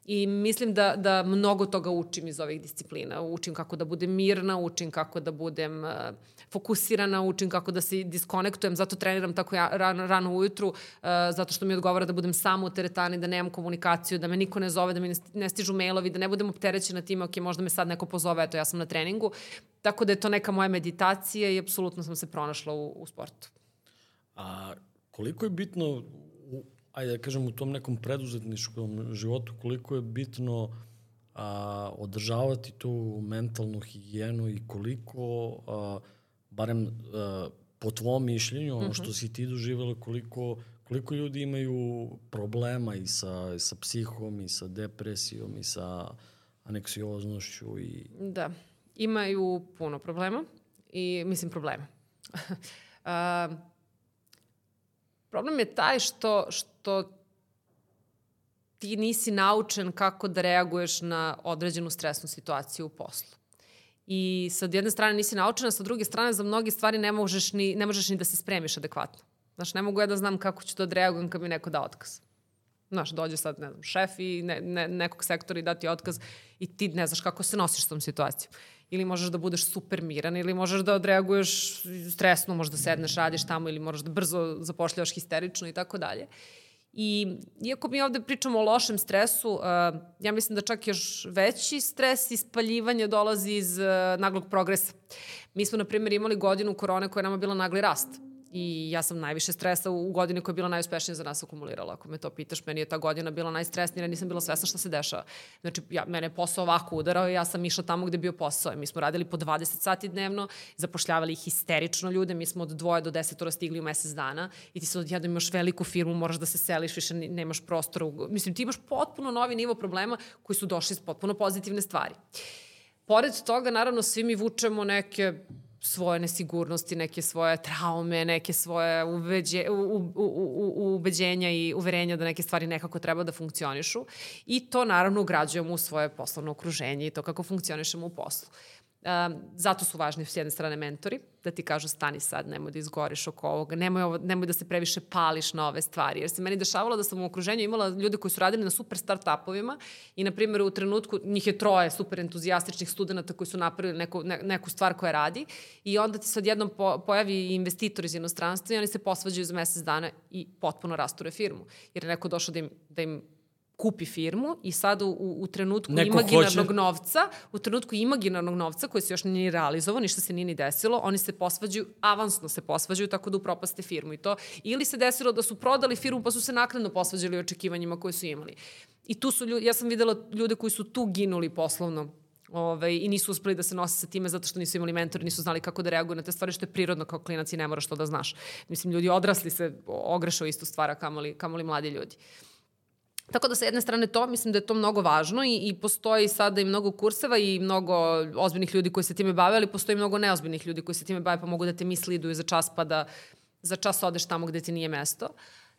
I mislim da, da mnogo toga učim iz ovih disciplina. Učim kako da budem mirna, učim kako da budem uh, fokusirana, učim kako da se diskonektujem, zato treniram tako ja, rano, rano ujutru, uh, zato što mi odgovara da budem samo u teretani, da nemam komunikaciju, da me niko ne zove, da mi ne stižu mailovi, da ne budem opterećena time, ok, možda me sad neko pozove, eto ja sam na treningu. Tako da je to neka moja meditacija i apsolutno sam se pronašla u, u sportu. A koliko je bitno ajde da kažem, u tom nekom preduzetničkom životu, koliko je bitno a, održavati tu mentalnu higijenu i koliko, a, barem a, po tvom mišljenju, ono što mhm. si ti doživjela, koliko, koliko ljudi imaju problema i sa, i sa psihom, i sa depresijom, i sa aneksioznošću. I... Da, imaju puno problema i, mislim, problema. [LAUGHS] a, Problem je taj što, što ti nisi naučen kako da reaguješ na određenu stresnu situaciju u poslu. I sa jedne strane nisi naučena, sa druge strane za mnogi stvari ne možeš ni, ne možeš ni da se spremiš adekvatno. Znaš, ne mogu ja da znam kako ću da odreagujem kad mi neko da otkaz. Znaš, dođe sad, ne znam, šef i ne, ne, nekog sektora i dati otkaz i ti ne znaš kako se nosiš s tom situacijom ili možeš da budeš super miran ili možeš da odreaguješ stresno, možeš da sedneš, radiš tamo ili moraš da brzo zapošljavaš histerično i tako dalje. I iako mi ovde pričamo o lošem stresu, uh, ja mislim da čak još veći stres i spaljivanje dolazi iz uh, naglog progresa. Mi smo, na primjer, imali godinu korone koja je nama bila nagli rast i ja sam najviše stresa u godini koja je bila najuspešnija za nas akumulirala. Ako me to pitaš, meni je ta godina bila najstresnija, nisam bila svesna šta se dešava. Znači, ja, mene je posao ovako udarao i ja sam išla tamo gde je bio posao. Mi smo radili po 20 sati dnevno, zapošljavali histerično ljude, mi smo od dvoje do desetora stigli u mesec dana i ti sad odjedno imaš veliku firmu, moraš da se seliš, više nemaš prostora. Mislim, ti imaš potpuno novi nivo problema koji su došli iz potpuno pozitivne stvari. Pored toga, naravno, svi mi vučemo neke svoje nesigurnosti, neke svoje traume, neke svoje uveđe, u, u, u, u, ubeđenja i uverenja da neke stvari nekako treba da funkcionišu i to naravno ugrađujemo u svoje poslovno okruženje i to kako funkcionišemo u poslu. Um, zato su važni s jedne strane mentori, da ti kažu stani sad, nemoj da izgoriš oko ovoga, nemoj, ovo, nemoj da se previše pališ na ove stvari. Jer se meni dešavalo da sam u okruženju imala ljude koji su radili na super start-upovima i, na primjer, u trenutku njih je troje super entuzijastičnih studenta koji su napravili neku, ne, neku stvar koja radi i onda ti se odjednom po, pojavi investitor iz inostranstva i oni se posvađaju za mesec dana i potpuno rasture firmu. Jer je neko došao da im, da im kupi firmu i sad u, u trenutku Neko imaginarnog hoće. novca, u trenutku imaginarnog novca koji se još nije realizovao, ništa se nije ni desilo, oni se posvađaju, avansno se posvađaju tako da upropaste firmu i to. Ili se desilo da su prodali firmu pa su se nakladno posvađali očekivanjima koje su imali. I tu su ljudi, ja sam videla ljude koji su tu ginuli poslovno ovaj, i nisu uspeli da se nose sa time zato što nisu imali mentor, nisu znali kako da reaguju na te stvari, što je prirodno kao klinac i ne moraš to da znaš. Mislim, ljudi odrasli se ogreše o istu stvar, a kamoli, kamoli mladi ljudi. Tako da sa jedne strane to, mislim da je to mnogo važno i, i postoji sada i mnogo kurseva i mnogo ozbiljnih ljudi koji se time bave, ali postoji mnogo neozbiljnih ljudi koji se time bave pa mogu da te misli idu za čas pa da za čas odeš tamo gde ti nije mesto.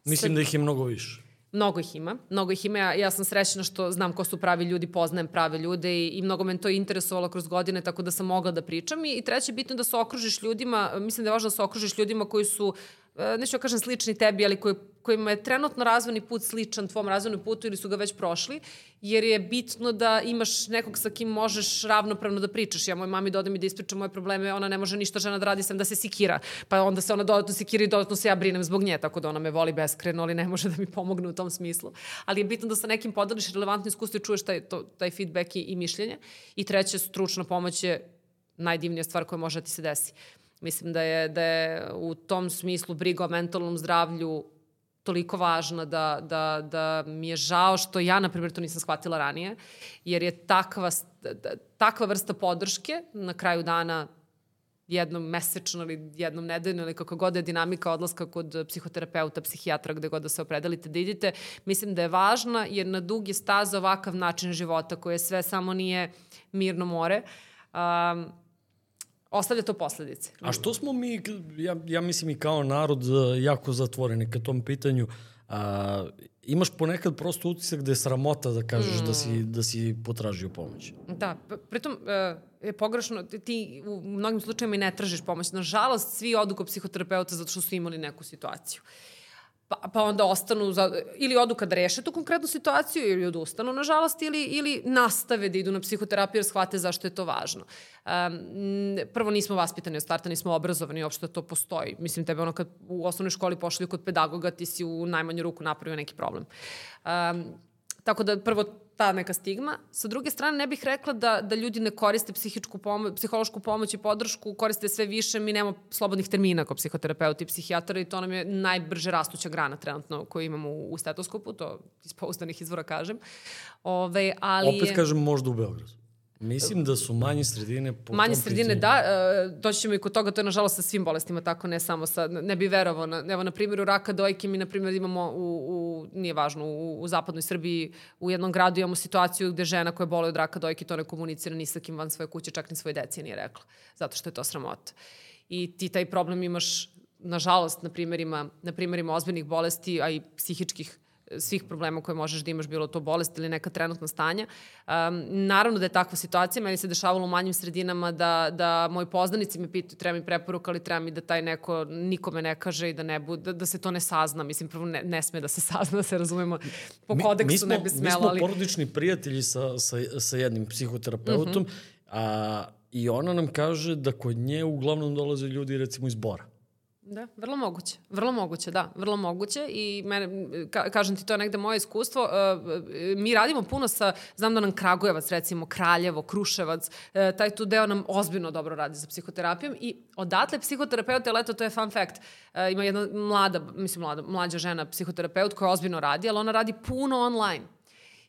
Mislim Sad, da ih je mnogo više. Mnogo ih ima, mnogo ih ima. Ja, ja sam srećna što znam ko su pravi ljudi, poznajem prave ljude i, i mnogo me to interesovalo kroz godine, tako da sam mogla da pričam. I, i treće, bitno da se okružiš ljudima, mislim da je važno da se okružiš ljudima koji su E, neću da kažem slični tebi, ali koji, kojima je trenutno razvojni put sličan tvom razvojnom putu ili su ga već prošli, jer je bitno da imaš nekog sa kim možeš ravnopravno da pričaš. Ja moj mami dodam i da ispričam moje probleme, ona ne može ništa žena da radi sem da se sikira, pa onda se ona dodatno sikira i dodatno se ja brinem zbog nje, tako da ona me voli beskreno, ali ne može da mi pomogne u tom smislu. Ali je bitno da sa nekim podeliš relevantno iskustvo i čuješ taj, to, taj feedback i, i mišljenje. I treće, stručna pomoć je najdivnija stvar koja može da ti se desi. Mislim da je, da je u tom smislu briga o mentalnom zdravlju toliko važna da, da, da mi je žao što ja, na primjer, to nisam shvatila ranije, jer je takva, da, takva vrsta podrške na kraju dana jednom mesečno ili jednom nedeljno ili kako god je dinamika odlaska kod psihoterapeuta, psihijatra, gde god da se opredelite da idete, mislim da je važna jer na dugi staz ovakav način života koji sve samo nije mirno more, um, ostavlja to posledice. A što smo mi, ja, ja mislim i kao narod, e, jako zatvoreni ka tom pitanju, a, imaš ponekad prosto utisak da je sramota da kažeš mm. da, si, da si potražio pomoć. Da, pritom uh, je pogrešno, ti u mnogim slučajima i ne tražiš pomoć. Nažalost, svi odu kod psihoterapeuta zato što su imali neku situaciju. Pa, pa onda ostanu, za, ili odu kada reše tu konkretnu situaciju, ili odustanu, nažalost, ili, ili nastave da idu na psihoterapiju jer shvate zašto je to važno. Um, prvo, nismo vaspitani od starta, nismo obrazovani, uopšte to postoji. Mislim, tebe ono kad u osnovnoj školi pošalju kod pedagoga, ti si u najmanju ruku napravio neki problem. Um, tako da, prvo, ta neka stigma. Sa druge strane, ne bih rekla da, da ljudi ne koriste psihičku pomoć, psihološku pomoć i podršku, koriste sve više. Mi nemamo slobodnih termina kao psihoterapeuti i psihijatara i to nam je najbrže rastuća grana trenutno koju imamo u, u stetoskopu, to iz pouzdanih izvora kažem. Ove, ali Opet kažem možda u Beogradu. Mislim da su manje sredine po Manje sredine, pitanju. da. E, doći ćemo i kod toga, to je nažalost sa svim bolestima tako, ne samo sa, ne bi verovao. Na, evo, na primjeru raka dojke mi, na primjer, imamo u, u nije važno, u, u zapadnoj Srbiji, u jednom gradu imamo situaciju gde žena koja boli od raka dojke to ne komunicira ni sa kim van svoje kuće, čak ni svoje deci nije rekla. Zato što je to sramota. I ti taj problem imaš, nažalost, na primjerima, na primjerima ozbiljnih bolesti, a i psihičkih svih problema koje možeš da imaš, bilo to bolest ili neka trenutna stanja. Um, naravno da je takva situacija, meni se dešavalo u manjim sredinama da, da moji poznanici me pitaju treba mi preporuka ali treba mi da taj neko nikome ne kaže i da, ne bude, da, da se to ne sazna. Mislim, prvo ne, ne sme da se [LAUGHS] sazna, da se razumemo. Po kodeksu mi, mi smo, ne bi smela. Mi smo ali... porodični prijatelji sa, sa, sa jednim psihoterapeutom uh mhm. -huh. a, i ona nam kaže da kod nje uglavnom dolaze ljudi recimo iz Bora. Da, vrlo moguće. Vrlo moguće, da. Vrlo moguće i mene, ka, kažem ti, to je negde moje iskustvo. Uh, mi radimo puno sa, znam da nam Kragujevac, recimo Kraljevo, Kruševac, uh, taj tu deo nam ozbiljno dobro radi sa psihoterapijom i odatle psihoterapeut, leto, to je fun fact, uh, ima jedna mlada, mislim mlada, mlađa žena psihoterapeut koja ozbiljno radi, ali ona radi puno online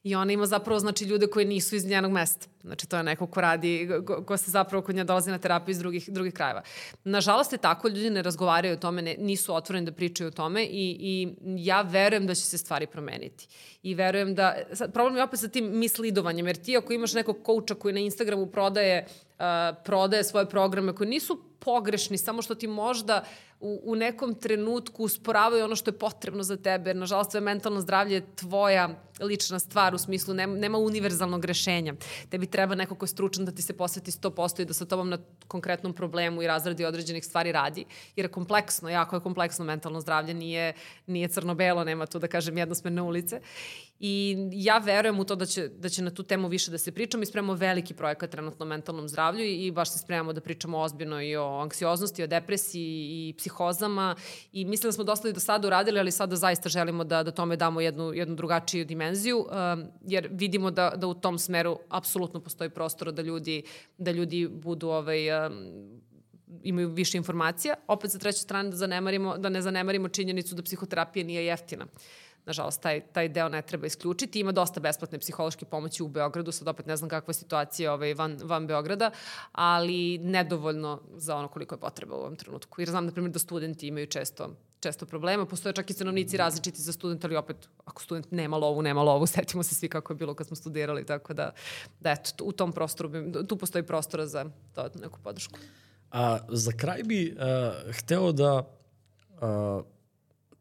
I ona ima zapravo znači, ljude koji nisu iz njenog mesta. Znači to je neko ko radi, ko, ko se zapravo kod nje dolazi na terapiju iz drugih, drugih krajeva. Nažalost je tako, ljudi ne razgovaraju o tome, ne, nisu otvoreni da pričaju o tome i, i ja verujem da će se stvari promeniti. I verujem da, sad, problem je opet sa tim mislidovanjem, jer ti ako imaš nekog kouča koji na Instagramu prodaje prodaje svoje programe koji nisu pogrešni, samo što ti možda u, u nekom trenutku usporavaju ono što je potrebno za tebe, nažalost sve mentalno zdravlje je tvoja lična stvar u smislu nema, nema univerzalnog rešenja. Tebi treba neko ko je stručan da ti se posveti 100% i da sa tobom na konkretnom problemu i razradi određenih stvari radi, jer je kompleksno, jako je kompleksno mentalno zdravlje, nije, nije crno-belo, nema tu da kažem jednosmerne ulice. I ja verujem u to da će, da će na tu temu više da se pričamo i spremamo veliki projekat trenutno o mentalnom zdravlju i, baš se spremamo da pričamo ozbiljno i o anksioznosti, o depresiji i psihozama i mislim da smo dosta i do sada uradili, ali sada zaista želimo da, da tome damo jednu, jednu drugačiju dimenziju, um, jer vidimo da, da u tom smeru apsolutno postoji prostora da ljudi, da ljudi budu ovaj, um, imaju više informacija. Opet sa treće strane da, zanemarimo, da ne zanemarimo činjenicu da psihoterapija nije jeftina. Uh, nažalost, taj, taj deo ne treba isključiti. Ima dosta besplatne psihološke pomoći u Beogradu, sad opet ne znam kakva je situacija ovaj, van, van Beograda, ali nedovoljno za ono koliko je potreba u ovom trenutku. Jer znam, na primjer, da studenti imaju često često problema. Postoje čak i stanovnici različiti za studenta, ali opet, ako student nema lovu, nema lovu, [LAUGHS] setimo se svi kako je bilo kad smo studirali, tako da, da eto, u tom prostoru, bi, tu postoji prostora za dodatnu neku podršku. A za kraj bi uh, hteo da uh,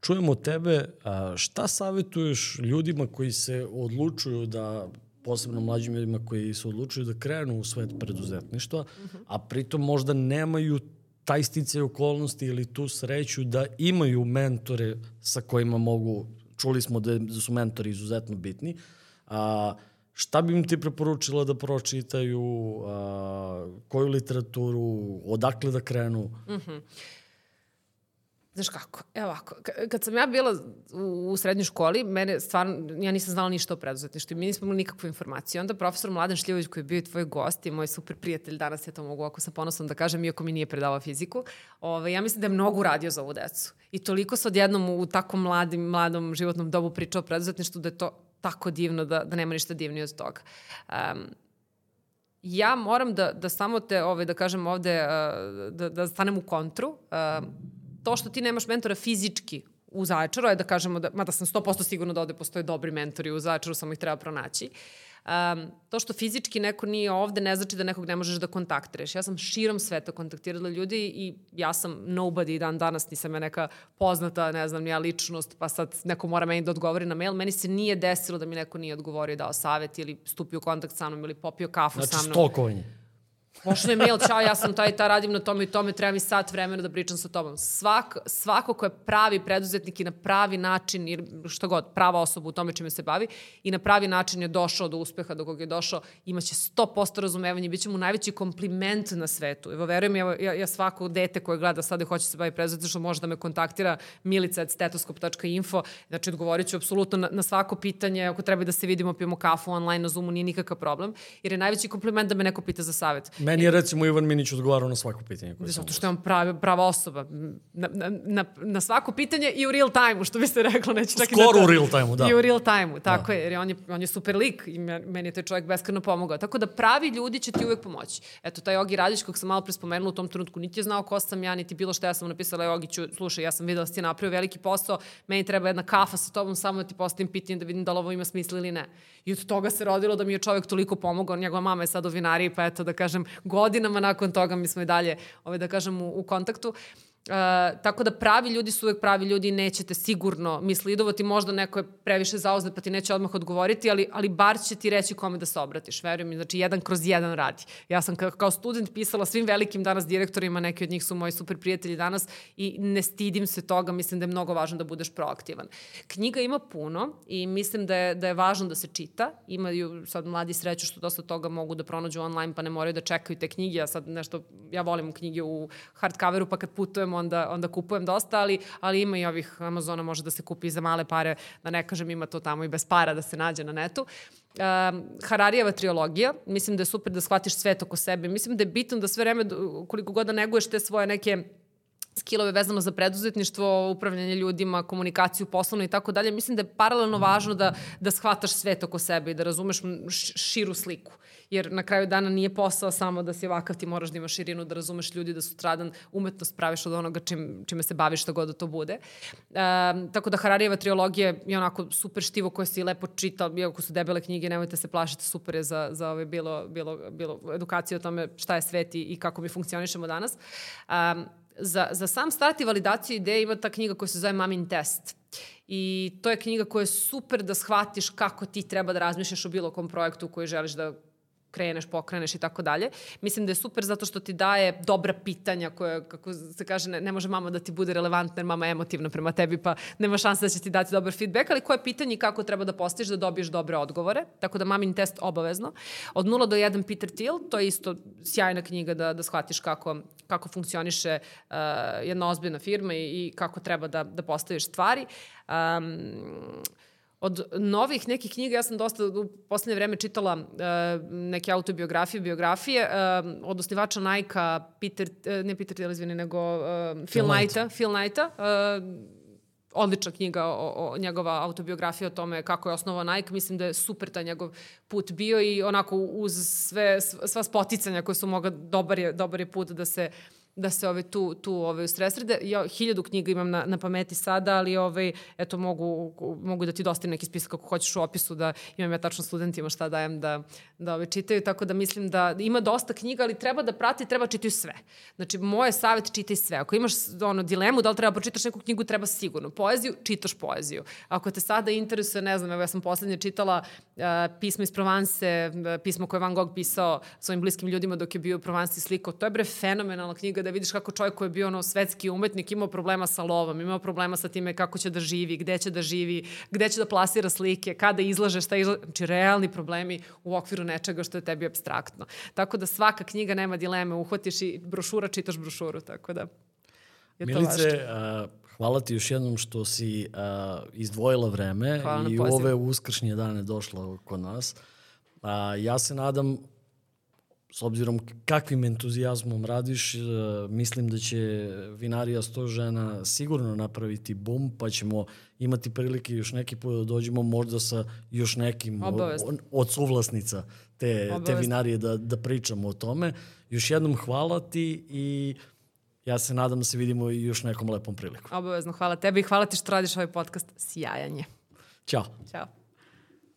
čujemo tebe, šta savjetuješ ljudima koji se odlučuju da posebno mlađim ljudima koji se odlučuju da krenu u svet preduzetništva, a pritom možda nemaju taj sticaj okolnosti ili tu sreću da imaju mentore sa kojima mogu, čuli smo da, da su mentori izuzetno bitni, a, šta bi im ti preporučila da pročitaju, a, koju literaturu, odakle da krenu? Mm -hmm. Znaš kako, evo ovako, kad sam ja bila u, srednjoj školi, mene stvarno, ja nisam znala ništa o preduzetništvu mi nismo imali nikakvu informaciju. Onda profesor Mladen Šljivović koji je bio tvoj gost i moj super prijatelj, danas ja to mogu ako sam ponosom da kažem, iako mi nije predavao fiziku, ovaj, ja mislim da je mnogo radio za ovu decu. I toliko se odjednom u tako mladim, mladom životnom dobu pričao o preduzetništvu da je to tako divno da, da nema ništa divnije od toga. Um, ja moram da, da samo te, ovaj, da kažem ovde, uh, da, da stanem u kontru. Uh, to što ti nemaš mentora fizički u Zaječaru, je da kažemo, da, mada sam 100% sigurno da ovde postoje dobri mentori u Zaječaru, samo ih treba pronaći. Um, to što fizički neko nije ovde ne znači da nekog ne možeš da kontaktiraš. Ja sam širom sveta kontaktirala ljudi i ja sam nobody dan danas, nisam ja neka poznata, ne znam, nija ličnost, pa sad neko mora meni da odgovori na mail. Meni se nije desilo da mi neko nije odgovorio, dao savet ili stupio u kontakt sa mnom ili popio kafu znači, sa mnom. Znači stokovanje. Pošle mail, čao, ja sam taj ta, radim na tome i tome, treba mi sat vremena da pričam sa tobom. Svak, svako ko je pravi preduzetnik i na pravi način, ili što god, prava osoba u tome čime se bavi, i na pravi način je došao do uspeha do kog je došao, imaće 100% razumevanja i bit će mu najveći kompliment na svetu. Evo, verujem, evo, ja, ja svako dete koje gleda sada i hoće se bavi preduzetništvom može da me kontaktira milica.stetoskop.info, znači odgovorit ću apsolutno na, na svako pitanje, ako treba da se vidimo, pijemo kafu online na Zoomu, nije nikakav problem, jer je najveći kompliment da me neko pita za savet. Meni je recimo Ivan Minić odgovarao na svako pitanje. Koje Zato što je on pravi, prava osoba. Na, na, na, svako pitanje i u real time-u, što bi se reklo. Neće čak Skoro i u real time-u, da. I u real time-u, tako da. je. Jer on je, on je super lik i meni je taj čovjek beskreno pomogao. Tako da pravi ljudi će ti uvek pomoći. Eto, taj Ogi Radić kog sam malo pre spomenula u tom trenutku, niti je znao ko sam ja, niti bilo što ja sam napisala Ogiću, slušaj, ja sam videla da si napravio veliki posao, meni treba jedna kafa sa tobom, samo da ti postavim pitanje da vidim da li ovo ima smisla ili ne. I od toga se rodilo da mi je čovjek toliko pomogao, njegova mama je sad u vinariji, pa eto da kažem, godinama nakon toga mi smo i dalje, ovaj, da kažem, u, u kontaktu. Uh, tako da pravi ljudi su uvek pravi ljudi i nećete sigurno mislidovati, možda neko je previše zauzet pa ti neće odmah odgovoriti, ali, ali bar će ti reći kome da se obratiš, verujem mi, znači jedan kroz jedan radi. Ja sam ka, kao student pisala svim velikim danas direktorima, neki od njih su moji super prijatelji danas i ne stidim se toga, mislim da je mnogo važno da budeš proaktivan. Knjiga ima puno i mislim da je, da je važno da se čita, imaju sad mladi sreću što dosta toga mogu da pronađu online pa ne moraju da čekaju te knjige, ja sad nešto, ja volim knjige u hardcoveru pa kad putujemo onda, onda kupujem dosta, ali, ali ima i ovih Amazona može da se kupi za male pare, da ne kažem ima to tamo i bez para da se nađe na netu. Um, Hararijeva triologija, mislim da je super da shvatiš svet oko sebe. Mislim da je bitno da sve vreme, koliko god da neguješ te svoje neke skillove vezano za preduzetništvo, upravljanje ljudima, komunikaciju poslovno i tako dalje, mislim da je paralelno važno da, da shvataš svet oko sebe i da razumeš širu sliku jer na kraju dana nije posao samo da si ovakav, ti moraš da imaš širinu, da razumeš ljudi, da sutradan umetnost praviš od onoga čim, čime se baviš, šta god da to bude. Um, tako da Hararijeva trilogija je onako super štivo koje si lepo čita, iako su debele knjige, nemojte se plašiti, super je za, za ove bilo, bilo, bilo edukacije o tome šta je svet i, i kako mi funkcionišemo danas. Um, za, za sam start i validaciju ideje ima ta knjiga koja se zove Mamin test. I to je knjiga koja je super da shvatiš kako ti treba da razmišljaš o bilo kom projektu koji želiš da kreneš, pokreneš i tako dalje. Mislim da je super zato što ti daje dobra pitanja koje, kako se kaže, ne, ne može mama da ti bude relevantna jer mama je emotivna prema tebi pa nema šanse da će ti dati dobar feedback, ali koje pitanje i kako treba da postiš da dobiješ dobre odgovore. Tako da mamin test obavezno. Od 0 do 1 Peter Thiel, to je isto sjajna knjiga da, da shvatiš kako, kako funkcioniše uh, jedna ozbiljna firma i, i kako treba da, da postaviš stvari. Um, Od novih nekih knjiga, ja sam dosta u poslednje vreme čitala uh, neke autobiografije, biografije, uh, od osnivača Nike-a, Peter, uh, ne Peter Thiel, izvini, nego uh, Phil Knighta, Phil Knighta, uh, odlična knjiga o, o njegova autobiografija o tome kako je osnovao Nike. Mislim da je super taj njegov put bio i onako uz sve, sva spoticanja koje su moga, dobar je, dobar je put da se uh, da se ove tu, tu ove ustresrede. Ja hiljadu knjiga imam na, na pameti sada, ali ove, eto, mogu, mogu da ti dostavim neki spisak ako hoćeš u opisu da imam ja tačno studentima šta dajem da, da ove čitaju, tako da mislim da ima dosta knjiga, ali treba da prati, treba čitaju sve. Znači, moje savjet čitaj sve. Ako imaš ono, dilemu da li treba pročitaš neku knjigu, treba sigurno. Poeziju, čitaš poeziju. Ako te sada interesuje, ne znam, evo ja sam poslednje čitala uh, pismo iz Provence, uh, pismo koje Van Gogh pisao svojim bliskim ljudima dok je bio u Provansi slikao. To je bre fenomenalna knjiga da vidiš kako čovjek koji je bio ono svetski umetnik imao problema sa lovom, imao problema sa time kako će da živi, gde će da živi, gde će da plasira slike, kada izlaže, šta izlaže, znači realni problemi u okviru nečega što je tebi abstraktno. Tako da svaka knjiga nema dileme, uhvatiš i brošura, čitaš brošuru, tako da je Milice, to važno. hvala ti još jednom što si a, izdvojila vreme hvala i u ove uskršnje dane došla kod nas. A, ja se nadam s obzirom kakvim entuzijazmom radiš, e, mislim da će vinarija sto žena sigurno napraviti bum, pa ćemo imati prilike još neki put da dođemo možda sa još nekim od, od suvlasnica te, te vinarije da, da pričamo o tome. Još jednom hvala ti i ja se nadam da se vidimo i još nekom lepom priliku. Obavezno, hvala tebi i hvala ti što radiš ovaj podcast. Sjajanje. Ćao. Ćao.